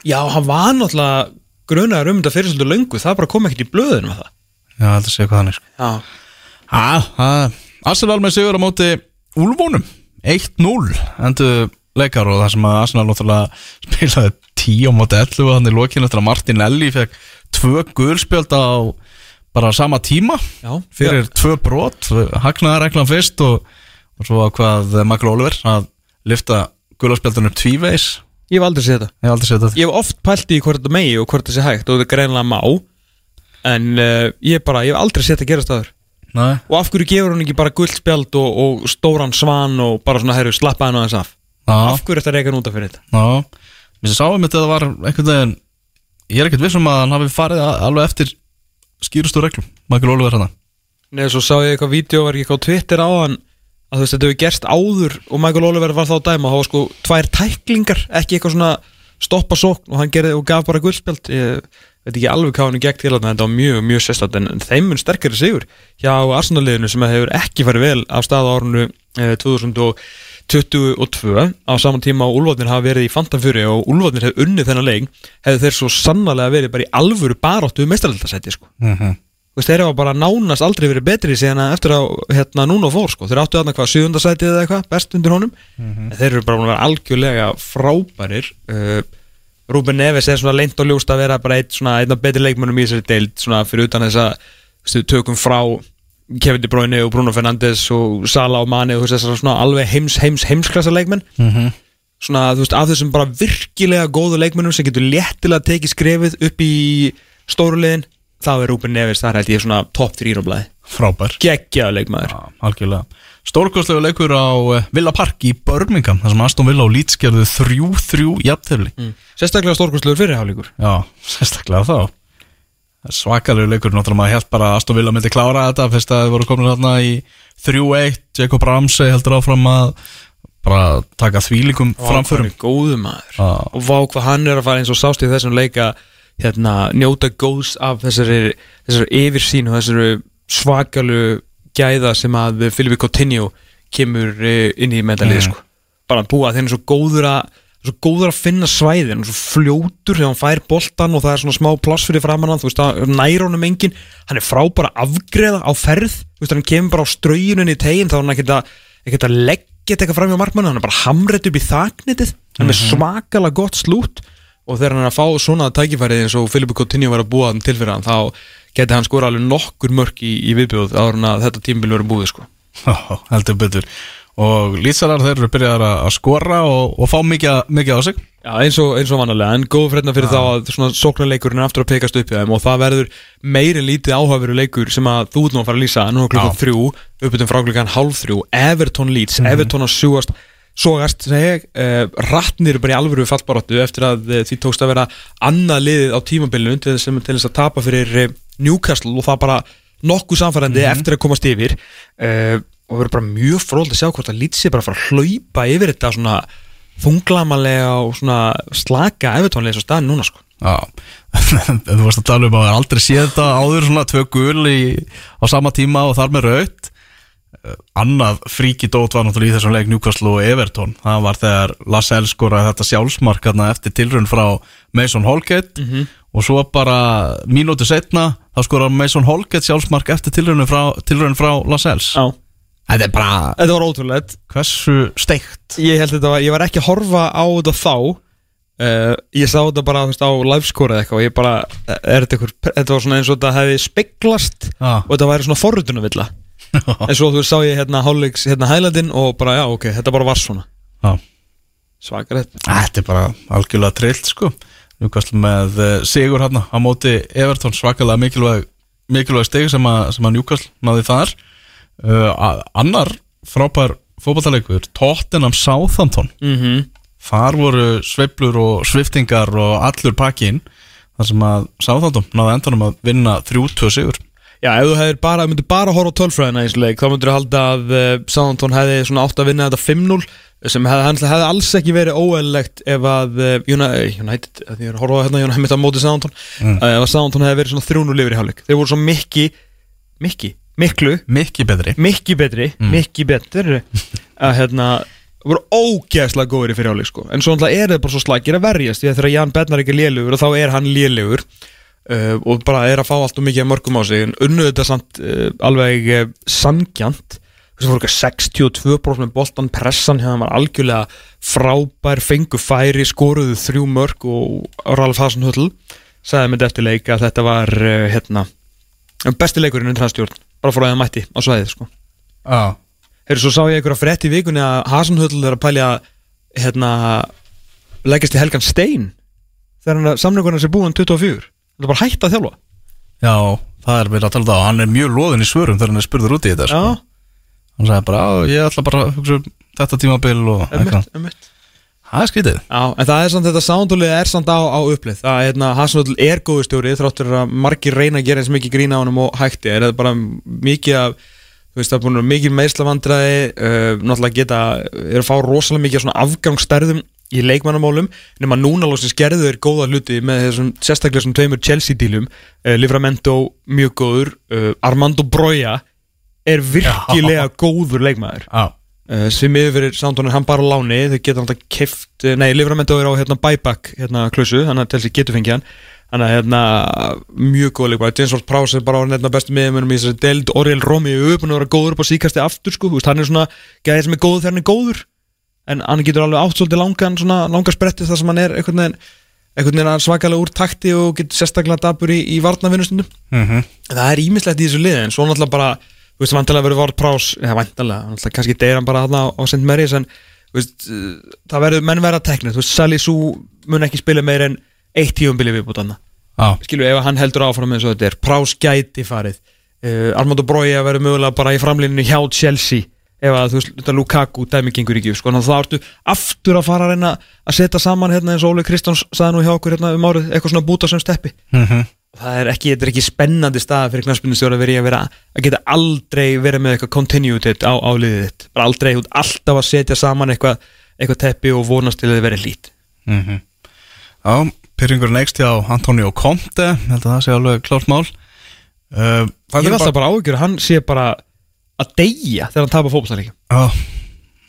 Já, hann var náttúrulega grunaður um þetta fyrir svolítið löngu. Það bara kom ekkert í blöðinu með það. Já, þetta sé hvað hann er sko. Já, Já, Arsenal með sigur á móti Úlfónum 1-0 endur leikar og það sem að Arsenal náttúrulega spilaði 10 á móti 11 þannig lokinu eftir að Martinelli fekk tvö gulspjöld á bara sama tíma já. fyrir tvö brot, hagnaði reglan fyrst og, og svo hvað Michael Oliver að lifta gulaspjöldunum tvívegis, Ég hef aldrei séð þetta. Ég hef oft pælt í hvort þetta megi og hvort þetta sé hægt og þetta greinlega má. En uh, ég bara, ég hef aldrei séð þetta gerast aður Nei, Og af hverju gefur hún ekki bara guldspjald og, og stóran svan og bara svona, herru, slappa hann aðeins af? já, Af hverju þetta reykan út af fyrir þetta? Mér sáum þetta að það var einhvern veginn ég er ekkert vissum að hann hafi farið alveg eftir skýrustu reglum. Michael Oliver hann Nei, svo sá ég eitthvað ekki eitthvað á Twitter á hann að þú veist, þetta hefur gerst áður og Michael Oliver var þá dæma, það var sko tvær tæklingar, ekki eitthvað svona stoppa sókn og hann gerði og gaf bara guldspjald ég veit ekki alveg hvað hann er gegn til að þetta var mjög, mjög sérstætt en þeim mun sterkari sigur hjá Arsenal-liðinu sem hefur ekki farið vel af stað á árunu eh, 2022 á saman tíma og Úlfarnir hafa verið í fantafjöri og Úlfarnir hefur unnið þennan leik hefur þeir svo sannarlega verið bara í alvöru baráttu meistaraldasæti sko -hmm. Þú veist, þeir hafa bara nánast aldrei verið betri síðan að eftir að hérna núna fór sko. þeir áttu þarna hvað, sjöfundasætið eða eitthvað best undir honum, en þeir eru bara búin að vera algjörlega frábærir uh, Rúben Neves er svona leint og ljóst að vera bara einn af betri leikmönnum í þessari deild svona fyrir utan þess að tökum frá Kevin De Bruyne og Bruno Fernandes og Sala og Mane og þú veist þessar svona alveg heims, heims, heimsklassa leikmenn. Svona þú veist af þessum bara virkilega góðu leikmennum sem getur léttilega tekið skrefið upp í stórulegin þá er Rúben Neves þar held ég svona top 3 á blæði Frábær. Geggjaða leikmaður. Já, algjörlega. Stórkostlegu leikur á uh, Villa Park í Birmingham þar sem Aston Villa og Leeds gerðu 3-3 jafntefli. Mm. sérstaklega stórkostlegur fyrirháleikur Já, sérstaklega þá Svakalegu leikur, náttúrulega maður held bara að Aston Villa myndi klára þetta fyrst að þið voru komin hérna í 3-1 Jacob Ramsey heldur áfram að bara taka þvílíkum framförum. og vá hvað hann er að fara eins og sást í þessum leika hérna, njóta góðs af þessari, þessari yfirsýn og þessari svakalu gæða sem að Filipe Coutinho kemur eh, inn í meðalið sko. bara búa að þeir er svo góður að svo góður að finna svæðin, svo fljótur þegar hann fær boltan og það er svona smá pláss fyrir framann hann, þú veist, það næra honum engin hann er frábara afgreða á ferð þú veist, hann kemur bara á straujunin í tegin þá er hann ekkert að, að leggja eitthvað fram hjá markmannu, hann er bara hamrætt upp í þaknitið hann er með svakalega gott slút og þegar hann er að fá svona tækifærið eins og Filipe Coutinho var að búa hann til fyrir hann þá geti hann skora alveg nokkur mörk í, í viðbjóð að þetta tímbil verið búið sko. Betur og Lýtsarar þeir eru byrjað að að skora og, og fá mikið, mikið á sig. Já, eins og, eins og vanalega, en góð fredna fyrir þá að sóknarleikurinn er aftur að pekast upp í þeim og það verður meiri lítið áhafveru leikur sem að þú nú að fara að lýsa. Nú klukkan Já. þrjú, uppbytum frá klukkan hálf þrjú Everton Leeds, Everton að sjúast sógast, segi uh, ratnir bara í alvöru fallbaróttu eftir að uh, því tókst að vera annað liðið á tímabilinu til þess, til þess að tapa fyrir uh, Newcastle og það bara nokkuð samfærandi eftir að komast yfir. Uh, og verður bara mjög fróld að sjá hvort að Leeds er bara að fara að hlaupa yfir þetta svona þunglamalega og svona slaka Everton leys á staðin núna sko. Já, þú varst að tala um að það er aldrei séð þetta áður svona tvö gul í, á sama tíma og þar með raut annað fríkidót var náttúrulega í þessum leik Newcastle og Everton. Það var þegar Lascelles skoraði þetta sjálfsmark hérna eftir tilraun frá Mason Holgate og svo bara mínútu setna þá skoraði Mason Holgate sjálfsmark eftir tilraun frá, frá Lascelles. Já Þetta er bara Þetta var ótrúlega hversu steikt? Ég held þetta var, ég var ekki að horfa á þetta þá. Uh, Ég sá þetta bara veist, á livescore eða eitthvað og ég bara, er þetta eitthvað, þetta var svona eins og þetta hefði speglast Já. og þetta væri svona forrutunavilla En svo þú veist, sá ég hérna hálfleiks, hérna hælandinn og bara já, ok, þetta bara var svona. Já. Svakar þetta Þetta er bara algjörlega trillt sko. Newcastle með uh, sigur hérna á móti Everton svakalega mikilvæg mikilvæg steg sem, að- sem að Newcastle náði þar uh, annar frábær fótballtalegur Tottenham Southampton Mhm. Þar voru sveiflur og sviftingar og allur pakkin þar sem að Southampton náði endanum að vinna 3-2 sigur Já, ef þú hefur bara, myndir bara horfa tölfræðina leik, þá myndir þú halda að uh, Southampton hefði svona átt að vinna þetta 5-0 sem hefði, hefði alls ekki verið óeðlegt ef að uh, United, United, að horfa hérna United mitt á móti Southampton, mm. ef að Southampton hefði verið svona 3-0 yfir í hálfleik. Þeir voru svo mikki, mikki, miklu, Mikki betri. Mikki betri, mikki betri að hérna voru ógeðslega góður í fyrir hálfleik sko. en svo er það bara svo slagir að verjast því að þegar Jan Bednar ekki er lélugur og þá er hann lélugur uh, og bara er að fá allt og mikið af mörgum á sig en unnu þetta samt uh, alveg uh, sangjant þess að voru ekki 62% með boltan pressan hérna var algjörlega frábær fengu færi, skoruðu þrjú mörg og Ralf Hasenhutl sagði með eftir leik að þetta var uh, hérna, besti leikurinn undir hans stjórn bara frá að það mætti á svæðið sko. Já. Heyrðu, svo sá ég einhverja frétt í vikunni að Hasenhutl er að pælja hérna, leggjast í Helgan Stein þegar hann samlingunars er búin 24 Það er bara hægt að þjálfa? Já, það er verið að tala um og hann er mjög loðin í svörum þegar hann er spurður út í þetta sko. Hann sagði bara, "Á, ég ætla bara að hugsa um þetta tímabil og eitthvað Það er skrítið. Já, en það er samt þetta soundulið er samt á, á upplið það er hérna, Hasenhutl er góðu stjóri þráttur að margir reyna að gera eins mikið grína á honum og hægti er. Það bara mikið af þú veist, það er búin mikið meðslavandræði uh, náttúrulega geta, er að fá rosalega mikið svona afgangsstærðum í leikmannamálum nema núna lóksins gerðu er góða hluti með þessum sérstaklega sem tveimur Chelsea-dílum. Uh, Livramento mjög góður uh, Armando Broja er virkilega góður leikmaður. Já, sem yfir er hann bara á láni þau geta alltaf keft, nei Livramento er á hérna buyback hérna klausu, þannig að Chelsea getur fengið hann. Þannig að hérna, mjög góð James Ward Prowse er bara orðin hérna bestu miðjumönum í þessari deild. Oriel Romeo er búin að vera góður upp á síkasti aftur sko, veist, hann er svona gæðið sem er góður þegar hann er góður. En hann getur alveg átt svolítið langan svona, langar spretti þar sem hann er einhvern veginn, einhvern veginn svakalega úr takti og getur sérstaklega dabur í, í varnavinnustundum mm það er ímislegt í þessu liði þú veist, vantilega verður Ward Prowse eða vantilega, kannski deyr hann bara þarna á St. Mary's en veist, uh, það verður menn verða teknið, þú veist, Sally Sue mun ekki spila meir en eitt tíumbili viðbútanna já, skilju, ef hann heldur áfram eins og þetta er. Prás gæti farið. Uh, Armando Broja verður mögulega bara í framlíninu hjá Chelsea ef að þú veist, þetta Lukaku dæmi gengur ekki, sko, þá ertu aftur að fara að reyna að setja saman hérna eins og Óli Kristjáns sagði nú hjá okkur hérna um árið eitthvað svona búta sem steppi. Mm það er ekki, þetta er ekki spennandi stað fyrir knarspinnustjóra að vera í að vera að geta aldrei verið með eitthvað continuity á, á liðið þitt, bara aldrei, ert alltaf að setja saman eitthvað, eitthvað teppi og vonast til að þið verið lít Mhm. Já, pyrringur neikst hjá Antonio Conte held að það sé alveg klárt mál. Uh, það ég er alltaf bara áhyggjur að hann sé bara að deyja þegar hann tapar fótballstæðleikum Já,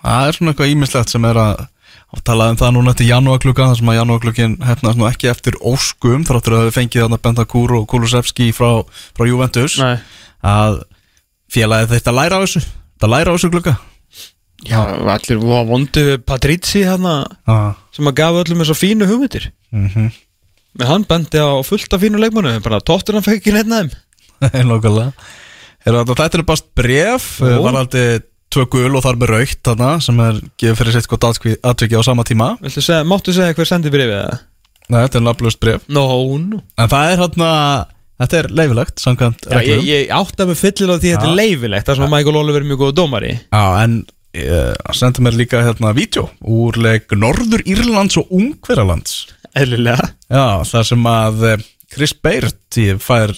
það er svona eitthvað ímislegt sem er að að tala um það núna eftir janúarklukka þar sem að janúarklukkin hefnast nú ekki eftir óskum þráttur að við fengið þarna Bentancur og Kulusevski frá, frá Juventus. Nei. að félagið þetta læra á þessu. Þetta læra á þessu klukka Já, allir voru vondu við Patrizzi hana, ah. sem að gafa öllum þessar fínu hugmyndir. Mm með hann bendi á fullt af fínu leikmannu bara tóttur hann fekk ekki neitt Er þetta, þetta er bara bref var aldrei tvö gul og þar með raukt þarna, sem er gefið fyrir sitt gott atviki á sama tíma. Viltu segja, máttu segja hver sendi brefið það? Nei, þetta er nafnlust bref Nó, nú En það er hérna, þetta er leifilegt samkvæmt Já, ég, reglum. ég átta mig fyllir á því að þetta er leifilegt Það er svona Michael Oliver er mjög góð dómari. Já, en uh, sendi mér líka hérna vídeo úr leik Norður Írlands og Ungverjalands Eðlilega. Já, það sem að eh, Chris Baird fær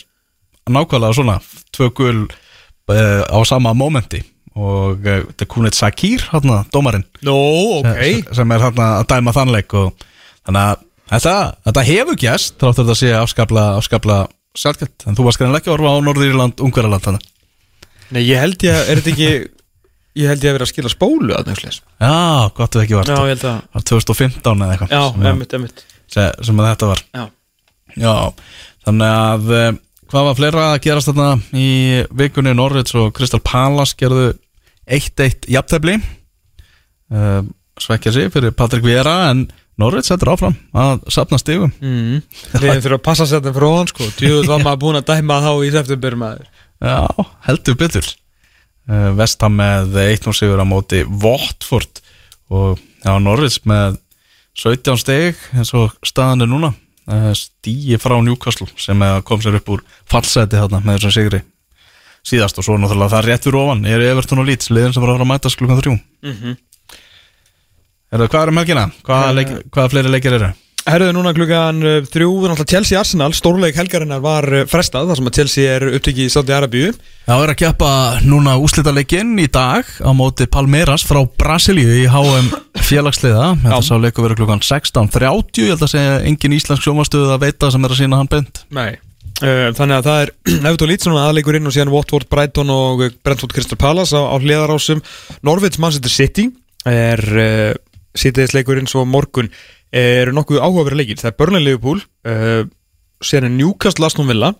nákvæmlega svona tvö gul uh, á sama momenti og uh, þetta er Kunit Sakir hérna, dómarinn. Nó, ok. Sem, sem er hérna að dæma þannleik og þannig að þetta, þetta hefur gæst þráttur þetta sé afskapla, afskapla sjálfgætt, en þú varst greinlega ekki að orfa á Norðýrland, Ungverjaland þannig Nei, ég held ég, er þetta ekki Ég held ég að vera að skila spólu að nefnsleis Já, gott við ekki vart. Já, ég held að var 2015 eða eitthvað. Já, sem, að- emmitt, emmitt sem, sem að þetta var. Já. Já, þannig að eh, hvað var fleira að gerast þarna í vikunni? Norrids og Crystal Palace gerðu 1-1 jafntefli. Uh, svekkja sig fyrir Patrik Vera en Norrids hættur áfram að sapna stigum. Mm. Við þurfum að passa að setja frá hann sko. Djúður var maður búin að dæma þá í september maður. Já, heldur betur. Uh, Vestham með 1-0 sigur á móti Watford og já, Norrids með 17 stig eins og staðan er núna. Uh, stíi frá Newcastle sem kom sér upp úr fallseti þarna með þessum sigri síðast og svo náttúrulega það er rétt fyrir ofan er Everton og Leeds, liðin sem var að fara að mætast klukkan þrjú Mhm. Er það, hvað er um helgina? Hvaða, leik, hvaða fleiri leikir eru? Herruðu núna klukkan uh, þrjú, náttúrulega Chelsea Arsenal, stórleik helgarinnar var uh, frestað, þar sem að Chelsea er upptekið í Saudi Arabíu. Já, er að keppa núna úslitaleikin í dag á móti Palmeiras frá Brasilíu í HM félagsliða Þetta sá leiku verið klukkan 16.30 Ég held að segja engin íslensk sjómastöðu að veita sem er að sína hann bent Nei. Uh, þannig að það er Everton Leeds aðleikur inn og síðan Watford, Brighton og uh, Brentford Crystal Palace á, á hliðarásum. Norvids Manchester City er uh, sittiðisleikurinn svo morgun er nokkuð áhugaverið leikir. Það er Burnley Liverpool, uh, síðan er Newcastle Aston Villa,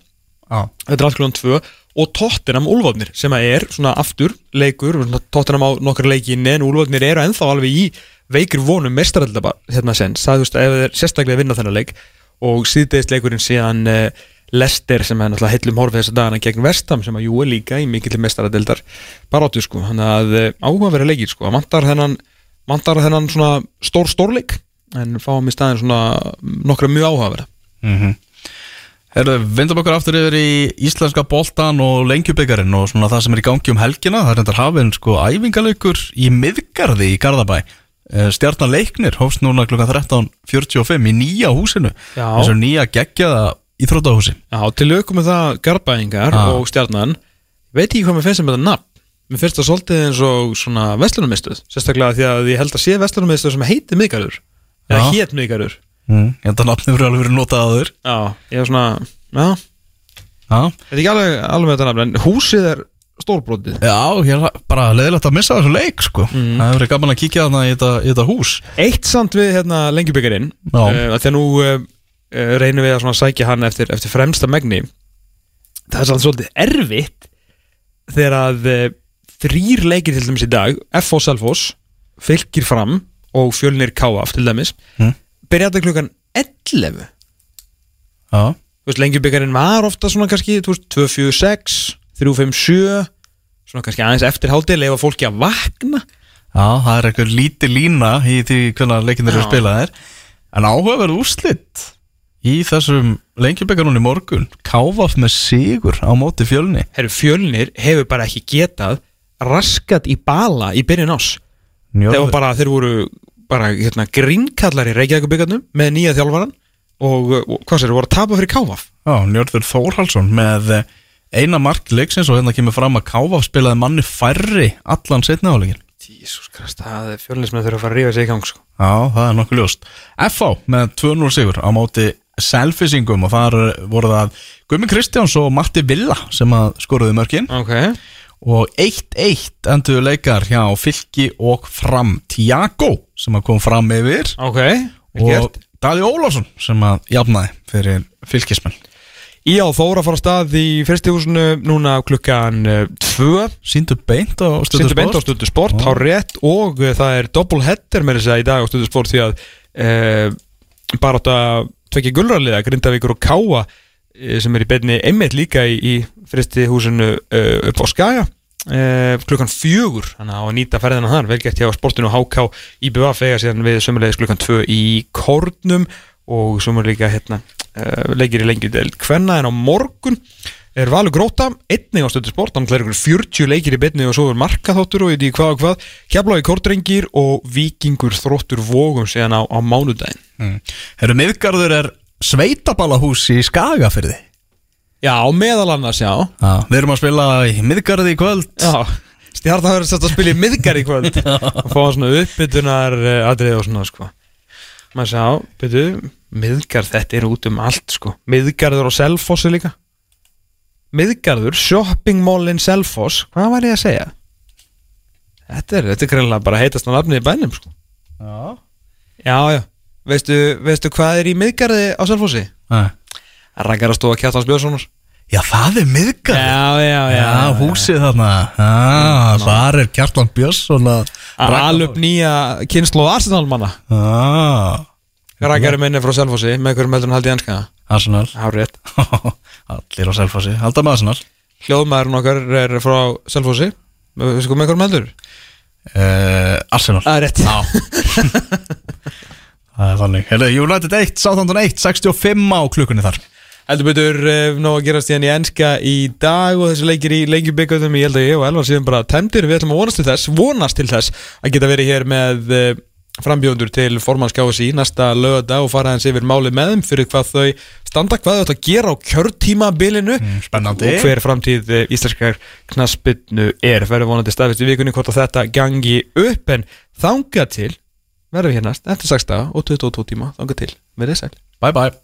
Já, þetta er klukkan 2 og Tottenham Úlfarnir sem að er svona aftur leikur, Tottenham á nokkra leiki inn en Úlfarnir eru ennþá alveg í veikir vonum mestaraldaba hérna sens, það þeir sérstaklega vinna þennan leik og síðdeist leikurinn síðan uh, Lester sem er náttúrulega heillum horfið þessa dagana gegn Vestam sem að jú er líka í mikill mestaradeldar baróttu sko, hann að uh, áhugaverið leikir sko, að vantar þennan vantar þennan svona stór stórleik en fáum í staðin svona nokkra mjög áhugaverða. Mm Herðu, vindum okkur aftur yfir í íslenska boltan og lengjubikarin og svona það sem er í gangi um helgina. Það er reyndar hafinn sko æfingaleikur í miðgarði í Garðabæ. Eh, Stjarnan Leiknir hófst núna klukkan 13.45 í nýja húsinu. Þessu nýja geggjaða íþrótahúsi Já, til aukum með það garbaðingar Já. og stjarnan veit ekki hvað mér finnst um þetta nafn mér finnst það svolítið eins og svona vestlunumistuð sérstaklega því að ég held að sé vestlunumistuð sem heitir miðgarður eða Já. hét miðgarður mm. Ég held að nafni verið alveg verið notað aður Já, ég er svona já, Já, þetta er ekki alveg, alveg þetta nafn en húsið er stórbrotið Já ég er bara leðilegt að missa þessu leik sko Mhm. Það hefur verið gaman að kíkja þarna í þetta, í hús Eitt samt við hérna lengjubikarin Já. uh, Þegar nú uh, reynum við að sækja hann eftir, eftir fremsta megni. Það er svolítið erfitt Þegar að uh, þrýr leikir til dæmis í dag F.O. Selfoss, fylgir fram og fjölnir KF til dæmis Mm. Byrjaði klukkan 11 Já, lengjubikarin var ofta svona kannski þú veist, 2-4-6, 3-5-7 Svona kannski aðeins eftir hátið Lefa fólki að vakna. Já, það er eitthvað lítið lína í því hvernig leikinir eru spilaðir. En áhugaverð úrslit í þessum lengjubekkarunni morgun Káfaf með sigur á móti fjölni. Herru, fjölnir hefur bara ekki getað raskat í bala í byrjun ás þegar bara þeir voru bara hérna, grínkallar í Reykjavíkubíkarnum með nýja þjálfaran og, og hvað sér, voru að tapa fyrir Káfaf já, Njörður Þórhalsson með eh, eina mark leiksins og hérna kemur fram að Káfaf spilaði manni færri allan setna áleikin Jísus Krist, það er fjölnismenn þurfa að fara að rífa sig í gang sko. Já, það er nokkuð ljóst. FH með 2-0 sigur á móti selfisingum og þar voru það Gumi Kristjáns og Matti Villa sem að skoruðu mörkin. Ok, og 1-1 endur leikar hjá Fylki og Fram Tiago sem að kom fram yfir. Ok vel og. Dali Ólafsson sem að jafnaði fyrir fylkismenn. Íá Þóra fara að stað í fyrstihúsinu núna klukkan 2 síndu beint á Sindu beint á Stundu Sport, há rétt og uh, það er double header með þess að í dag á Stundu Sport því að uh, bara átt að tvekja gulraliða, Grindavíkur og Káa uh, sem er í beinni einmitt líka í, í fristi húsinu uh, upp á Skaga. Uh, klukkan fjögur þannig að nýta ferðina þar, vel gert hjá sportinu HK IBF eiga síðan við sömulegis klukkan tvö í Kornum og sömulega hérna leikir í lengi del hvenna en á morgun er Valur Gróta, einnig á stöðu sport. Þannig að það er ykkur 40 leikir í beinni og svo er markaþáttur og ég ekki hvað og hvað. Keflavík Kortrengir og Víkingur Þróttur Vógum síðan á, á mánudaginn mm. Herru miðgarður er sveitaballahús í Skagafyrði Já, meðal annars, já. Já, við erum að spila í miðgarði í kvöld. Já, stjarnar verður sett að spila í miðgar í kvöld. Og fá svona uppbytunar aðrið og svona sko. Maður sjá, byrju, miðgar þetta er út um allt sko. Miðgarður og Selfossi líka. Miðgarður, shopping mallin Selfoss, hvað var ég að segja? Þetta er, þetta er greinlega bara heitast á nafni í bænum sko. Já. Já, já, veistu, veistu hvað er í miðgarði á Selfossi? Nei. Rækarastofa Kjartans Björnssonar. Já, það er miðgarði. Já, já, Já, húsið þarna. Já, þar er Kjartan Björnsson að að alveg nýja kynslu og Arsenal-manna. Já, Rækari minni frá Selfossi með hverjum heldur hann haldið enska Arsenal. Hárið Allir á Selfossi, halda með Arsenal. Hljóðmaðurinn okkar er frá Selfossi. Veistu hvað með hverjum heldur? uh, Arsenal. Það er rétt. Já Það er þannig. Heyrðu, United 1, Southampton 1, 65 á klukkunni þar. Heldur betur uh, ná að gerast í enska í dag og þessi leikir í leikjubikauðum ég held að ég og Elvar séum bara tæmdir. Við ætlum að vonast til þess, vonast til þess að geta verið hér með uh, frambjóndur til formannskjáðs í næsta lögada og fara hans yfir máli með þeim fyrir hvað þau standa, hvað þau ætla að gera á kjörtímabilinu spennandi. og hver framtíð uh, íslenskar knaspinnu er. Verður vonandi staðfist í vikunni hvort að þetta gangi upp. En þanga til verðum við hérna eftir 6 daga og 22 tíma. Þanga til, verðið sæl. Bye bye